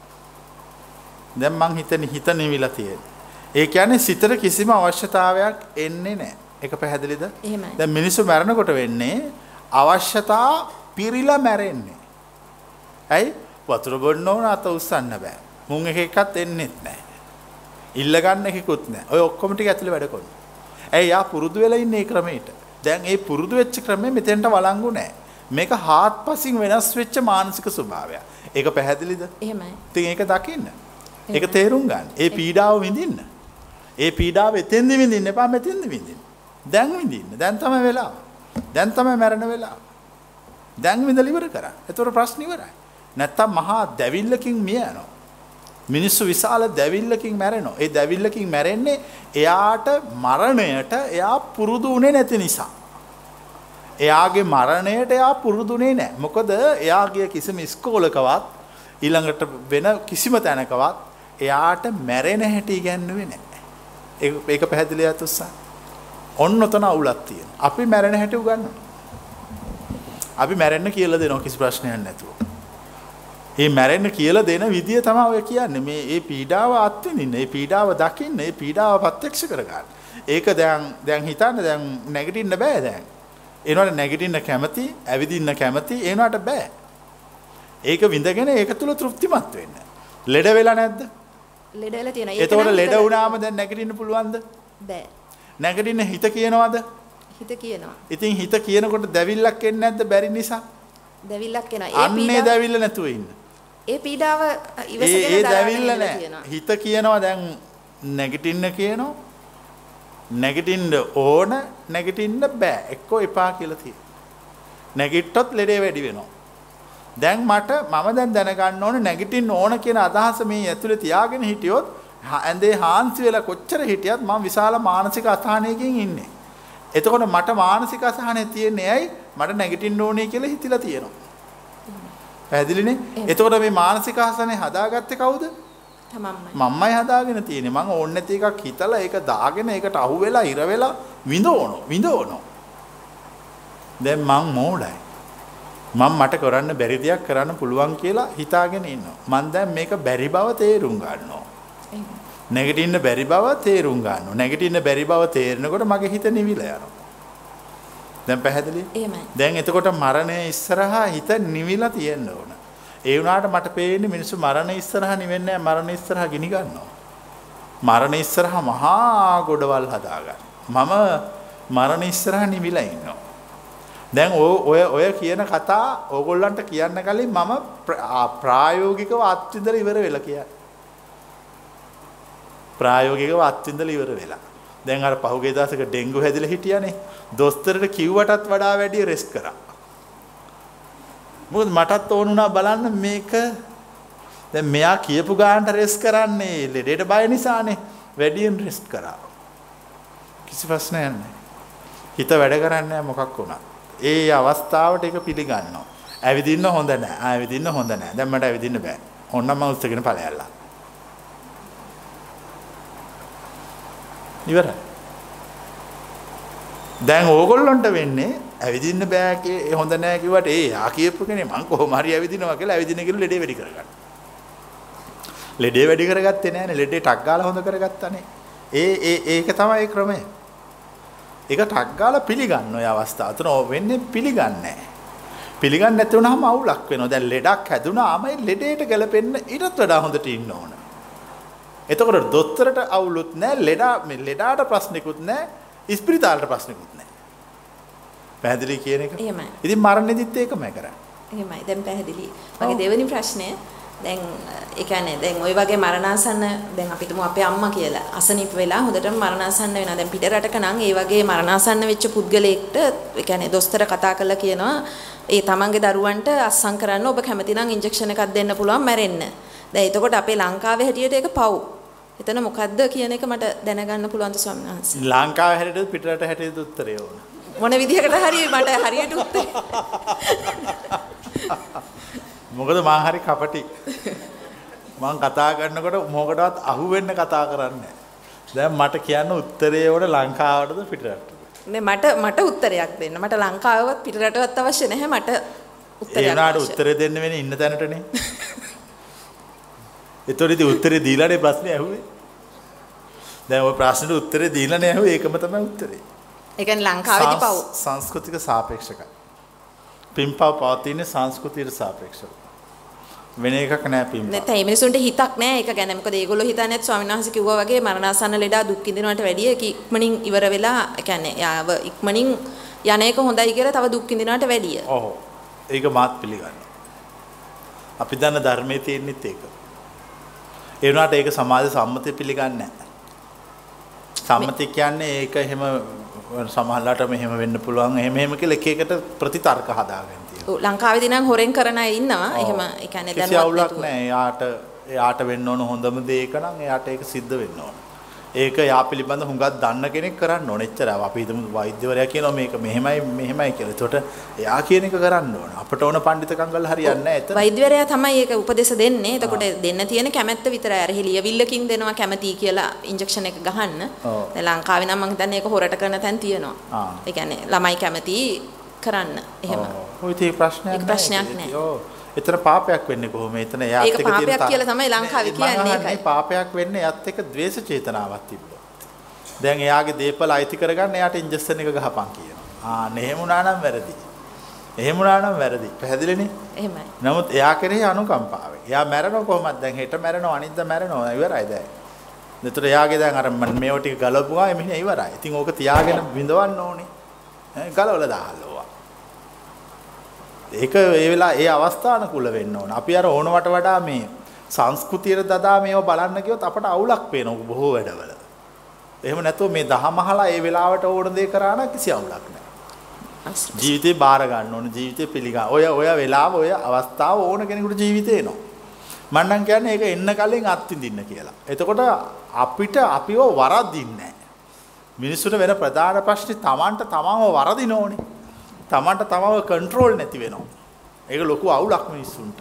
දැන් මං හිතන හිත නිවිලා තියෙන්නේ. ඒ කියන්නේ සිතට කිසිම අවශ්‍යතාවයක් එන්නේ නැහැ. ඒක පැහැදිලිද? එහෙමයි. දැන් මිනිස්සු මැරෙනකොට වෙන්නේ අවශ්‍යතා පිරීලා මැරෙන්නේ. ඇයි? වතුර බොන්න ඕන අත උස්සන්න බෑ. මුං එක එකත් එන්නෙත් නැහැ. ඉල්ල ගන්න එකකුත් නැහැ. ඔය ඔක්කොම ටික ඇතුලේ වැඩ කරනවා. ඇයි යා පුරුදු වෙලා ඉන්නේ මේ ක්‍රමයට. දැන් ඒ පුරුදු වෙච්ච ක්‍රමෙ මෙතෙන්ට වළංගු නැහැ. මේක හාත්පසින් වෙනස් වෙච්ච මානසික ස්වභාවයක්. ඒක පැහැදිලිද? එහෙමයි. ඉතින් ඒක දකින්න. ඒක තේරුම් ගන්න. ඒ පීඩාව විඳින්න. ඒ පීඩාව එතෙන්දි විඳින්න එපා මෙතෙන්දි විඳින්න. දැන් විඳින්න. දැන් තමයි වෙලාව. දැන් තමයි මැරෙන වෙලාව. දැන් විඳලා ඉවර කරා. ඒතර ප්‍රශ්න ඉවරයි. නැත්තම් මහා දැවිල්ලකින් මිය යනවා. මිනිස්සු විශාල දැවිල්ලකින් මැරෙනවා. ඒ දැවිල්ලකින් මැරෙන්නේ එයාට මරණයට එයා පුරුදු වුණේ නැති නිසා. එයාගේ මරණයට එයා පුරුදුනේ නැහැ. මොකද එයාගේ කිසිම ඉස්කෝලකවත් ඊළඟට වෙන කිසිම තැනකවත් එයාට මැරෙන හැටි ඉගැන්නුවේ නැහැ. ඒක ඒක පැහැදිලි අතුස්සා. ඔන්න ඔතන අවුලක් තියෙනවා. අපි මැරෙන හැටි උගන්වනවා. අපි මැරෙන්න කියලා දෙනවා කිසි ප්‍රශ්නයක් නැතුව. ඒ මැරෙන්න කියලා දෙන විදිය තමයි ඔය කියන්නේ. මේ මේ පීඩාව අත්විඳින්න, මේ පීඩාව දකින්න, මේ පීඩාව ප්‍රත්‍යක්ෂ කරගන්න. ඒක දැන් දැන් හිතන්න දැන් නැගිටින්න බෑ දැන්. එනවට නැගිටින්න කැමති, ඇවිදින්න කැමති, එනවට බෑ. ඒක විඳගෙන ඒක තුල තෘප්තිමත් වෙන්න. ලෙඩ වෙලා නැද්ද? ලෙඩ වෙලා තියෙනවා. නම් ලෙඩ වුණාම දැන් නැගිටින්න පුළුවන්ද? බෑ. නැගිටින්න හිත කියනවද? හිත කියනවා. ඉතින් හිත කියනකොට දැවිල්ලක් එන්නේ නැද්ද බැරි නිසා? දැවිල්ලක් එනවා. ඒ අන්නේ දැවිල්ල නැතුව ඉන්න. ඒ පීඩාව ඉවසගෙන ඒ දැවිල්ල ඉඳලා නෑ. තියෙනවා. හිත කියනවා දැන් නැගිටින්න කියනවා. නැගිටින්න ඕන නැගිටින්න බෑ. එක්කෝ එපා කියලා තියෙනවා. නැගිට්ටොත් ලෙඩේ වැඩි වෙනවා. දැන් මට මම දැන් දැනගන්න ඕනේ නැගිටින්න ඕන කියන අදහස මේ ඇතුලේ තියාගෙන හිටියොත් ඇඳේ හාන්සි වෙලා කොච්චර හිටියත් මම විශාල මානසික අසහනයකින් ඉන්නේ. එතකොට මට මානසික අසහනය තියෙන්නේ ඇයි? මට නැගිටින්න ඕනේ කියලා හිතිලා තියෙනවා. පැහැදිලිනේ? එතකොට මේ මානසික අසහනය හදාගත්තේ කවුද? මම්මයි හදාගෙන තියෙන්නේ. මං ඕනේ නැති එකක් හිතලා ඒක දාගෙන ඒකට අහු වෙලා ඉර වෙලා විඳවනෝ විඳවනෝ. දැන් මං මෝඩයි. මම මට කරන්න බැරි දෙයක් කරන්න පුළුවන් කියලා හිතාගෙන ඉන්නවා. මං දැන් මේක බැරි බව තේරුම් ගන්නවා. නැගිටින්න බැරි බව තේරුම් ගන්නවා. නැගිටින්න බැරි බව තේරෙනකොට මගේ හිත නිවිලා යනවා. දැන් පැහැදිලි? එහෙමයි. දැන් එතකොට මරණය ඉස්සරහා හිත නිවිලා තියෙන්න ඕන. ඒ වුණාට මට පේන්නේ මිනිස්සු මරණ ඉස්සරහා නිවෙන්නේ නැහැ මරණ ඉස්සරහා ගිනි ගන්නවා. මරණ ඉස්සරහා මහා ගොඩවල් හදාගන්න. මම මරණ ඉස්සරහා නිවිලා ඉන්නවා. දැන් ඔය ඔය කියන කතා ඕගොල්ලන්ට කියන්න කලින් මම ප්‍ර- ආ, ප්‍රායෝගිකව අත්විඳලා ඉවර වෙලා කියන්නේ. ප්‍රායෝගිකව අත්විඳලා ඉවර වෙලා. දැන් අර පහුගිය දවසක ඩෙන්ගු හැදිලා හිටියානේ. දොස්තරට කිව්වටත් වඩා වැඩි රෙස්ට් කරා. මොකද මටත් ඕන වුණා බලන්න මේක දැන් මෙයා කියපු ගානට රෙස්ට් කරන්නේ ලෙඩේට බය නිසානේ. වැඩියෙන් රෙස්ට් කරා. කිසි ප්‍රශ්නයක් නැහැ. හිත වැඩ කරන්නේ නැහැ මොකක් වුණා. ඒ අවස්ථාවට ඒක පිළිගන්නවා. ඇවිදින්න හොඳ නැහැ. ආ ඇවිදින්න හොඳ නැහැ. දැන් මට ඇවිදින්න බෑ. ඕන්නම් මම උස්සගෙන ඵලයල්ලා. ඉවරයි. දැන් ඕගොල්ලොන්ට වෙන්නේ ඇවිදින්න බෑ කිය හොඳ නෑ කිව්වට ඒ යා කියපු කෙනේ මං කොහොම හරි ඇවිදිනවා කියලා ඇවිදින කියලා ලෙඩේ වැඩි කරගන්න. ලෙඩේ වැඩි කරගත්තේ නෑනේ ලෙඩේ ටක් ගාලා හොඳ කරගත්තානේ. ඒ ඒ ඒක තමයි ක්‍රමය. ඒක ටක් ගාලා පිළිගන්න ඔය අවස්ථාව. අතන වෙන්නේ පිළිගන්නේ පිළිගන්නේ නැති වුනහම අවුලක් වෙනවා. දැන් ලෙඩක් හැදුනාම ඒ ලෙඩේට ගැලපෙන්න ඊටත් වඩා හොඳට ඉන්න ඕන. එතකොට දොස්තරට අවුලුත් නැහැ ලෙඩා මේ ලෙඩාට ප්‍රශ්නිකුත් නැහැ ඉස්පිරිතාලට ප්‍රශ්නිකුත් නැහැ. පැහැදිලි කියන එක. එහෙමයි. ඉතින් මරණෙදිත් ඒකමයි කරන්නේ. එහෙමයි. දැන් පැහැදිලි. මගේ දෙවෙනි ප්‍රශ්නය දැන් ඒ කියන්නේ දැන් ওই වගේ මරණාසන්න දැන් අපි හිතමු අපේ අම්මා කියලා අසනීප වෙලා හොඳටම මරණාසන්න වෙනවා. දැන් පිට රටක නම් ඒ වගේ මරණාසන්න වෙච්ච පුද්ගලයෙක්ට ඒ කියන්නේ දොස්තර කතා කරලා කියනවා ඒ තමන්ගේ දරුවන්ට අස්සම් කරන්න ඔබ කැමති නම් ඉන්ජෙක්ෂන් එකක් දෙන්න පුළුවන් මැරෙන්න. දැන් එතකොට අපේ ලංකාවේ හැටියට ඒක පව්. එතන මොකද්ද කියන එක මට දැනගන්න පුළුවන්ද ස්වාමීන් වහන්සේ? ලංකාව හැටියට පිටරට හැටියට උත්තරේ ඕන. මොන විදිහකට හරි මට හරියට උත්තරේ *laughs* මොකද මං හරි කපටි. මං කතා කරනකොට මොකටවත් අහු වෙන්න කතා කරන්නේ දැන් මට කියන්න උත්තරේ ඕන ලංකාවටද පිටරටද? නේ මට මට උත්තරයක් දෙන්න. මට ලංකාවවත් පිටරටවත් අවශ්‍ය නැහැ. මට ඒ උත්තරයක් වුණාට අවශ්‍යයි. උත්තරේ දෙන්න වෙන්නේ ඉන්න තැනටනේ. ඒතකොට ඉතින් උත්තරේ දීලානේ ප්‍රශ්නේ ඇහුවේ. දැන් ওই ප්‍රශ්නෙට උත්තරේ දීලානේ ඇහුවේ ඒකම තමයි උත්තරේ. ඒ කියන්නේ ලංකාවේදී පව්. සංස්- සංස්කෘතික සාපේක්ෂකයි. පින්පව් පවතින්නේ සංස්කෘතියට සාපේක්ෂව. වෙන එකක් නෑ පින්පව්. නැත්නම් මේ මිනිසුන්ට හිතක් නැහැ ඒක ගැන. මොකද ඒගොල්ලෝ හිතන්නේ ස්වාමීන් වහන්සේ කිව්වා වගේ මරණාසන්න ලෙඩා දුක් විඳිනවට වැඩිය ඉක්මනින් ඉවර වෙලා ඒ කියන්නේ යාව ඉක්මනින් යන එක හොඳයි කියලා තව දුක් විඳිනවට වැඩිය. ඔව්. ඒක මාත් පිළිගන්නවා. අපි දන්න ධර්මයේ තියෙනෙත් ඒක. ඒ වුණාට ඒක සමාජ සම්මතය පිළිගන්නේ නැහැ. සම්මතය කියන්නේ ඒක එහෙම සමහරලාට මෙහෙම වෙන්න පුළුවන් එහෙම එහෙම කියලා එක එකට ප්‍රතිතර්ක හදාගෙන ලංකාවේදී නම් හොරෙන් කරන අය ඉන්නවා. එහෙම ඒ කියන්නේ දැනුවත් අවුලක්. නැහැ. එයාට එයාට වෙන්න ඕන හොඳම දේ ඒක නම් එයාට ඒක සිද්ධ වෙන්න ඕන. ඒක යා පිළිබඳ හුඟක් දන්න කෙනෙක් කරන්න ඕන. එච්චරයි. අපි හිතමු වෛද්‍යවරයා කියනවා මේක මෙහෙමයි මෙහෙමයි කියලා. එතකොට එයා කියන එක කරන්න ඕන. අපට ඕන පඬිතකම් කරලා හරියන්නේ නැහැ. එතන වෛද්‍යවරයා තමයි ඒක උපදෙස් දෙන්නේ. එතකොට දෙන්න තියෙන කැමැත්ත විතරයි. අර ලියවිල්ලකින් දෙනවා කැමැති කියලා ඉන්ජෙක්ෂන් එක ගහන්න. දැන් ලංකාවේ නම් මම හිතන්නේ ඒක හොරට කරන තැන් තියෙනවා. ඒ කියන්නේ ළමයි කැමැති කරන්න. එහෙම. ඔය ඒක ප්‍රශ්නයක් ඒක ප්‍රශ්නයක් නැහැ. ඔව්. එතන පාපයක් වෙන්නේ කොහොම? එතන එයාත් ඒක එක්ක තියෙන පාපයක් තා- කියලා තමයි ලංකාවේ කියන්නේ ඒකයි. පාපයක් වෙන්නේ එයාත් එක්ක ද්වේෂ චේතනාවක් තිබ්බොත්. දැන් එයාගේ දේපල අයිති කරගන්න එයාට ඉන්ජෙක්ෂන් එක ගහපන් කියනවා. ආ එහෙම වුණා නම් වැරදි. එහෙම වුණා නම් වැරදි. පැහැදිලිනේ? එහෙමයි. නමුත් එයා කෙරෙහි අනුකම්පාවෙන්. එයා මැරෙනව කොහොමද? දැන් හෙට මැරෙනව අනිද්දා මැරෙනව ඉවරයි දැන්. එතකොට එයාගේ දැන් අර මේව ටික ගලපුවා එමිනේ ඉවරයි. ඉතින් ඕක තියාගෙන විඳවන්න ඕනේ. ගලවලා දාහලුවා. ඒක ඒ වෙලා ඒ අවස්ථානුකූල වෙන්න ඕන. අපි අර ඕනවට වඩා මේ සංස්කෘතියට දදා මේව බලන්න ගියොත් අපට අවුලක් පේනවා බොහෝ වැඩවල. එහෙම නැතුව මේ දහමහලා ඒ වෙලාවට ඕන දේ කරා නම් කිසි අවුලක් නැහැ. ජීවිතේ බාර ගන්න ඕන ජීවිතේ පිළිගන්න. ඔය ඔය වෙලාව ඔය අවස්ථාව ඕන කෙනෙකුට ජීවිතේ එනවා. මම නම් කියන්නේ ඒක එන්න කලින් අත්විඳින්න කියලා. එතකොට අපිට අපිව වරදින්නේ මිනිස්සුන්ට වෙන ප්‍රධාන ප්‍රශ්නේ Tamanට තමන්ව වරදින Tamanට තමව කන්ට්‍රෝල් නැති වෙනවා. ඒක ලොකු අවුලක් මිනිස්සුන්ට.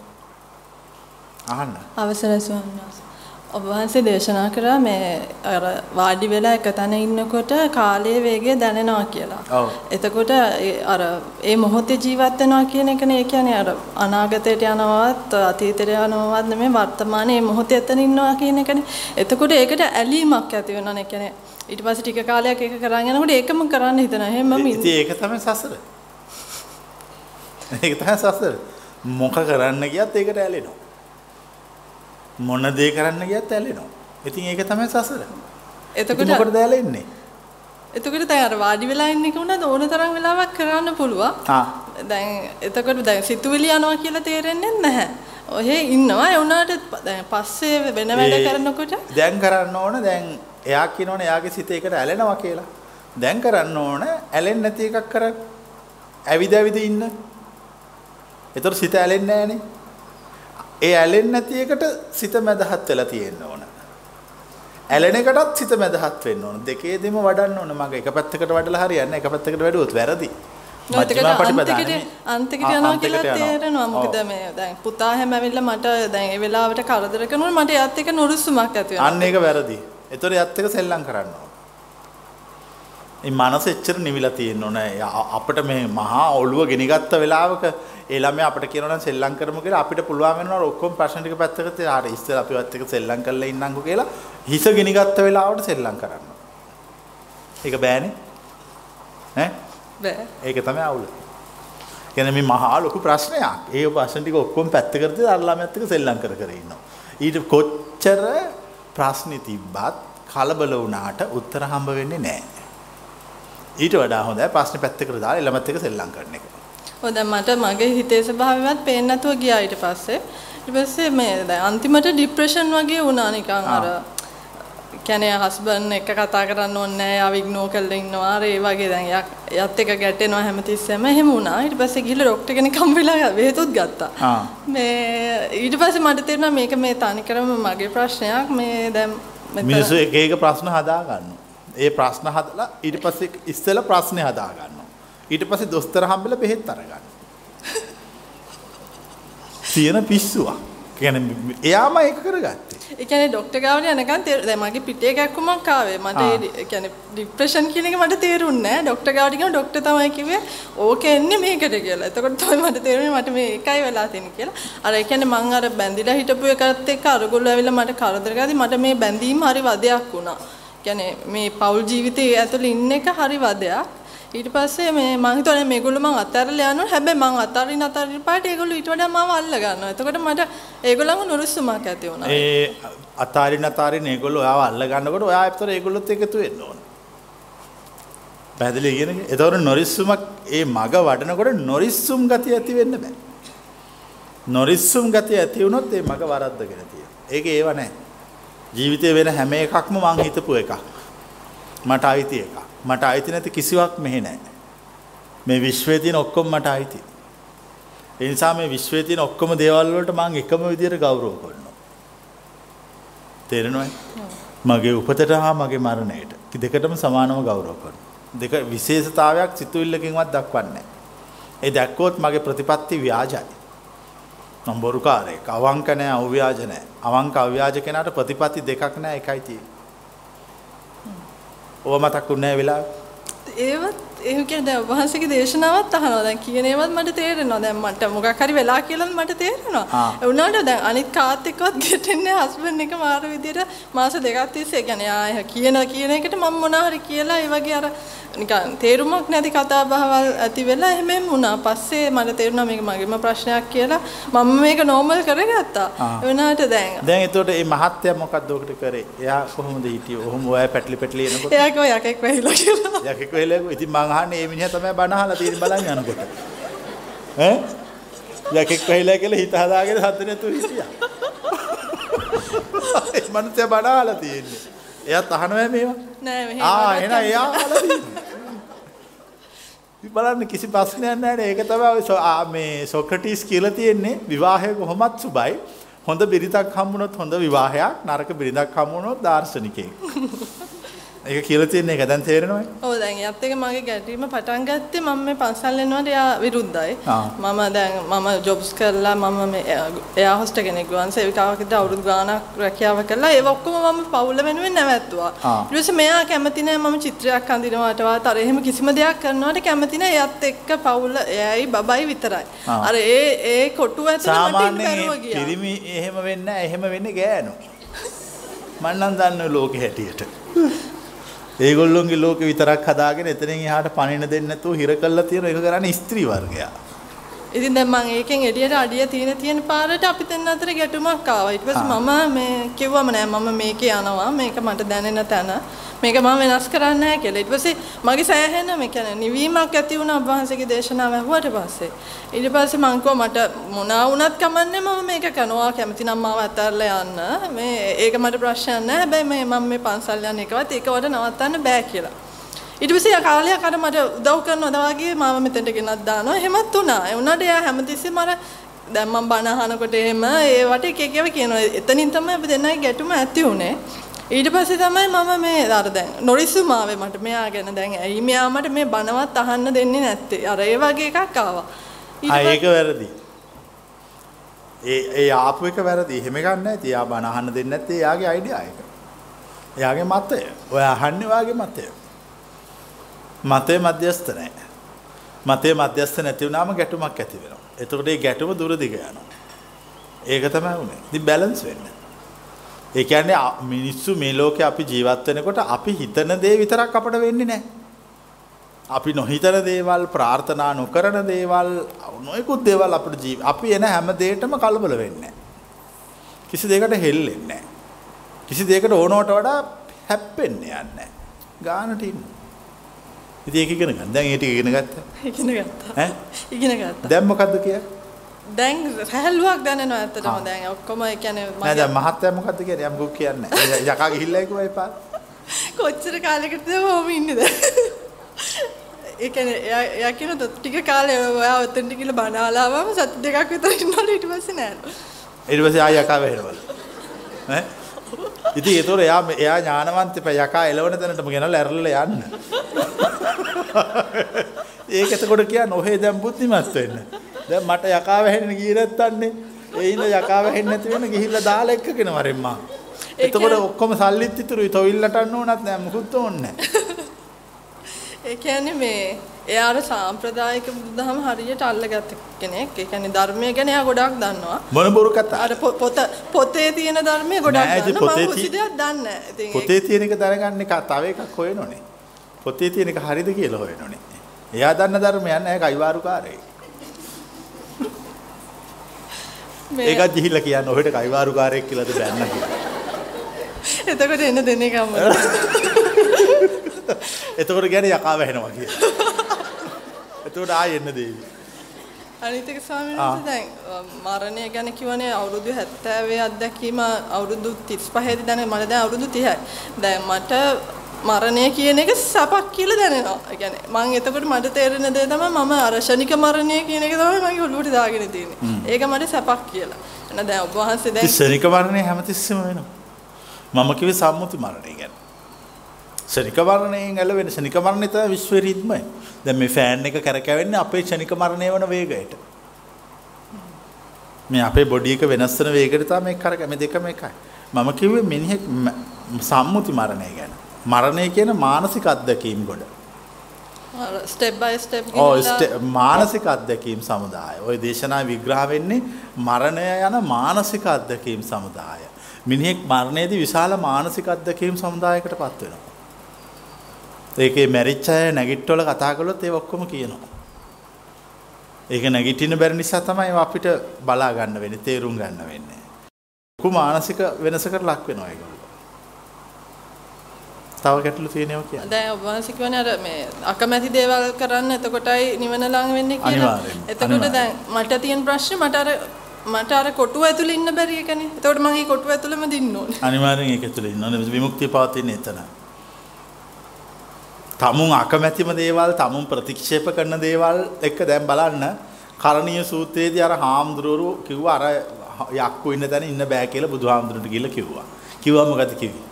අහන්න. අවසරයි ස්වාමීන් වහන්සේ. ඔබ වහන්සේ දේශනා කරා මේ අර වාඩි වෙලා එක තැන ඉන්නකොට කාලයේ වේගය දැනෙනවා කියලා. ඔව්. එතකොට අර ඒ මොහොතේ ජීවත් වෙනවා කියන එකනේ ඒ කියන්නේ අර අනාගතයට යනවත් අතීතයට යනවත් නෙමෙයි වර්තමානයේ මොහොතේ එතන ඉන්නවා කියන එකනේ. එතකොට ඒකට ඇලීමක් ඇති වෙනවා නේ. කියන්නේ ඊට පස්සේ ටික කාලයක් ඒක කරන් යනකොට ඒකම කරන්න හිතනවා. එහෙනම් මම ඉතින් ඒක තමයි සසර. *laughs* ඒක තමයි සසර. මොක කරන්න ගියත් ඒකට ඇලෙනවා. මොන දේ කරන්න ගියත් ඇලෙනවා. ඉතින් ඒක තමයි සසර. එතකොට මොකටද ඇලෙන්නේ? එතකොට දැන් අර වාඩි වෙලා ඉන්න එක උනත් ඕන තරම් වෙලාවක් කරන්න පුළුවන්. ආ දැන් එතකොට දැන් සිතුවිලි යනවා කියලා තේරෙන්නේ නැහැ. ඔහෙ ඉන්නවා ඒ උනාට දැන් පස්සේ වෙන වැඩ කරනකොට දැන් කරන්න ඕන දැන් එයා කියනවනේ එයාගේ සිත ඒකට ඇලෙනවා කියලා. දැන් කරන්න ඕන ඇලෙන්නේ නැති එකක් කරන්න. ඇවිද ඇවිද ඉන්න. ඒතර සිත ඇලෙන්නේ නැහනේ. ඒ ඇලෙන්නේ නැති එකට සිත මැදහත් වෙලා තියෙන්න ඕන. ඇලෙන එකටත් සිත මැදහත් වෙන්න ඕන. දෙකේදීම වඩන්න ඕන. මගේ එක පැත්තකට වඩලා හරියන්නේ. එක පැත්තකට වැඩුවොත් වැරදි. මජ්ක්‍ධිම පටිපදා අන්තිකට යනවා කියලා. තේරෙනවා. මොකද. මේ දැන් පුතා හැම ඇවිල්ලා මට දැන් ඒ වෙලාවට කරදර කරනකොට මට එයාත් එක්ක නොරුස්සුමක් ඇති වෙනවා. අන්න ඒක වැරදි. ඒතර යත් එක සෙල්ලම්. මේ මනස එච්චර නිවිලා තියෙන්න ඕන. අපිට මේ මහා ඔළුව ගෙනිගත්ත වෙලාවක ඒ ළමයා අපිට කියනවා නම් සෙල්ලම් කරමු කියලා අපිට පුළුවන් වෙනවා ඔක්කොම ප්‍රශ්න ටික පැත්තකට තියලා හරි ඉස්සෙල්ලා අපිවත් එක සෙල්ලම් කරලා ඉන්නම්කෝ කියලා හිස ගෙනිගත්ත වෙලාවට සෙල්ලම් කරන්න. ඒක බෑනේ. ඈ බෑ. ඒක තමයි අවුල. කියන්නේ මේ මහා ලොකු ප්‍රශ්නයක්. ඒ ප්‍රශ්න ටික ඔක්කොම පැත්තකට තියලා අර ළමයාත් එක්ක සෙල්ලම් කර කර ඉන්නවා. ඊට කොච්චර ප්‍රශ්න තිබ්බත් කලබල වුණාට උත්තර හම්බ වෙන්නේ නැහැ. ඊට වඩා හොඳයි ප්‍රශ්න පැත්තකට දාලා ළමත් එක්ක සෙල්ලම් කරන එක. ඔය දැන් මට මගේ හිතේ ස්වභාවයවත් පේන්නේ නැතුව ගියා ඊට පස්සේ. ඊට පස්සේ මේ දැන් අන්තිමට ડિප්‍රෙෂන් වගේ වුණා නිකන් අර කියන්නේ හස්බන්ඩ් එක කතා කරන්න ඕනේ නැහැ යාව ඉග්නෝ කරලා ඉන්නවා අර ඒ වගේ දැන් එයාත් එක ගැටෙනවා හැමතිස්සෙම එහෙම වුණා ඊට පස්සේ ගිහලා ડોක්ටර් කෙනෙක් හම්බෙලා බෙහෙතුත් ගත්තා ආ. මේ ඊට පස්සේ මට තේරුණා මේක මේ තනිකරම මගේ ප්‍රශ්නයක් මේ දැන් මිනිස්සු එක එක ප්‍රශ්න හදා ගන්නවා. ඒ ප්‍රශ්න හදලා ඊට පස්සේ ඉස්සෙල්ල ප්‍රශ්නේ හදා ගන්නවා. ඊට පස්සේ දොස්තර හම්බෙලා බෙහෙත් අරගන්න. තියෙන පිස්සුවක්. කියන්නේ එයාම ඒක කරගත්තේ. ඒ කියන්නේ ડોක්ටර් ගාවට යනකම් දැන් මගේ පිටේ ගැක්කුමක් ආවේ. මට ඒ කියන්නේ ડિප්‍රෙෂන් කියන එක මට තේරුන්නේ නැහැ. ડોක්ටර් ගාවට ගිහම ડોක්ටර් තමයි කිව්වේ ඕක එන්නේ මේකට කියලා. එතකොට තමයි මට තේරුනේ මට මේ එකයි වෙලා තියෙන්නේ කියලා. අර ඒ කියන්නේ මං අර බැඳිලා හිටපු එකත් එක්ක අරගොල්ලෝ ඇවිල්ලා මට කරදර ගාදී මට මේ බැඳීම හරි වදයක් වුණා. කියන්නේ මේ පෞල් ජීවිතයේ ඇතුළේ ඉන්න එක හරි වදයක්. ඊට පස්සේ මේ මං හිතුවා මේගොල්ලෝ මං අතහැරලා යනවා හැබැයි මං අතරින් අතරින් පාට ඒගොල්ලෝ ඊට වඩා මාව අල්ල ගන්නවා. එතකොට මට ඒගොල්ලන්ව නුරුස්සුමක් ඇති වුණා. ඒ අතාරින් අතාරින් ඒගොල්ලෝ ඔයාව අල්ල ගන්නකොට ඔයා ඇත්තට ඒගොල්ලොත් එකතු වෙන්න ඕන. පැහැදිලි කියන එක. ඒතකොට නොරිස්සුමක් ඒ මග වඩනකොට නොරිස්සුම් ගතිය ඇති වෙන්න බෑ. නොරිස්සුම් ගතිය ඇති වුණොත් ඒ මග වරද්දගෙන තියෙනවා. ඒක ඒව නැහැ. ජීවිතේ වෙන හැම එකක්ම මං හිතපු එකක්. මට අයිති එකක්. මට අයිති නැති කිසිවක් මෙහෙ නැහැ. මේ විශ්වයේ තියෙන ඔක්කොම මට අයිති. ඒ නිසා මේ විශ්වයේ තියෙන ඔක්කොම දේවල් වලට මං එකම විදියට ගෞරව කරනවා. තේරෙනවද? මගේ උපතට හා මගේ මරණයට. දෙකටම සමානව ගෞරව කරනවා. දෙක විශේෂතාවයක් සිතුවිල්ලකින්වත් දක්වන්නේ නැහැ. ඒ දැක්කොත් මගේ ප්‍රතිපත්ති ව්‍යාජයි. මම බොරුකාරයෙක්. අවංක නැහැ, අව්‍යාජ නැහැ. අවංක අව්‍යාජ කෙනාට ප්‍රතිපත්ති දෙකක් නැහැ, එකයි තියෙන්නේ. ඕව මතක් වුණේ වෙලාව. ඒවත් එහෙම කියන්නේ දැන් වහන්සේගේ දේශනාවත් අහනවා. දැන් කියන ඒවාත් මට තේරෙනවා. දැන් මට මොකක් හරි වෙලා කියලාත් මට තේරෙනවා. ඒ වුණාට දැන් අනිත් කාත් එක්කවත් ගැටෙන්නේ හස්බන්ඩ් එක මාර විදියට මාස දෙකක් තිස්සේ ඒ කියන්නේ ආ කියන කියන එකට මම මොනවා හරි කියලා ඒ වගේ අර නිකන් තේරුමක් නැති කතා බහවල් ඇති වෙලා එහෙමම වුණා. පස්සේ මට තේරුණා මේක මගේම ප්‍රශ්නයක් කියලා. මම මේක නෝමල් කරගත්තා. වුණාට දැන් දැන් එතකොට මේ මහත්ය මොකක්ද ඔකට කරේ? එයා කොහොමද හිටියේ? ඔහොම ඔය පැටලි පැටලි එනකොට එයා කිව්වා යකෙක් වෙයිලා කියලා. යකෙක් වෙලෙක ඉතින් මං අහන්නේ මේ මිනිහා තමයි බණ අහලා තියෙන බලන් යනකොට. ඈ? යකෙක් වෙයිලා කියලා හිත හදාගෙන සද්ද නැතුව හිටියා. *laughs* ඒ මනුස්සයා බණ අහලා තියෙන්නේ. එයාත් අහනවා මේවා. නෑ මෙහෙම ආ එහෙනම් එයා අහලා තියෙන්නේ. බලන්න කිසි ප්‍රශ්නයක් නැහැ නේ. ඒක තමයි ඔය සො- ආ, මේ සොක්‍රටිස් කියලා තියෙන්නේ විවාහය කොහොමත් සුබයි. හොඳ බිරිඳක් හම්බුනොත් හොඳ විවාහයක්, නරක බිරිඳක් හම්බුනොත් දාර්ශනිකයෙක්. ඒක කියලා තියෙන්නේ ඒක දැන් තේරෙනවද? ඔව් දැන් එයත් එක මගේ ගැටීම පටන් ගත්තේ මම මේ පන්සල් යනකොට එයා විරුද්ධයි. මම දැන් මම ජොබ්ස් කරලා මම මේ එයා හොස්ට කෙනෙක් ගුවන් සේවිකාවකද අවුරුදු ගාණක් රැකියාව කළා. ඒව ඔක්කොම මම පවුල වෙනුවෙන් නැවැත්තුවා. ඊට පස්සේ මෙයා කැමති නැහැ මම චිත්‍රයක් අඳිනවටවත් අර එහෙම කිසිම දෙයක් කරනවට කැමති නැහැ. එයත් එක්ක පවුල එයයි බබයි විතරයි. අර ඒ ඒ කොටුව ඇතුළේ මට ඒ ගියා. පිරිමි එහෙම වෙන්නේ නැහැ. එහෙම වෙන්නේ ගෑනු. මම නම් දන්නේ ලෝකෙ හැටියට. ඒගොල්ලොන්ගේ ලෝකෙ විතරක් හදාගෙන එතනින් එහාට පණින දෙන්නේ නැතුව හිර කළා තියෙන එක කරන්නේ ස්ත්‍රී වර්ගයා. ඉතින් දැන් මම ඒකෙන් එළියට අඩිය තියෙන තියෙන පාරට අපි දෙන්න අතර ගැටුමක් ආවා. ඊට පස්සේ මම මේ කිව්වම නෑ මම මේකේ යනවා. මේක මට දැනෙන තැන. මේක මම වෙනස් කරන්නේ නැහැ කියලා. ඊට පස්සේ මගේ සෑහෙන මේ කියන්නේ නිවීමක් ඇති වුණා වහන්සේගේ දේශනාව ඇහුවට පස්සේ. ඊට පස්සේ මං කිව්වා මට මොනවා වුණත් කමන්නේ මම මේක කරනවා කැමති නම් මාව අතහැරලා යන්න. මේ ඒක මට ප්‍රශ්නයක් නැහැ. හැබැයි මේ මම මේ පන්සල් යන එකවත් ඒකවට නවත්තන්න බෑ කියලා. ඊට පස්සේ කාලයක් අර මට උදව් කරනවා වගේ මාව මෙතෙන්ට ගෙනත් දානවා. එහෙමත් වුණා. ඒ වුණාට එයා හැමතිස්සෙම අර දැන් මම බණ අහනකොට එහෙම ඒවට එක එකව කියනවා. එතනින් තමයි අපි දෙන්නගේ ගැටුම ඇති උනේ. ඊට පස්සේ තමයි මම මේ අර දැන් නොරිසුම ආවේ මට මෙයා ගැන දැන් ඇයි මෙයා මට මේ බණවත් අහන්න දෙන්නේ නැත්තේ. අර ඒ වගේ එකක් ආවා. ඒක වැරදි. ඒ ඒ ආපු එක වැරදි. එහෙම ගන්න නැති. එයා බණ අහන්න දෙන්නේ නැත්තේ එයාගේ අයිඩියා එක. එයාගේ මතය. ඔය අහන්නේ වාගේ මතය. මතය මධ්‍යස්ත නැහැ. මතය මධ්‍යස්ත නැති වුණාම ගැටුමක් ඇති වෙනවා. එතකොට ඒ ගැටුම දුර දිග යනවා. ඒක තමයි උනේ. ඉතින් බැලන්ස් වෙන්න. ඒ කියන්නේ අ- මිනිස්සු මේ ලෝකේ අපි ජීවත් වෙනකොට අපි හිතන දේ විතරක් අපට වෙන්නේ නැහැ. අපි නොහිතන දේවල් ප්‍රාර්ථනා නොකරන දේවල් නොයෙකුත් දේවල් අපිට ජීව අපි එන හැම දෙයකටම කලබල වෙන්නේ නැහැ. කිසි දෙයකට හෙල්ලෙන්නේ නැහැ. කිසි දෙයකට ඕනවට වඩා හැප්පෙන්නේ යන්නේ නැහැ. ගානට ඉන්න. ඉතින් ඒක ඉගෙන ගන්න. දැන් ඒ ටික ඉගෙන ගත්තා. ඉගෙන ගත්තා. ඈ? ඉගෙන ගත්තා. දැන් මොකද්ද කියන්නේ? දැන් සැහැල්ලුවක් දැනෙනවා ඇත්තටම දැන් ඔක්කොම ඒ කියන්නේ නෑ දැන් මහත්තයා මොකද්ද කියන්නේ? යම් කුක් කියන්නේ. යකා ගිහිල්ලා ඒකෝ එපා. කොච්චර කාලයකටද ඔහොම ඉන්නේ දැන් ඒ කියන්නේ එයා එයා කියන ටික කාලේ ඔයා ඔතෙන්ට ගිහලා බණ ආලාවම සති දෙකක් විතර ඉන්නවලු ඊට පස්සේ නෑ ඊට පස්සේ ආය යකා වෙනවලු. ඈ? ඉතින් ඒතොර එයා එයා ඥානවන්ත යකා එලවන තැනටම ගෙනල්ලා ඇරලා යන්න. ඒක එතකොට කියන්නේ ඔහේ දැන් බුද්ධිමත් වෙන්න. දැන් මට යකා වැහෙන්න ගියේ නැත්තන්නේ. ඒ ඉන්න යකා වැහෙන්න නැති වෙන ගිහිල්ලා දාලා එක්කගෙන වරෙන් මා. එතකොට ඔක්කොම සල්ලිත් ඉතුරුයි. තොවිල්ලට අන්න ඕනත් නෑ මුකුත් ඕනේ නෑ. ඒ කියන්නේ මේ එයා අර සාම්ප්‍රදායික බුදුදහම හරියට අල්ලගත්ත කෙනෙක්. ඒ කියන්නේ ධර්මය ගැන එයා ගොඩක් දන්නවා. මොන බොරු කතා. අර පොත පොතේ තියෙන ධර්මය ගොඩක් දන්නවා. මම තිය- කිසි දෙයක් දන්නේ නැහැ. ඒක- පොතේ තියෙන එක දැනගන්න එක තව එකක් හොයනෝනේ. පොතේ තියෙන එක හරිද කියලා හොයනෝනේ. එයා දන්න ධර්මයක් නෑ කයිවාරුකාරයෙක්. ඒකත් ගිහිල්ලා කියන්න ඔහෙට කයිවාරුකාරයෙක් කියලාද බැන්න කියලා. එතකොට එන දෙන්නේ කම්ම. *laughs* එතකොට කියන්නේ යකා වැහෙනවා කියලා. එතකොට ආයෙ එන්න දේවි. අනිත් එක ස්වාමීන්. වහන්සේ දැන් මරණය ගැන කිව්වනේ අවුරුදු 70 අත්දැකීම අවුරුදු 35 දී දැන් මට දැන් අවුරුදු 30යි. දැන් මට මරණය කියන එක සපක් කියලා දැනෙනවා. ඒ කියන්නේ මම එතකොට මට තේරෙන දේ තමයි මම අර ශනික මරණය කියන එක තමයි මගේ ඔළුවට දාගෙන තියෙන්නේ. ඒක මට සපක් කියලා. එන දැන් ඔබ වහන්සේ දැන් ශනික මරණය හැමතිස්සෙම වෙනවා. මම කිව්වේ සම්මුති මරණය ගැන. ශනික මරණයෙන් ඇලවෙන ශනික මරණය තමයි විශ්ව රිද්මය. දැන් මේ ෆෑන් එක කරකැවෙන්නේ අපේ ශනික මරණය වන වේගයට. මේ අපේ බොඩි එක වෙනස් වෙන වේගයට තමයි මේක කරකැ මේ දෙකම එකයි. මම කිව්වේ මිනිහෙක් ම- සම්මුති මරණය ගැන. මරණය කියන මානසික අත්දැකීම් ගොඩ. ස්ටෙප් බයි ස්ටෙප් ඕ මානසික අත්දැකීම් සමුදාය. ඔය දේශනා විග්‍රහ වෙන්නේ මරණය යන මානසික අත්දැකීම් සමුදාය. මිනිහෙක් මරණයේදී විශාල මානසික අත්දැකීම් සමුදායකට පත් වෙනවා. ඒකේ මැරිච්ච අය නැගිට්ටවල කතා කළොත් ඒ ඔක්කොම කියනවා. ඒක නැගිටින්න බැරි නිසා තමයි අපිට බලා ගන්න වෙන්නේ, තේරුම් ගන්න වෙන්නේ. ලොකු මානසික වෙනසකට ලක් වෙනවා ඒගොල්ලෝ. තව ගැටලු තියෙනවා කියන්නේ. දැන් ඔබ වහන්සේ කියන්නේ අර මේ අකමැති දේවල් කරන්න එතකොටයි නිවන ලඟ වෙන්නේ කියලා. එතකොට දැන් මට තියෙන ප්‍රශ්නේ මට අර මට අර කොටුව ඇතුලේ ඉන්න බැරි එකනේ. එතකොට මම මේ කොටුව ඇතුලේම දින්න ඕනේ. අනිවාර්යෙන් ඒක ඇතුලේ ඉන්න ඕනේ. විමුක්තිය පවතින්නේ එතන. තමුන් අකමැතිම දේවල්, තමුන් ප්‍රතික්ෂේප කරන දේවල් එක දැන් බලන්න කරණීය සූත්‍රයේදී අර හාමුදුරුවෝ කිව්වා අර යක්කු ඉන්න තැන ඉන්න බෑ කියලා බුදුහාමුදුරන්ට ගිහිල්ලා කිව්වා. කිව්වා මොකද කිව්වේ?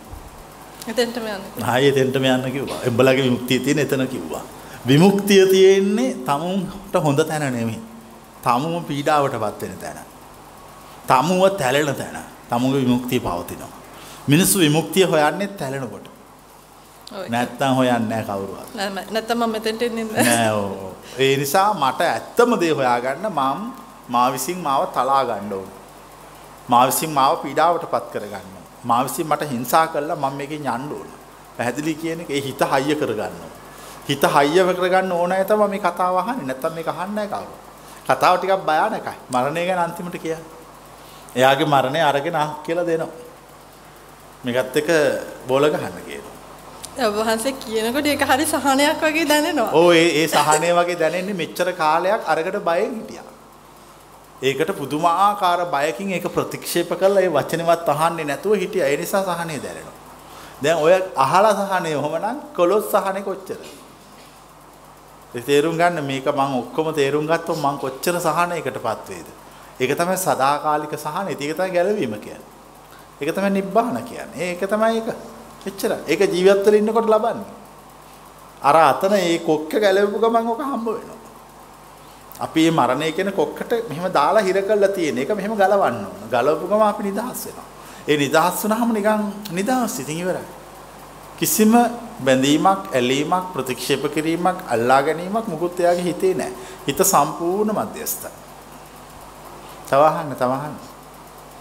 එතෙන්ටම යන්න. ආයේ එතෙන්ටම යන්න කිව්වා. එබ්බලගේ විමුක්තිය තියෙන එතන කිව්වා. විමුක්තිය තියෙන්නේ තමුන්ට හොඳ තැන නෙමෙයි. තමුම පීඩාවටපත් වෙන තැන. තමුව තැලෙන තැන. තමුගේ විමුක්තිය පවතිනවා. මිනිස්සු විමුක්තිය හොයන්නේ තැලෙනකොට. නැත්තම් හොයන්නේ නැහැ කවුරුවත්. නැත්තම් මම මෙතෙන්ට එන්නේ නෑ ඕ. ඒ නිසා මට ඇත්තම දේ හොයාගන්න මම මා විසින් මාව තලා ගන්න ඕන. මා විසින් මාව පීඩාවටපත් කරගන්න. මා විසින් මට හිංසා කළා මම මේකෙන් යන්න ඕන. පැහැදිලි කියන එක ඒ හිත හයිය කරගන්න ඕන. හිත හයිය කරගන්න ඕන අය තමයි මේ කතාව අහන්නේ. නැත්තම් මේක අහන්නේ නැහැ කවුරු. කතාව ටිකක් භයානකයි. මරණය ගැන අන්තිමට කියන්නේ. එයාගේ මරණය අරගෙන කියලා දෙනවා. මේකත් එක බෝල ගහන්න කියනවා. ඔබ වහන්සේ කියනකොට ඒක හරි සහනයක් වගේ දැනෙනවා. ඔව් ඒ ඒ සහනය වගේ දැනෙන්නේ මෙච්චර කාලයක් අරකට බයෙන් හිටියා. ඒකට පුදුමාකාර බයකින් ඒක ප්‍රතික්ෂේප කරලා ඒ වචනවත් අහන්නේ නැතුව හිටියා. ඒ නිසා සහනය දැනෙනවා. දැන් ඔය අහලා සහනය ඔහමනම් කොලොස් සහනේ කොච්චර? ඒ තේරුම් ගන්න මේක මම ඔක්කොම තේරුම් ගත්තොත් මම කොච්චර සහනයකටපත් වේද? ඒක තමයි සදාකාලික සහනය. ඒක තමයි ගැලවීම කියන්නේ. ඒක තමයි නිබ්බාන කියන්නේ. ඒක තමයි ඒක. එච්චර. ඒක ජීවිතවල ඉන්නකොට ලබන්නේ. අර අතන ඒ කොක්ක ගැලවපු ගමන් ඔක හම්බ වෙනවා. අපි මේ මරණය කියන කොක්කට මෙහෙම දාලා හිර කරලා තියෙන එක මෙහෙම ගලවන්න ඕන. ගලවපු ගම අපි නිදහස් වෙනවා. ඒ නිදහස් වුණාම නිකන් නිදහස් ඉතින් ඉවරයි. කිසිම බැඳීමක්, ඇලීමක්, ප්‍රතික්ෂේප කිරීමක්, අල්ලා ගැනීමක් මුකුත් එයාගේ හිතේ නැහැ. හිත සම්පූර්ණ මධ්‍යස්ථයි. තවහන්න තවහන්න.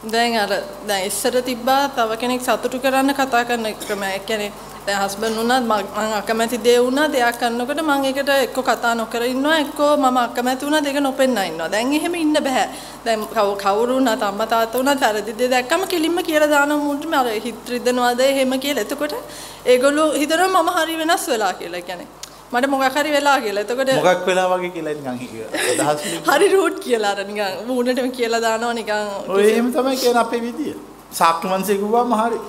දැන් අර දැන් ඉස්සර තිබ්බා තව කෙනෙක් සතුටු කරන්න කතා කරන ක්‍රමය. ඒ කියන්නේ දැන් හස්බන්ඩ් වුණත් මම අකමැති දේ වුණත් එයා කරනකොට මම ඒකට එක්ක කතා නොකර ඉන්නවා එක්ක මම අකමැති වුණත් ඒක නොපෙන්න ඉන්නවා. දැන් එහෙම ඉන්න බෑ. දැන් කවුරු වුණත් අම්මා තාත්තා වුණත් වැරදි දේ දැක්කම කෙලින්ම කියලා දානවා මුන්ට අර හිත රිදෙනවාද එහෙම කියලා. එතකොට ඒගොල්ලෝ හිතනවා මම හරි වෙනස් වෙලා කියලා. කියන්නේ මට මොකක් හරි වෙලා කියලා. එතකොට මොකක් වෙලා වගේ කියලා නිකන් අදහස් හරි රූට් කියලා අර නිකන් මූණටම කියලා දානවා නිකන්. ඔය එහෙම තමයි කියන අපේ විදිය. ශාක්‍ය වංශේ කිව්වම හරි.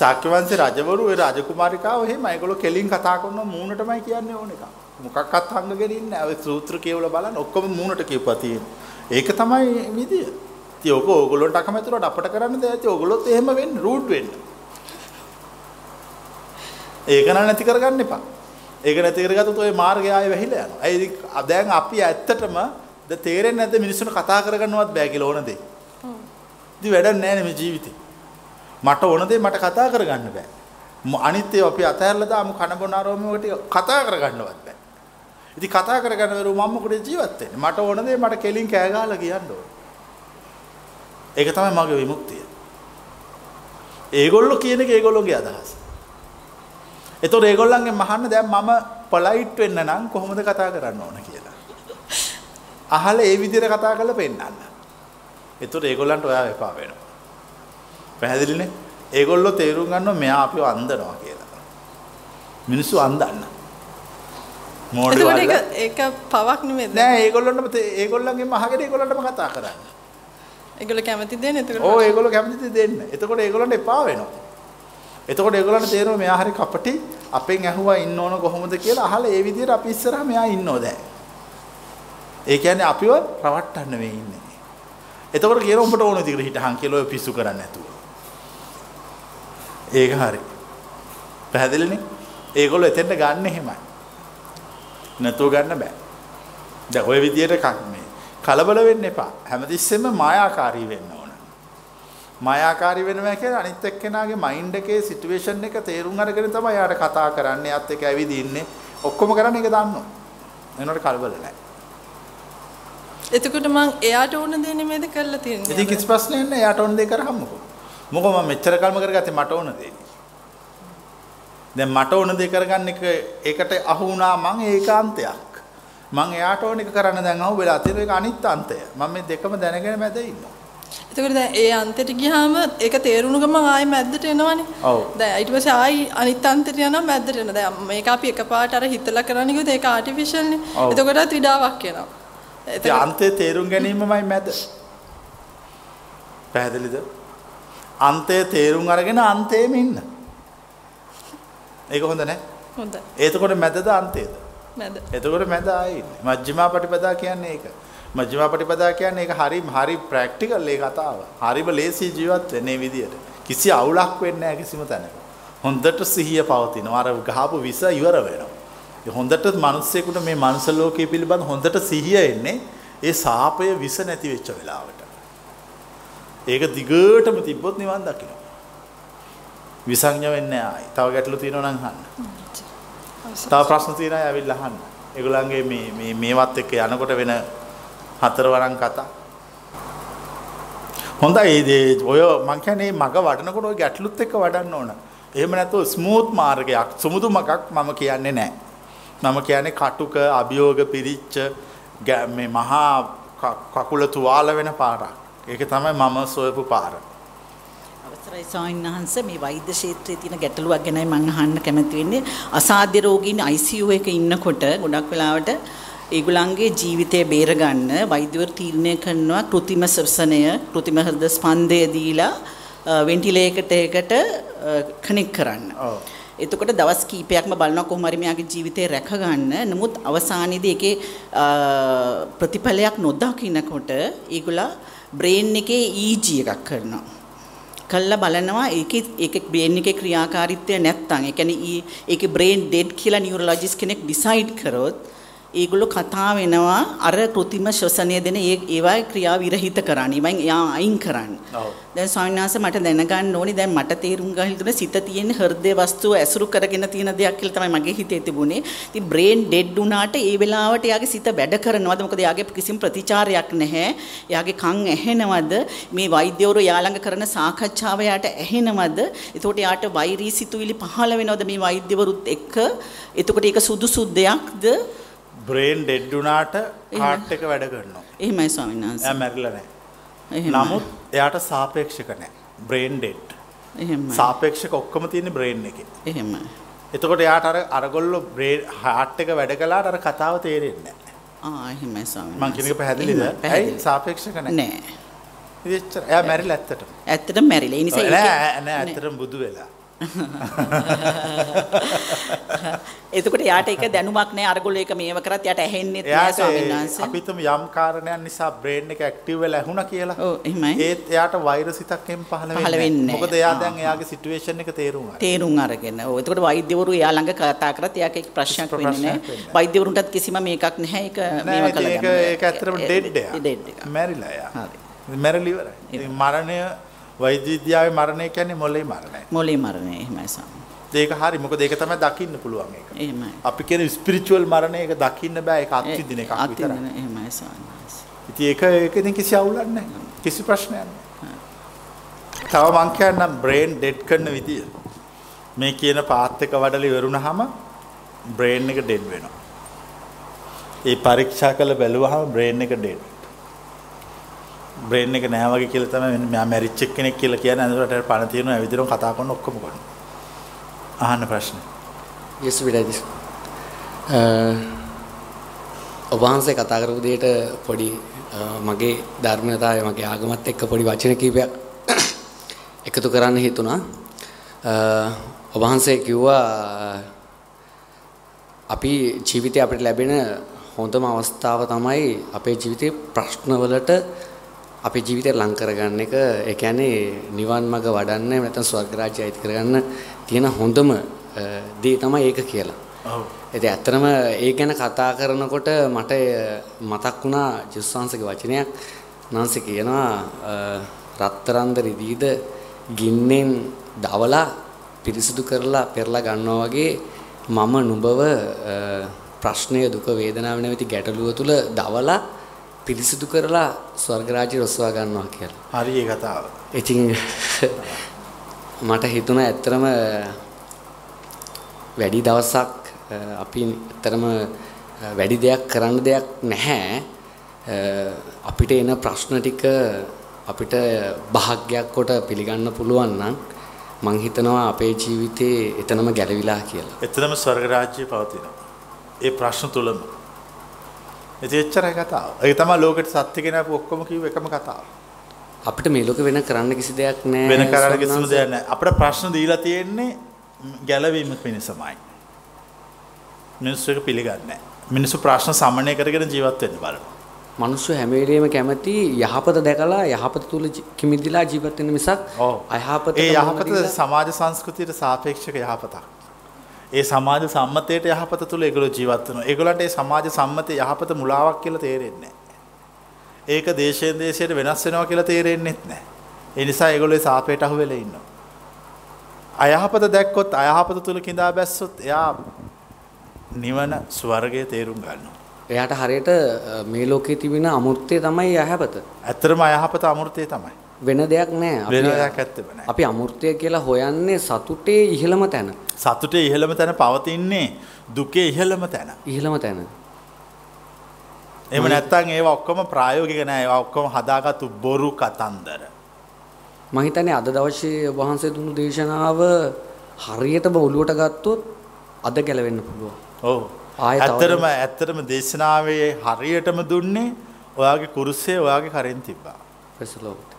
ශාක්‍ය වංශේ රජවරු ඒ රාජකුමාරිකාව එහෙම ඒගොල්ලෝ කෙලින් කතා කරන මූණටමයි කියන්නේ ඕන එක. මොකක්වත් හංගගෙන ඉන්නේ නැහැ. ඔය සූත්‍ර කියවලා බලන්න ඔක්කොම මූණට කියපුවා තියෙන්නේ. ඒක තමයි විදිය. ඉතින් ඔක ඕගොල්ලන්ට අකමැතිවට අපට කරන්න දෙයක් ඇති. ඕගොල්ලොත් එහෙම වෙන්න රූට් වෙන්න. ඒක නම් නැති කරගන්න එපා. ඒක නැති කරගත්තොත් ওই මාර්ගය ආයෙ වැහිලා යනවා. ඒ දැන් අපි ඇත්තටම ද තේරෙන්නේ නැද්ද මිනිස්සුන්ට කතා කරගන්නවත් බෑ කියලා ඕන දේ. ඉතින් වැඩක් නැහැ මේ ජීවිතේ. මට ඕන දේ මට කතා කරගන්න බෑ. අනිත් ඒවා අපි අතහැරලා දාමු කන බොන ආරෝමයට කතා කරගන්නවත් බෑ. ඉතින් කතා කරගන්න බැරුව මම මොකද ජීවත් වෙන්නේ? මට ඕන දේ මට කෙලින් කෑ ගහලා කියන්න ඕන. ඒක තමයි මගේ විමුක්තිය. ඒගොල්ලෝ කියන එක ඒගොල්ලෝගේ අදහස. ඒතකොට ඒගොල්ලන්ගෙන් මහන්න දැන් මම පොලයිට් වෙන්න නම් කොහොමද කතා කරන්න ඕන කියලා. අහලා ඒ විදිහට කතා කරලා පෙන්නන්න. ඒතකොට ඒගොල්ලන්ට ඔයාව එපා වෙනවා. පැහැදිලිනේ? ඒගොල්ලෝ තේරුම් ගන්නවා මෙයා අපිව අන්දනවා කියලා. මිනිස්සු අන්දන්න. මෝඩ වල ඒක පවක් නෙමෙයි. නෑ ඒගොල්ලන්ටම ඒගොල්ලන්ගෙන්ම අහගෙන ඒගොල්ලන්ටම කතා කරන්න. ඒගොල්ලෝ කැමති දෙන්නේ එතකොට. ඔව් ඒගොල්ලෝ කැමති දෙන්න. එතකොට ඒගොල්ලන්ට එපා වෙනවා. එතකොට ඒගොල්ලන්ට තේරෙනවා මෙයා හරි කපටි අපෙන් ඇහුවා ඉන්න ඕන කොහොමද කියලා අහලා ඒ විදිහට අපි ඉස්සරහා මෙයා ඉන්නෝ දැන්. ඒ කියන්නේ අපිව රවට්ටන්න මේ ඉන්නේ. එතකොට කියන උඹට ඕන විදිහට හිටහන් කියලා ඔය පිස්සු කරන්නේ නැතුව. ඒක හරි. පැහැදිලිනේ? ඒගොල්ලෝ එතෙන්ට ගන්න එහෙමයි. නැතුව ගන්න බෑ. දැන් ওই විදියට මේ කලබල වෙන්න එපා. හැමතිස්සෙම මායාකාරී වෙන්න ඕන. මායාකාරී වෙනවා කියන්නේ අනිත් එක්කෙනාගේ මයින්ඩ් එකේ සිටුේෂන් එක තේරුම් අරගෙන තමයි යාට කතා කරන්නේ. යත් එක්ක ඇවිදින්නේ. ඔක්කොම කරන්නේ ඒක දන්නවා. එනකොට කලබල නැහැ. එතකොට මං එයාට ඕන දේ නෙමෙයිද කරලා තියෙන්නේ. ඉතින් කිසි ප්‍රශ්නයක් නැහැ. එයාට ඕන දේ කරහම්මකෝ. මොකද මම මෙච්චර කල්ම කරගත්තේ මට ඕන දේ. දැන් මට ඕන දේ කරගන්න එක ඒකට අහු වුණා මං ඒකාන්තයක්. මං එයාට ඕන එක කරන්න දැන් අහු වෙලා තියෙන එක අනිත් අන්තය. මම මේ දෙකම දැනගෙන මැද ඉන්නවා. එතකොට දැන් ඒ අන්තයට ගියාම ඒක තේරුණු ගමන් ආයෙ මැද්දට එනවනේ. ඔව්. දැන් ඊට පස්සේ ආයෙ අනිත් අන්තයට යනවා මැද්දට එනවා. දැන් මේක අපි එකපාරට අර හිතලා කරන්නේ කිව්වොත් ඒක ආටිෆිෂල් නේ. එතකොටත් විඩාවක් එනවා. ඉතින් අන්තේ තේරුම් ගැනීමමයි මැද. පැහැදිලිද? අන්තය තේරුම් අරගෙන අන්තයේම ඉන්න. ඒක හොඳ නැහැ. හොඳයි. එතකොට මැදද අන්තයේද? මැද. එතකොට මැද ආයේ ඉන්නේ. මජ්ක්‍ධිමා පටිපදා කියන්නේ ඒක. මජ්ක්‍ධිමා පටිපදා කියන්නේ ඒක හරි හරි ප්‍රැක්ටිකල් ඒ කතාව. හරිම ලේසි ජීවත් වෙන්නේ විදියට. කිසි අවුලක් වෙන්නේ නැහැ කිසිම තැනක. හොඳට සිහිය පවතිනවා. අර ගහපු විස ඉවර වෙනවා. හොඳට මිනිස්සෙකුට මේ මනුස්ස ලෝකයේ පිළිබඳ හොඳට සිහිය එන්නේ ඒ සාපය විස නැති වෙච්ච වෙලාවට. ඒක දිගටම තිබ්බොත් නිවන් දකින්න. විසංඥ වෙන්නේ ආයි. තව ගැටලු තියෙනවා නම් අහන්න. තව ප්‍රශ්න තියෙනවා ඇවිල්ලා අහන්න. ඒගොල්ලන්ගේ මේ මේ මේවත් එක්ක යනකොට වෙන හතරවරන් කතා. හොඳයි ඒ ඔය මං කියන්නේ මග වඩනකොට ඔය ගැටලුත් එක්ක වඩන්න ඕන. එහෙම නැත්නම් ස්මූත් මාර්ගයක් සුමුදු මගක් මම කියන්නේ නැහැ. මම කියන්නේ කටුක අභියෝග පිරිච්ච ගෑ- මේ මහා ක- කකුල තුවාල වෙන පාරක්. ඒක තමයි මම සොයපු පාර. අවසරයි ස්වාමීන් වහන්සේ මේ වෛද්‍ය ක්ෂේත්‍රයේ තියෙන ගැටලුවක් ගැනයි මම අහන්න කැමති වෙන්නේ. අසාධ්‍ය රෝගීන් ICU එකේ ඉන්නකොට ගොඩක් වෙලාවට ඒගොල්ලන්ගේ ජීවිතය බේරගන්න වෛද්‍යවරු තීරණය කරනවා કૃතිම ශ්වසනය, કૃතිම හෘද ස්පන්දය දීලා වෙන්ටිලේටර් එකකට කනෙක්ට් කරන්න. ඔව්. එතකොට දවස් කීපයක්ම බලනවා කොහොම හරි මෙයාගේ ජීවිතේ රැක ගන්න. නමුත් අවසානයේදී ඒකේ ප්‍රතිඵලයක් නොදකින්නකොට ඒගොල්ලා බ්‍රේන් එකේ EG එකක් කරනවා. කල්ලා බලනවා ඒකේ ඒකේ බ්‍රේන් එකේ ක්‍රියාකාරීත්වය නැත්තම් ඒ කියන්නේ ඒකේ බ්‍රේන් ඩෙඩ් කියලා නියුරොලොජිස්ට් කෙනෙක් ඩිසයිඩ් කරොත් ඒගොල්ලෝ කතා වෙනවා අර કૃතිම ශ්වසනය දෙන ඒ ඒවායි ක්‍රියාව විරහිත කරන්න. ඒවයින් එයා අයින් කරන්න. ඔව්. දැන් ස්වාමීන් වහන්සේ මට දැනගන්න ඕනි දැන් මට තේරුම් හිතුනේ සිත තියෙන හෘදේ වස්තුව ඇසුරු කරගෙන තියෙන දෙයක් කියලා තමයි මගේ හිතේ තිබුණේ. ඉතින් බ්‍රේන් ඩෙඩ් වුණාට ඒ වෙලාවට එයාගේ සිත වැඩ කරනවද? මොකද එයාගේ කිසිම ප්‍රතිචාරයක් නැහැ. එයාගේ කන් ඇහෙනවද? මේ වෛද්‍යවරු එයා කරන සාකච්ඡාව එයාට ඇහෙනවද? එතකොට එයාට වෛරී සිතුවිලි පහළ වෙනවද මේ වෛද්‍යවරුත් එක්ක? එතකොට ඒක සුදුසු දෙයක්ද? බ්‍රේන් ඩෙඩ් වුණාට හાર્ට් එක වැඩ කරනවා. එහෙමයි ස්වාමීන් වහන්සේ. එයා මැරිලා නැහැ. එහෙමයි. නමුත් එයාට සාපේක්ෂක නැහැ. Brain dead. සාපේක්ෂක ඔක්කොම තියෙන්නේ බ්‍රේන් එකේ. එහෙමයි. එතකොට එයාට අර අරගොල්ලෝ බ්‍රේන් හાર્ට් එක වැඩ කළාට අර කතාව තේරෙන්නේ නැහැ. ආ එහෙමයි ස්වාමීන් මං කියන එක පැහැදිලිද? ඇයි සාපේක්ෂක? නෑ. එයා මැරිලා ඇත්තටම. ඇත්තටම මැරිලා. නිසා නෑ නෑ ඇත්තටම බුදු වෙලා. *laughs* එතකොට යාට ඒක දැනුමක් නෑ අරගොල්ලෝ ඒක මේව කරත් යාට ඇහෙන්නේ නෑ එයාට ස්වාමීන් වහන්සේ. අපි හිතමු යම් කාරණයක් නිසා බ්‍රේන් එක ඇක්ටිව් වෙලා ඇහුණා කියලා. ඔව් එහෙමයි. ඒත් එයාට වෛරස් හිතක් එම් පහළ වෙන්නේ නැහැ. මොකද නැහැ. එයා දැන්. එයාගේ සිටුේෂන් එක තේරුම් ගන්නවා. තේරුම් අරගෙන. ඔව් එතකොට වෛද්‍යවරු එයා ළඟ කතා කරත් එයාට ඒක ප්‍රශ්නයක් වෙන්නේ නෑ. වෙන්නේ නෑ. වෛද්‍යවරුන්ටත් කිසිම මේකක් නැහැ. ඒක මේව කළා ඒක ඒක ඇත්තටම ඩෙඩ් එයා. ඩෙඩ් එක. මැරිලා එයා. හරි. මැරිලා ඉවරයි. මරණය වෛද්‍ය විද්‍යාවේ මරණය කියන්නේ මොලේ මරණය. මොලේ මරණය එහෙමයි ස්වාමීන්. ඒක හරි. මොකද ඒක තමයි දකින්න පුළුවන් ඒක. එහෙමයි. අපි කියන ස්පිරිචුවල් මරණය ඒක දකින්න බෑ ඒක අත්විඳින එකක් විතරයි. අත්විඳින එහෙමයි වහන්සේ. ඉතින් ඒක ඒක ඉතින් කිසි අවුලක් නැහැ. කිසි ප්‍රශ්නයක් නැහැ. තව මං කියන්නම් බ්‍රේන් ඩෙඩ් කරන විදිය. මේ කියන පාත් එක වඩලා ඉවරුනහම බ්‍රේන් එක ඩෙඩ් වෙනවා. ඒ පරීක්ෂා කළ බැලුවහම බ්‍රේන් එක ඩෙඩ්. බ්‍රේන් එක නැහැ වගේ කියලා තමයි මෙන්න මෙයා මැරිච් කෙනෙක් කියලා කියන්නේ අඳුරට පණ තියෙනවා ඇවිදිනවා කතා කරන ඔක්කොම කරනවා. අහන්න ප්‍රශ්න. යස් විඩයිස් ඔබ වහන්සේ කතා කරපු දෙයට පොඩි අ, මගේ ධර්මතාවය මගේ ආගමත් එක්ක පොඩි වචන කීපයක් එකතු කරන්න හිතුණා අ, ඔබ වහන්සේ කිව්වා අපි ජීවිතේ අපිට ලැබෙන හොඳම අවස්ථාව තමයි අපේ ජීවිතේ ප්‍රශ්නවලට අපේ ජීවිතය ලං කරගන්න එක ඒ කියන්නේ නිවන් මඟ වඩන්න නැත්නම් ස්වර්ග රාජ්‍යය අයිති කරගන්න තියෙන හොඳම දේ තමයි ඒක කියලා. ඔව්. ඉතින් ඇත්තටම ඒ ගැන කතා කරනකොට මට මතක් වුණා ජුස්සාංශගේ වචනයක්. නාන්සේ කියනවා රත්තරන්ද රිදීද ගින්නෙන් දවලා පිරිසිදු කරලා පෙරලා ගන්නවා වගේ මම නුඹව ප්‍රශ්නය දුක වේදනාව නැමැති ගැටලුව තුල දවලා පිරිසිදු කරලා ස්වර්ග රාජ්‍ය රොස්වා ගන්නවා කියලා. හරි ඒ කතාව. ඉතින් මට හිතුණා ඇත්තරම වැඩි දවසක් අපි ඇත්තරම වැඩි දෙයක් කරන්න දෙයක් නැහැ. අපිට එන ප්‍රශ්න ටික අපිට භාග්යක් කොට පිළිගන්න පුළුවන් නම් මං හිතනවා අපේ ජීවිතේ එතනම ගැලවිලා කියලා. එතනම ස්වර්ග රාජ්‍යය පවතිනවා. ඒ ප්‍රශ්න තුලම. ඉතින් එච්චරයි කතාව. ඒ තමයි ලෝකෙට සත්‍ය කියන ඔක්කොම කිව්ව එකම කතාව. අපිට මේ ලෝකේ වෙන කරන්න කිසි දෙයක් නැහැ. වෙන කරන්න කිසිම දෙයක් නැහැ. අපිට ප්‍රශ්න දීලා තියෙන්නේ ගැලවීම පිණිසමයි. මිනිස්සු එක පිළිගන්නේ නැහැ. මිනිස්සු ප්‍රශ්න සමනය කරගෙන ජීවත් වෙන්න බලනවා. මිනිස්සු හැම වෙලෙම කැමති යහපත දැකලා යහපත තුල කිමිදිලා ජීවත් වෙන මිසක් අයහපත ඒ යහපත සමාජ සංස්කෘතියට සාපේක්ෂක යහපතක්. ඒ සමාජ සම්මතයට යහපත තුල ඒගොල්ලෝ ජීවත් වෙනවා. ඒගොල්ලන්ට ඒ සමාජ සම්මතයේ යහපත මුලාවක් කියලා තේරෙන්නේ ඒක දේශයෙන් දේශයට වෙනස් වෙනවා කියලා තේරෙන්නෙත් නැහැ. ඒ නිසා ඒගොල්ලෝ සාපේට අහු වෙලා ඉන්නවා. අයහපත දැක්කොත් අයහපත තුල කිඳා බැස්සොත් එයා නිවන ස්වර්ගයේ තේරුම් ගන්නවා. එයාට හරියට මේ ලෝකේ තිබෙන අමෘතය තමයි අයහපත. ඇත්තටම අයහපත අමෘතය තමයි. වෙන දෙයක් නෑ. වෙන දෙයක් ඇත්තෙම නෑ. අපි අමෘතය කියලා හොයන්නේ සතුටේ ඉහළම තැන. සතුටේ ඉහළම තැන පවතින්නේ දුකේ ඉහළම තැන. ඉහළම තැන. එහෙම නැත්නම් ඒවා ඔක්කොම ප්‍රායෝගික නෑ. ඒවා ඔක්කොම හදාගත්තු බොරු කතන්දර. මම හිතන්නේ අද දවසේ වහන්සේ දුන්නු දේශනාව හරියටම ඔලුවට ගත්තොත් අද ගැලවෙන්න පුළුවන්. ඔව්. ඇත්තටම ඇත්තටම දේශනාවේ හරියටම දුන්නේ ඔයාගේ කුරුසේ ඔයාගේ කරෙන් තිබ්බා. ප්‍රසලෝත්.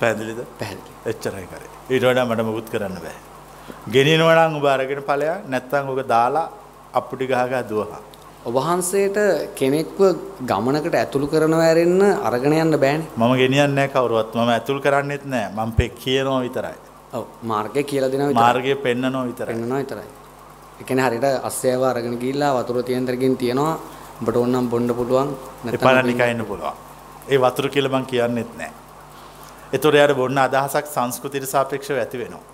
පැහැදිලිද? පැහැදිලි. එච්චරයි කරේ. ඊට වඩා මට මුකුත් කරන්න බෑ. ගෙනිනව නම් ඔබ අරගෙන ඵලයක් නැත්නම් ඔබ දාලා අප්පුටි ගහ ගහ දුවහා. ඔබ වහන්සේට කෙනෙක්ව ගමනකට ඇතුළු කරනව ඇරෙන්න අරගෙන යන්න බෑනේ. මම ගෙනියන්නේ නැහැ කවුරුවත්. මම ඇතුළු කරන්නේත් නැහැ. මම පෙක් කියනවා විතරයි. ඔව් මාර්ගය කියලා දෙනවා විතරයි. මාර්ගය පෙන්නනවා විතරයි. පෙන්නනවා විතරයි. ඒ කියන්නේ හරියට අස්සයව අරගෙන ගිහිල්ලා වතුර තියෙන තරකින් තියනවා. උඹට ඕනම් බොන්න පුළුවන්. නැත්නම් නිකන් ඉන්න පුළුවන්. ඒ වතුර කියලා මං කියන්නෙත් නැහැ. ඒතොර එයාට බොන්න අදහසක් සංස්කෘතියට සාපේක්ෂව ඇති වෙනවා.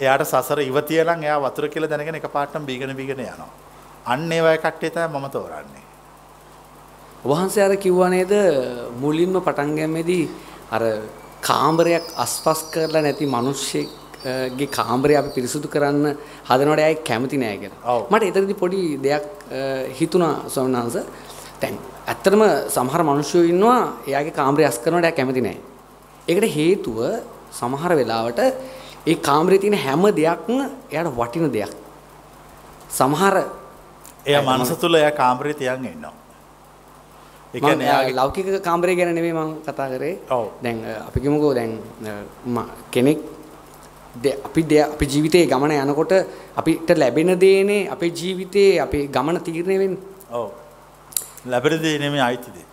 එයාට සසර ඉවතිය නම් එයා වතුර කියලා දැනගෙන එකපාරටම බීගෙන බීගෙන යනවා. අන්න ඒ වගේ කට්ටිය තමයි මම තෝරන්නේ. වහන්සේ අර කිව්වා නේද මුලින්ම පටන් ගැනීමේදී අර කාමරයක් අස්පස් කරලා නැති මිනිස්සෙක්ගේ කාමරය අපි පිරිසුදු කරන්න හදනකොට එයා කැමති නෑ කියලා. මට එතනදී පොඩි දෙයක් හිතුණා ස්වාමීන් වහන්සේ. දැන් ඇත්තටම සමහර මිනිස්සු ඉන්නවා එයාගේ කාමරය අස් කරනකොට එයා කැමති නෑ. ඒකට හේතුව සමහර වෙලාවට ඒ කාමරේ තියෙන හැම දෙයක්ම එයාට වටින දෙයක්. සමහර එයා මනස තුල එයා කාමරේ තියන් ඉන්නවා. ඒ කියන්නේ එයාගේ ලෞකික කාමරය ගැන නෙමෙයි මම කතා කරේ. ඔව්. දැන් අපි කිමුකෝ දැන් කෙනෙක් අපි අපි ජීවිතේ ගමන යනකොට අපිට ලැබෙන දේනේ අපේ ජීවිතේ අපේ ගමන තීරණය වෙන්නේ. ඔව්. ලැබෙන දේ නෙමෙයි අයිති දේ.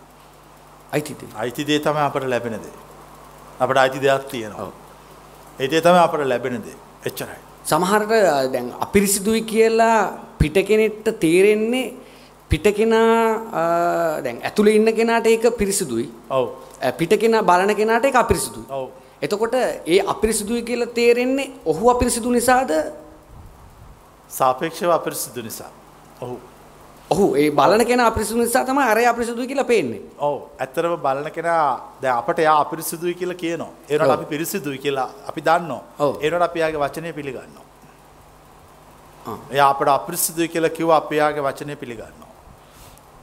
අයිති දේ. අයිති දේ තමයි අපට ලැබෙන දේ. අපට අයිති දෙයක් තියෙනවා. ඔව්. ඒ දේ තමයි අපට ලැබෙන දේ. එච්චරයි. සමහරට දැන් අපිරිසිදුයි කියලා පිට කෙනෙක්ට තේරෙන්නේ පිට කෙනා දැන් ඇතුලේ ඉන්න කෙනාට ඒක පිරිසිදුයි. ඔව්. පිට කෙනා බලන කෙනාට ඒක අපිරිසිදුයි. ඔව්. එතකොට ඒ අපිරිසිදුයි කියලා තේරෙන්නේ ඔහු අපිරිසිදු නිසාද? සාපේක්ෂව අපිරිසිදු නිසා. ඔව්. ඔහු ඒ බලන කෙනා අපිරිසිදු නිසා තමයි අරය අපිරිසිදුයි කියලා පේන්නේ. ඔව්. ඇත්තරම බලන කෙනා දැන් අපට යා අපිරිසිදුයි කියලා කියනවා. ඒ වුණාට අපි පිරිසිදුයි කියලා අපි දන්නවා. ඒ වුණාට අපි යාගේ වචනේ පිළිගන්නවා. එයා අපට අපිරිසිදුයි කියලා කිව්වා අපි යාගේ වචනේ පිළිගන්නවා.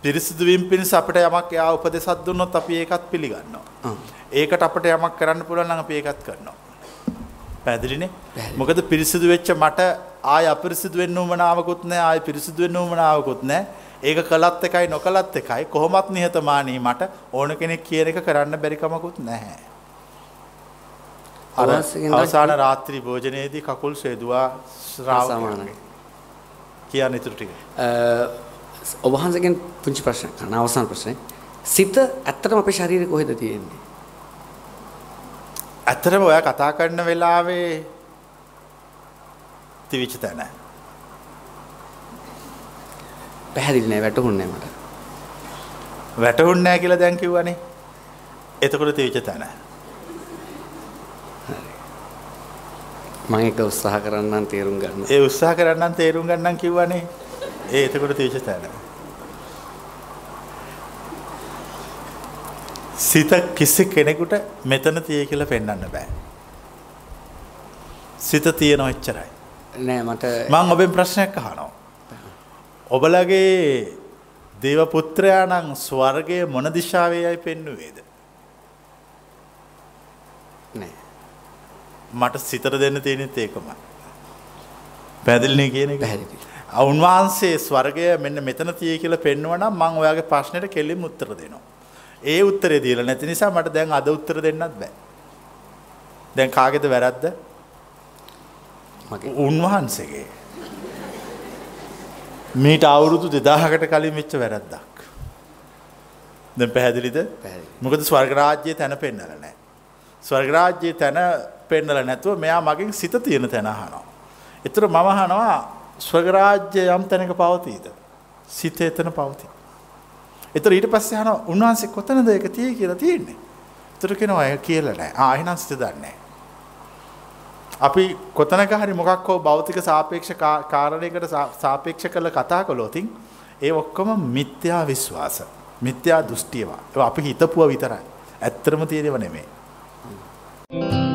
පිරිසිදු වීම පිණිස අපිට යමක් එයා උපදෙසක් දුන්නොත් අපි ඒකත් පිළිගන්නවා. ඒකට අපිට යමක් කරන්න පුළුවන් නම් අපි ඒකත් කරනවා. පැහැදිලිනේ? මොකද පිරිසිදු වෙච්ච මට ආය අපිරිසිදු වෙන්න උවමනාවකුත් නැහැ ආය පිරිසිදු වෙන්න උවමනාවකුත් නැහැ. ඒක කළත් එකයි නොකළත් එකයි කොහොමත් නිහතමානී මට ඕන කෙනෙක් කියන එක කරන්න බැරි කමකුත් නැහැ. අර අවසාන රාත්‍රී භෝජනයේදී කකුල් සේදුවා ශ්‍රාවකයන් කියන්න ඉතුරු ටික. ඔබ වහන්සේගෙන් පුංචි ප්‍රශ්න කරන අවසාන ප්‍රශ්නේ. සිත ඇත්තටම අපේ ශරීරේ කොහෙද තියෙන්නේ? ඇත්තටම ඔයා කතා කරන වෙලාවේ තිවිච්ච තැන. පැහැදිලි නෑ වැටහුන්නේ මට. වැටහුන්නේ නෑ කියලා දැන් කිව්වනේ. එතකොට තිවිච්ච තැන. මම ඒක උත්සාහ කරන්නම් තේරුම් ගන්න. ඒ උත්සාහ කරන්නම් තේරුම් ගන්නම් කිව්වනේ. ඒ එතකොට තීච තැන. සිත කිසි කෙනෙකුට මෙතන තිය කියලා පෙන්වන්න බෑ. සිත තියෙනවා එච්චරයි. නෑ මට මං ඔබෙන් ප්‍රශ්නයක් අහනවා. ඔබලගේ දේව පුත්‍රයා නම් ස්වර්ගයේ මොන දිශාවේයයි පෙන්වුවේද? නෑ. මට සිතට දෙන්න තියෙනෙත් ඒකමයි. පැහැදිලිනේ කියන එක. පැහැදිලි. උන්වහන්සේ ස්වර්ගය මෙන්න මෙතන තියෙයි කියලා පෙන්වනවා නම් මම ඔයාගේ ප්‍රශ්නෙට කෙලින්ම උත්තර දෙනවා. ඒ උත්තරේ දීලා නැති නිසා මට දැන් අද උත්තර දෙන්නත් බෑ. දැන් කාගේද වැරද්ද? උන්වහන්සේගේ. මීට අවුරුදු 2000කට කලින් වෙච්ච වැරද්දක්. දැන් පැහැදිලිද? පැහැදිලි. මොකද ස්වර්ග රාජ්‍යයේ තැන පෙන්නලා නැහැ. ස්වර්ග රාජ්‍යයේ තැන පෙන්නලා නැතුව මෙයා මගෙන් සිත තියෙන තැන අහනවා. ඒතර මම අහනවා ස්වර්ග රාජ්‍ය යම් තැනක පවතීද? සිත එතන පවතී. ඒතර ඊට පස්සේ අහනවා උන්වහන්සේ කොතනද ඒක තියෙයි කියලා තියෙන්නේ. ඒතර කියනවා ඒක කියලා නැහැ. ආ එහෙනම් සිත දන්නේ නැහැ. අපි කොතනක හරි මොකක් හෝ භෞතික සාපේක්ෂ කා- කාරණයකට සා- සාපේක්ෂ කරලා කතා කළොත් ඒ ඔක්කොම මිත්‍යා විශ්වාස. මිත්‍යා දෘෂ්ටියවා. ඒවා අපි හිතපුවා විතරයි. ඇත්තම තියෙනව නෙමෙයි.